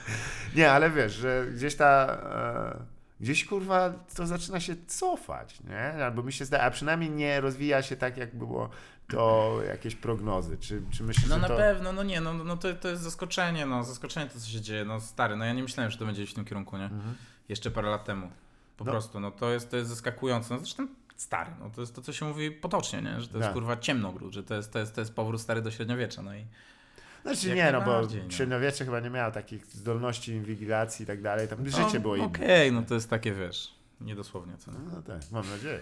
Nie, ale wiesz, że gdzieś ta... E, gdzieś, kurwa, to zaczyna się cofać, nie? Albo mi się zdaje, a przynajmniej nie rozwija się tak, jak było to jakieś prognozy. Czy, czy myślisz, No na to... pewno, no nie, no, no to, to jest zaskoczenie, no zaskoczenie to, co się dzieje, no stary, no ja nie myślałem, że to będzie iść w tym kierunku, nie? Mhm. Jeszcze parę lat temu. Po No. prostu, no to jest, to jest zaskakujące, no zresztą stary, no to jest to, co się mówi potocznie, nie? Że to jest Tak. kurwa ciemnogród, że to jest, to jest, to jest powrót stary do średniowiecza, no i Znaczy Jak nie, no bo najbardziej, no. średniowiecze chyba nie miało takich zdolności inwigilacji i tak dalej. Tam życie no, było inne. Okej, no to jest takie, wiesz, niedosłownie, co nie? No tak, mam nadzieję.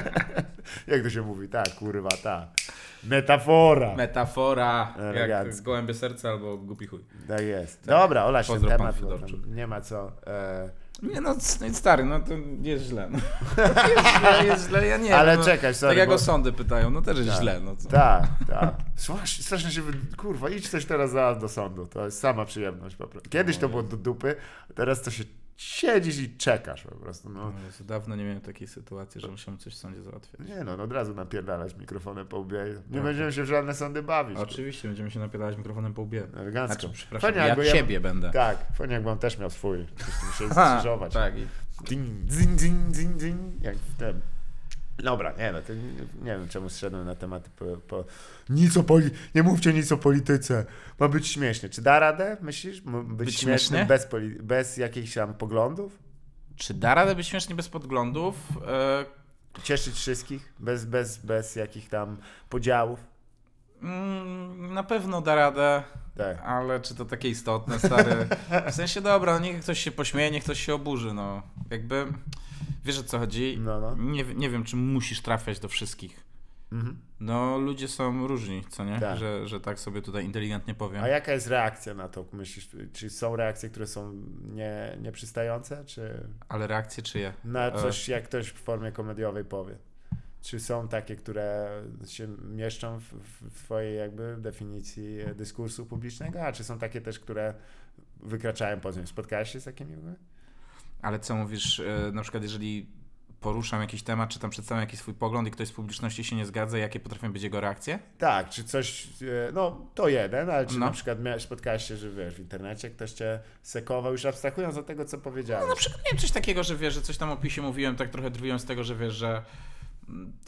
Jak to się mówi? Tak, kurwa, tak. Metafora. Metafora, jak Elegancko. z gołębie serca albo głupi chuj. tak jest. Dobra, Ola, się Pozdro, pan temat, bo Fedorczuk. tam nie ma co. E, Nie no, c- stary, no to jest źle. No. Jest źle, jest źle, ja nie ale wiem. no, czekaj, sorry. Tak jak bo- o sądy pytają, no też jest Tak. źle, no? Tak, tak. Strasznie, strasznie się. Kurwa, idź coś teraz za do sądu. To jest sama przyjemność po prostu. Kiedyś to było do dupy, teraz to się siedzisz i czekasz po prostu. No. No, dawno nie miałem takiej sytuacji, że musiałem coś w sądzie załatwiać. Nie no, no od razu napierdalać mikrofonem po łbie. Nie Tak. będziemy się w żadne sądy bawić. Oczywiście, będziemy się napierdalać mikrofonem po łbie. Elegancko. Znaczy, przepraszam, Fajnie, ja ja- ciebie będę. Tak, fajnie jakbym też miał swój. Musiał skrzyżować. tak, i Ding, ding, ding, ding, ding, jak w tym. Dobra, nie no, to nie, nie wiem czemu zszedłem na tematy po, po... Nic o poli... Nie mówcie nic o polityce. Ma być śmiesznie. Czy da radę, myślisz? Być, Być śmieszny bez, poli... bez jakichś tam poglądów? Czy da radę być śmiesznie bez podglądów? E, Cieszyć wszystkich? Bez, bez, bez jakichś tam podziałów? Mm, na pewno da radę, Tak. ale czy to takie istotne, stary? W sensie, dobra, no niech ktoś się pośmieje, niech ktoś się oburzy, no. Jakby, wiesz o co chodzi? No, no. Nie, nie wiem, czy musisz trafiać do wszystkich. Mhm. No, ludzie są różni, co nie? Tak. Że, że tak sobie tutaj inteligentnie powiem. A jaka jest reakcja na to, myślisz? Czy są reakcje, które są nie, nieprzystające, czy... Ale reakcje czyje? Na E, coś, jak ktoś w formie komediowej powie. Czy są takie, które się mieszczą w, w twojej jakby definicji dyskursu publicznego, a czy są takie też, które wykraczają poza nią? Spotkałeś się z takimi w ogóle? Ale co mówisz, e, na przykład jeżeli poruszam jakiś temat, czy tam przedstawiam jakiś swój pogląd i ktoś z publiczności się nie zgadza, jakie potrafią być jego reakcje? Tak, czy coś, e, no to jeden, ale czy No. na przykład miałeś, spotkałeś się, że wiesz, w internecie ktoś cię sekował, już abstrahując od tego, co powiedziałeś. No na przykład miałem coś takiego, że wiesz, że coś tam o opisie mówiłem, tak trochę drwiąc z tego, że wiesz, że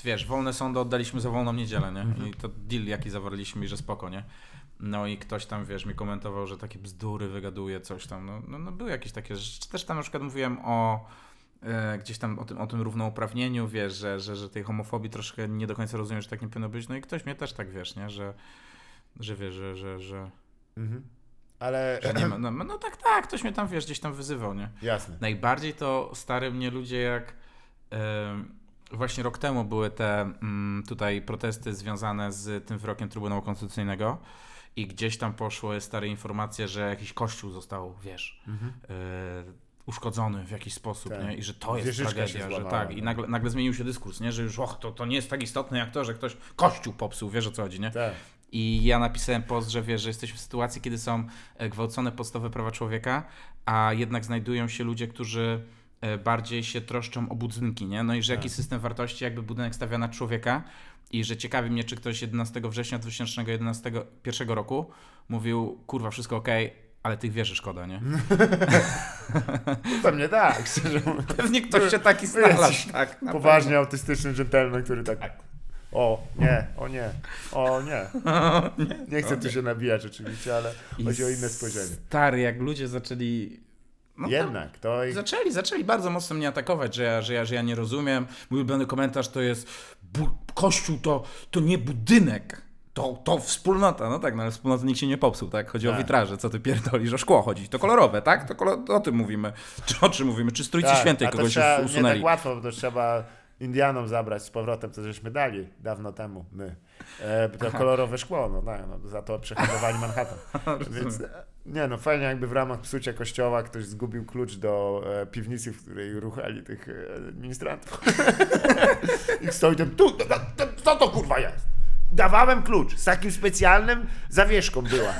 wiesz, wolne sądy oddaliśmy za wolną niedzielę, nie? Mhm. I to deal jaki zawarliśmy i że spoko, nie? No i ktoś tam, wiesz, mi komentował, że takie bzdury wygaduje, coś tam. No, no, no były jakieś takie rzeczy. Czy Też tam na przykład mówiłem o e, gdzieś tam o tym, o tym równouprawnieniu, wiesz, że, że, że tej homofobii troszkę nie do końca rozumiem, że tak nie powinno być. No i ktoś mnie też tak, wiesz, nie? Że, że wiesz, że, że, że, Mhm. Ale, że nie ma. No, no tak, tak, ktoś mnie tam, wiesz, gdzieś tam wyzywał, nie? jasne. Najbardziej to stary mnie ludzie jak właśnie rok temu były te mm, tutaj protesty związane z tym wyrokiem Trybunału Konstytucyjnego i gdzieś tam poszły stare informacje, że jakiś kościół został, wiesz, Mhm. e, uszkodzony w jakiś sposób, Tak. nie? I że to jest Wieżyczka tragedia, że złamała, tak. I no. nagle, nagle zmienił się dyskurs, nie? Że już, och, to, to nie jest tak istotne jak to, że ktoś kościół popsuł, wiesz o co chodzi, nie? Tak. I ja napisałem post, że wiesz, że jesteśmy w sytuacji, kiedy są e, gwałcone podstawowe prawa człowieka, a jednak znajdują się ludzie, którzy bardziej się troszczą o budynki, nie? No i że Tak. jaki system wartości jakby budynek stawia na człowieka i że ciekawi mnie, czy ktoś 11 września 2011 roku mówił, kurwa, wszystko okej, ale tych wieży szkoda, nie? Pewnie tak, szczerze. Pewnie ktoś się taki znalazł, tak. Poważnie autystyczny dżentelmen, który tak... O, nie, o nie, o nie. pewno. Nie. Nie chcę tu się nabijać oczywiście, ale I chodzi o inne spojrzenie. Stary, jak ludzie zaczęli... No Jednak, to. Zaczęli, zaczęli bardzo mocno mnie atakować, że ja, że ja, że ja nie rozumiem. Mój ulubiony komentarz to jest Kościół to, to nie budynek, to, to wspólnota. No tak, no ale wspólnoty nikt się nie popsuł, tak? Chodzi o Tak. witraże, co ty pierdolisz, o szkło chodzi. To kolorowe, tak? To kolor, o tym mówimy. Czy o czym mówimy? Czy z Trójcy Tak, Świętej kogoś trzeba, us- Nie usunęli? tak łatwo, bo to trzeba Indianom zabrać z powrotem, to żeśmy dali dawno temu, my. E, to kolorowe szkło, no, tak, no za to przehandlowali Manhattan. Więc nie no, fajnie jakby w ramach psucia kościoła ktoś zgubił klucz do e, piwnicy, w której ruchali tych e, ministrantów. I stoi tam, tu, to, to, co to kurwa jest? Dawałem klucz, z takim specjalnym zawieszką była,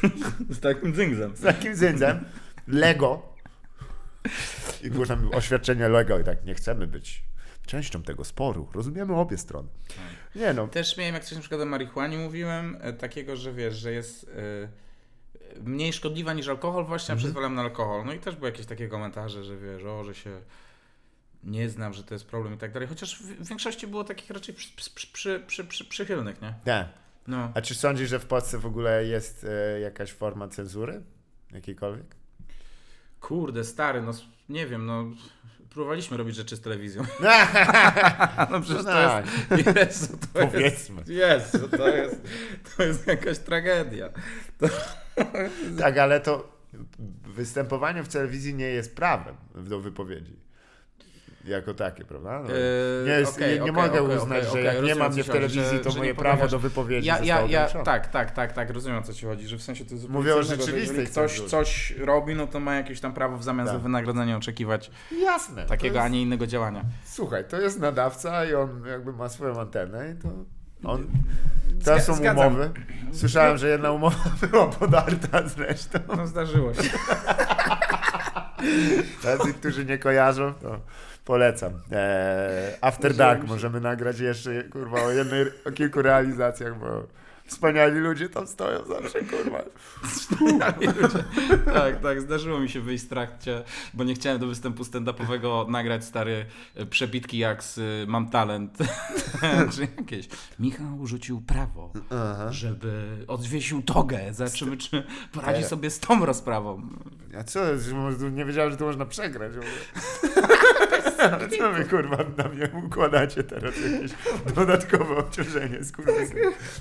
Z takim dzingzem. z takim zędzem, Lego. I było tam oświadczenie Lego i tak, nie chcemy być częścią tego sporu, rozumiemy obie strony. Nie no, Też miałem, jak coś na przykład o marihuanie mówiłem, e, takiego, że wiesz, że jest e, mniej szkodliwa niż alkohol, właśnie, a przyzwalam na alkohol. No i też były jakieś takie komentarze, że wiesz, o, że się nie znam, że to jest problem i tak dalej. Chociaż w, większości było takich raczej przy, przy, przy, przy, przy, przychylnych, nie? nie. No. A czy sądzisz, że w Polsce w ogóle jest e, jakaś forma cenzury? Jakiejkolwiek? Kurde, stary, no nie wiem, no próbowaliśmy robić rzeczy z telewizją. no przecież to tak, jest, Jezu, to jest, powiedzmy. Jezu, to jest, to jest jakaś tragedia. Tak, ale to występowanie w telewizji nie jest prawem do wypowiedzi. Jako takie, prawda? No, Eee, nie jest, okej, nie, nie okej, mogę okej, uznać, że jak nie rozumiem, ma o co mnie w telewizji, to moje prawo do wypowiedzi Ja, ja, ja, tak, tak, tak, tak, rozumiem o co ci chodzi, że w sensie to jest Mówię o że rzeczywistej ktoś cenzurze. coś robi, no to ma jakieś tam prawo w zamian za Tak. wynagrodzenie oczekiwać Jasne. takiego, to a jest, nie innego działania. Słuchaj, to jest nadawca i on jakby ma swoją antenę i to... On, to są zgadzam. umowy. Słyszałem, że jedna umowa była podarta zresztą. No zdarzyło się. Tacy, którzy nie kojarzą, to polecam. Eee, After Dark możemy nagrać jeszcze, kurwa, o, jednej, o kilku realizacjach, bo wspaniali ludzie tam stoją zawsze, kurwa. ludzie. Tak, tak, zdarzyło mi się wyjść w trakcie, bo nie chciałem do występu stand-upowego nagrać stary e, przebitki jak z y, Mam Talent, czy jakieś. Michał rzucił prawo, żeby odwiesił togę, zobaczymy czy poradzi Teraz. sobie z tą rozprawą. A co, nie wiedziałem, że to można przegrać. ogóle. co wy, kurwa, na mnie układacie teraz jakieś dodatkowe obciążenie, skurwa.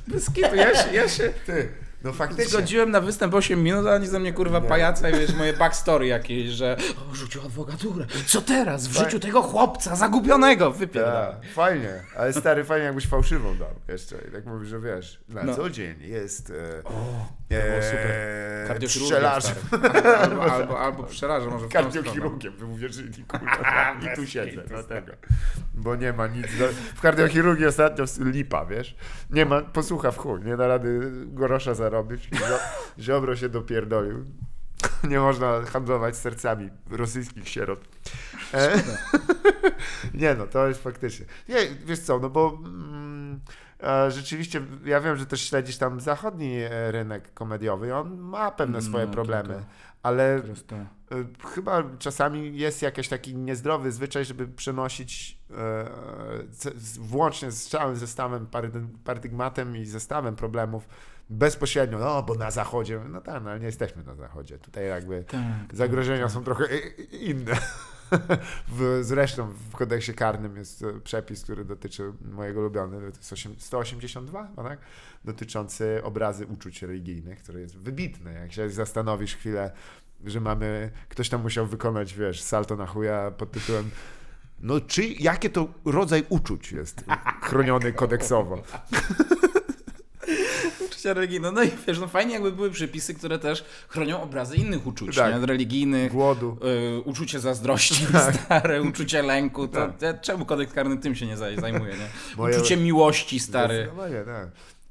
Bez kitu, ja się, ja się Ty, no faktycznie. zgodziłem na występ 8 minut, a oni ze mnie kurwa Nie. pajaca i wiesz, moje backstory jakieś, że o, rzucił adwokaturę. Co teraz? W życiu tego chłopca zagubionego wypierdala. Tak, fajnie, ale stary, fajnie jakbyś fałszywą dał jeszcze. I tak mówisz, że wiesz, na No. co dzień jest e, to było super. e, Kardiochirurgia, pszczelarzem, stary. Albo, albo, albo może w kardiochirurgiem, wy uwierzyli, kurwa, i tu siedzę, dlatego. Bo nie ma nic, do... w kardiochirurgii ostatnio lipa, wiesz, nie ma, posłucha w chuj, nie da rady grosza zarobić, Zio- Ziobro się dopierdolił, nie można handlować sercami rosyjskich sierot. E? nie no, to jest faktycznie. Nie, wiesz co, no bo mm, e, rzeczywiście ja wiem, że też śledzisz tam zachodni e, rynek komediowy i on ma pewne swoje No, problemy, ale e, chyba czasami jest jakiś taki niezdrowy zwyczaj, żeby przenosić e, włącznie z całym zestawem, parady- paradygmatem i zestawem problemów bezpośrednio, no bo na zachodzie, no tak, no ale nie jesteśmy na zachodzie, tutaj jakby Tak. zagrożenia są trochę i- i- inne. W, zresztą w kodeksie karnym jest przepis, który dotyczy mojego ulubionego, to jest osiem- 182, no tak? dotyczący obrazy uczuć religijnych, który jest wybitny. Jak się zastanowisz chwilę, że mamy, ktoś tam musiał wykonać, wiesz, salto na chuja pod tytułem no czy, jakie to rodzaj uczuć jest chroniony kodeksowo? Uczucia religijne. No i wiesz, no fajnie jakby były przepisy, które też chronią obrazy innych uczuć, Tak. nie? Religijnych, Głodu. y, uczucie zazdrości, stare, uczucie lęku. To, Tak. ja, czemu kodeks karny tym się nie zaj- zajmuje, nie? Moje- Uczucie miłości, stary. Zdecydowanie, tak.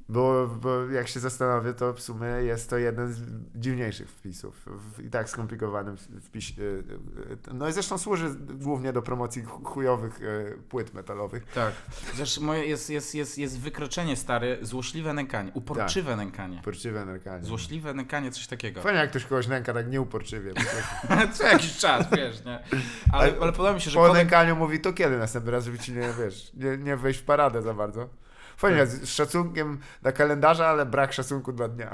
Bo, bo jak się zastanowię, to w sumie jest to jeden z dziwniejszych wpisów w i tak skomplikowanym wpisie. No i zresztą służy głównie do promocji chu- chujowych e, płyt metalowych. Tak. Chociaż moje jest, jest, jest, jest wykroczenie, stary, złośliwe nękanie, uporczywe Tak. nękanie. Porczywe nękanie. Złośliwe nękanie, coś takiego. Fajnie jak ktoś kogoś nęka tak nieuporczywie. Co jakiś czas, wiesz, nie? Ale, Ale podoba mi się, że Po kodeks... nękaniu mówi to kiedy następny raz, żeby ci nie, wiesz, nie, nie wejść w paradę za bardzo. Fajnie, z z szacunkiem dla kalendarza, ale brak szacunku dla dnia.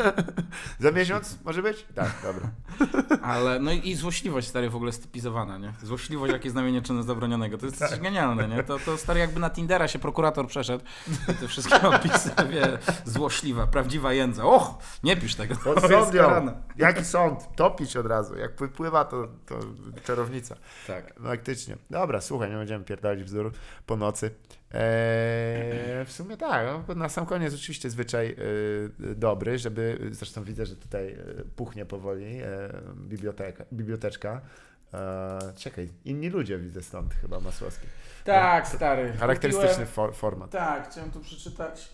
za miesiąc może być? Tak, dobra. Ale, no i, złośliwość, stary, w ogóle stypizowana, nie? Złośliwość, jakie znamienie czynu zabronionego. To jest Tak. genialne, nie? To, to, stary, jakby na Tindera się prokurator przeszedł i te wszystkie opisy, wie, złośliwa, prawdziwa jędza. Och, nie pisz tego. Pod karane. Jaki sąd? Topić od razu. Jak wypływa, to, to czarownica. Tak. Faktycznie. Dobra, słuchaj, nie będziemy pierdolić bzdur po nocy. Eee, w sumie tak, no, na sam koniec oczywiście zwyczaj e, dobry, żeby, zresztą widzę, że tutaj e, puchnie powoli e, biblioteka, biblioteczka. E, czekaj, inni ludzie widzę stąd chyba Masłowski. Tak, stary. Charakterystyczny Kupiłem- for, format. Tak, chciałem tu przeczytać.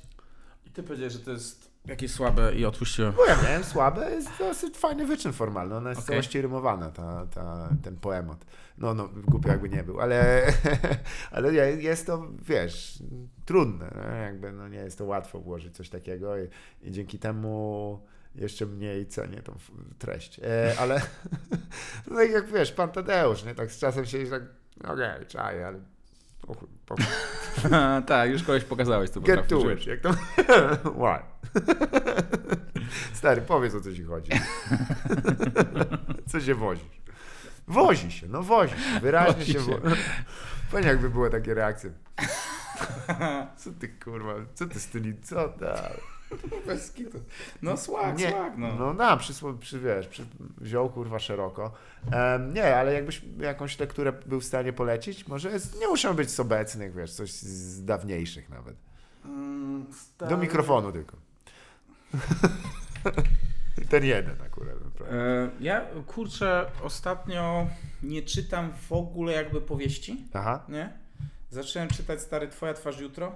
I ty powiedziałeś, że to jest jakieś słabe i odpuściłem. Bo ja miałem słabe, jest dosyć fajny wyczyn formalny. Ona jest Okej. całości rymowana, ta, ta, ten poemat. No, no, głupio jakby nie był, ale, ale je- jest to, wiesz, trudne. No, jakby, no, nie jest to łatwo włożyć coś takiego i, i dzięki temu jeszcze mniej cenię tą treść. E, ale no i jak wiesz, pan Tadeusz, nie? Tak z czasem się tak, okej, czaję, ale tak, już kogoś pokazałeś, co Get to it. Jak to... Why? Stary, powiedz o co ci chodzi. Co się wozisz? Wozi się, no wozi się. Wyraźnie Wozi się się. wozi. Fajnie jakby były takie reakcje. Co ty kurwa, co ty styli, co ta... Bez kitu. No słag, Nie, słag, no. no na, przy, przy, wiesz, przy, wziął kurwa szeroko. Em, nie, ale jakbyś jakąś lekturę był w stanie polecić, może jest, nie muszą być z obecnych, wiesz, coś z dawniejszych nawet. Mm, Do stary. mikrofonu tylko. Ten jeden akurat. naprawdę. E, Ja kurczę, ostatnio nie czytam w ogóle jakby powieści, Aha. nie? Zacząłem czytać stary Twoja twarz jutro.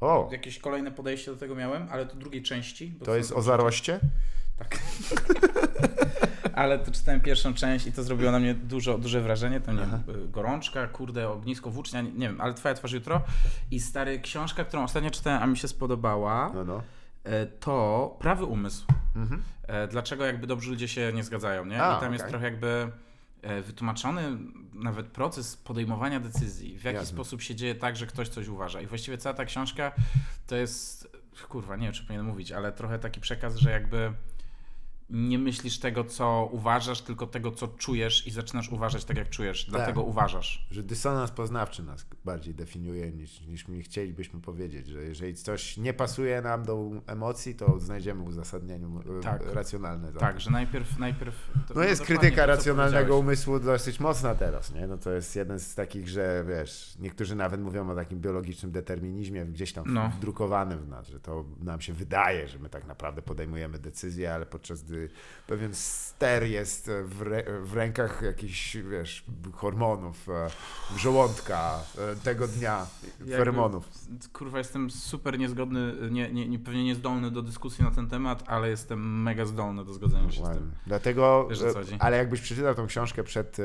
O, Jakieś kolejne podejście do tego miałem, ale to drugiej części. to jest o zaroście? Tak. ale to czytałem pierwszą część i to zrobiło na mnie dużo, duże wrażenie. To nie Aha. wiem, y, gorączka, kurde, ognisko włócznia, nie, nie wiem, ale Twoja twarz jutro. I stary, książka, którą ostatnio czytałem, a mi się spodobała, No, no. e, to Prawy Umysł. Mhm. E, dlaczego jakby dobrzy ludzie się nie zgadzają, nie? A, I tam jest okej. trochę jakby wytłumaczony nawet proces podejmowania decyzji, w jaki Jasne. sposób się dzieje tak, że ktoś coś uważa. I właściwie cała ta książka to jest, kurwa, nie wiem, czy powinienem mówić, ale trochę taki przekaz, że jakby nie myślisz tego, co uważasz, tylko tego, co czujesz i zaczynasz uważać tak, jak czujesz. Dlatego uważasz. Że dysonans poznawczy nas bardziej definiuje niż, niż mi chcielibyśmy powiedzieć, że jeżeli coś nie pasuje nam do emocji, to znajdziemy w uzasadnieniu e, Tak. racjonalne. Tak, że najpierw... najpierw to- No jest krytyka to, racjonalnego umysłu dosyć mocna teraz, nie? No to jest jeden z takich, że wiesz, niektórzy nawet mówią o takim biologicznym determinizmie gdzieś tam No. wdrukowanym w nas, że to nam się wydaje, że my tak naprawdę podejmujemy decyzje, ale podczas gdy jakby pewien ster jest w, re, w rękach jakichś, wiesz, hormonów, e, żołądka e, tego dnia, feromonów. Kurwa, jestem super niezgodny, nie, nie, nie, pewnie niezdolny do dyskusji na ten temat, ale jestem mega zdolny do zgodzenia się z tym. Dlatego, Wiesz, e, ale jakbyś przeczytał tą książkę przed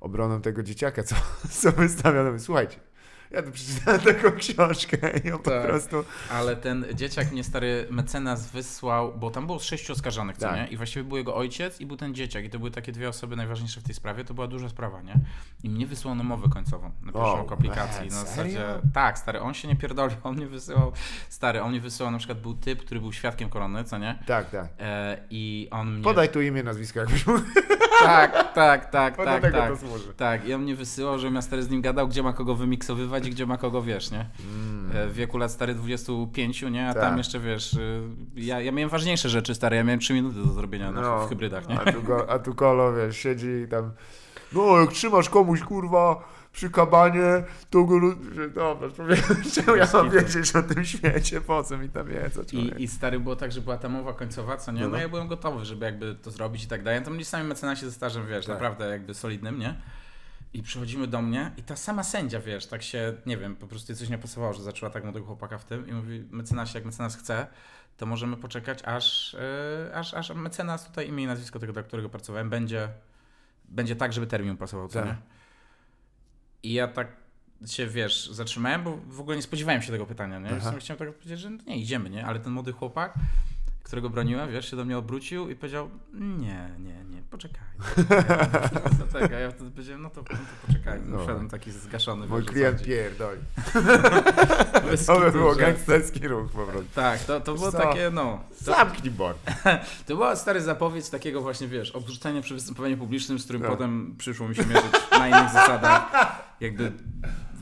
obroną tego dzieciaka, co, co wystawiono, słuchajcie, ja tu przeczytałem taką książkę i po Tak. prostu... Ale ten dzieciak mnie stary mecenas wysłał, bo tam było z sześciu oskarżonych, co Tak. nie? I właściwie był jego ojciec i był ten dzieciak. I to były takie dwie osoby najważniejsze w tej sprawie. To była duża sprawa, nie? I mnie wysłał na mowę końcową, na pierwszą O, aplikacji. Na zasadzie, tak, stary, on się nie pierdolił, on mnie wysyłał, stary, on mnie wysyłał, na przykład był typ, który był świadkiem korony, co nie? Tak, tak. E, I on mnie... Podaj tu imię, nazwisko, jakbyś mógł. Tak, tak, tak, do tak, tak. Tak, i on mnie wysyłał, żebym ja stary z nim gadał, gdzie ma kogo wymiksowywać i gdzie ma kogo, wiesz, nie? E, W wieku lat stary 25, nie? A Tak. tam jeszcze, wiesz, y, ja, ja miałem ważniejsze rzeczy, stary, ja miałem 3 minuty do zrobienia na, w hybrydach, nie? A tu, go, a tu kolo, wiesz, siedzi i tam, no jak trzymasz komuś, kurwa, przy kabanie, to go, dobra, czemu ja mam wiedzieć o tym świecie, po co mi ta wiedza. I, I stary było tak, że była ta mowa końcowa, co nie? No, No no. ja byłem gotowy, żeby jakby to zrobić i tak dalej. Tam byli sami mecenasie ze stażem, wiesz, Tak. naprawdę jakby solidnym, nie? I przychodzimy do mnie i ta sama sędzia, wiesz, tak się, nie wiem, po prostu coś nie pasowało, że zaczęła tak młodego chłopaka w tym i mówi, mecenasie, jak mecenas chce, to możemy poczekać, aż, yy, aż, aż mecenas tutaj imię i nazwisko tego, dla którego pracowałem, będzie, będzie tak, żeby termin pasował, co Tak. nie? I ja tak się, wiesz, zatrzymałem, bo w ogóle nie spodziewałem się tego pytania, nie? Chciałem tak powiedzieć, że nie, idziemy, nie? Ale ten młody chłopak, którego broniłem, wiesz, się do mnie obrócił i powiedział, nie, nie, nie, poczekaj. No tak, a ja wtedy powiedziałem, no to, no to poczekaj. No. Wszedłem taki zgaszony. Mój klient. Bez To by było gangsterski ruch po prostu. Tak, to, to było Co? takie, no. To, Zamknij bord. to była stary zapowiedź takiego właśnie, wiesz, odrzucenia przy występowaniu publicznym, z którym No. potem przyszło mi się mierzyć na innych zasadach. Jakby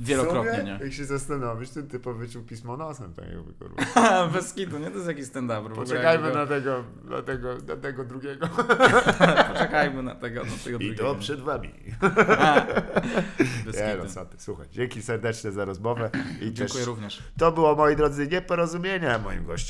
wielokrotnie, nie? Jak się zastanowić, ten typ wyczuł pismo nosem, tak jakby, kurwa. Bez kitu, nie? To jest jakiś stand-up. Poczekajmy na tego, na tego, na tego drugiego. Poczekajmy na tego, na tego I drugiego. to przed wami. Bez Nie no, ty, słuchaj, dzięki serdecznie za rozmowę i też Dziękuję również. to było, moi drodzy, nieporozumienie. Moim gościem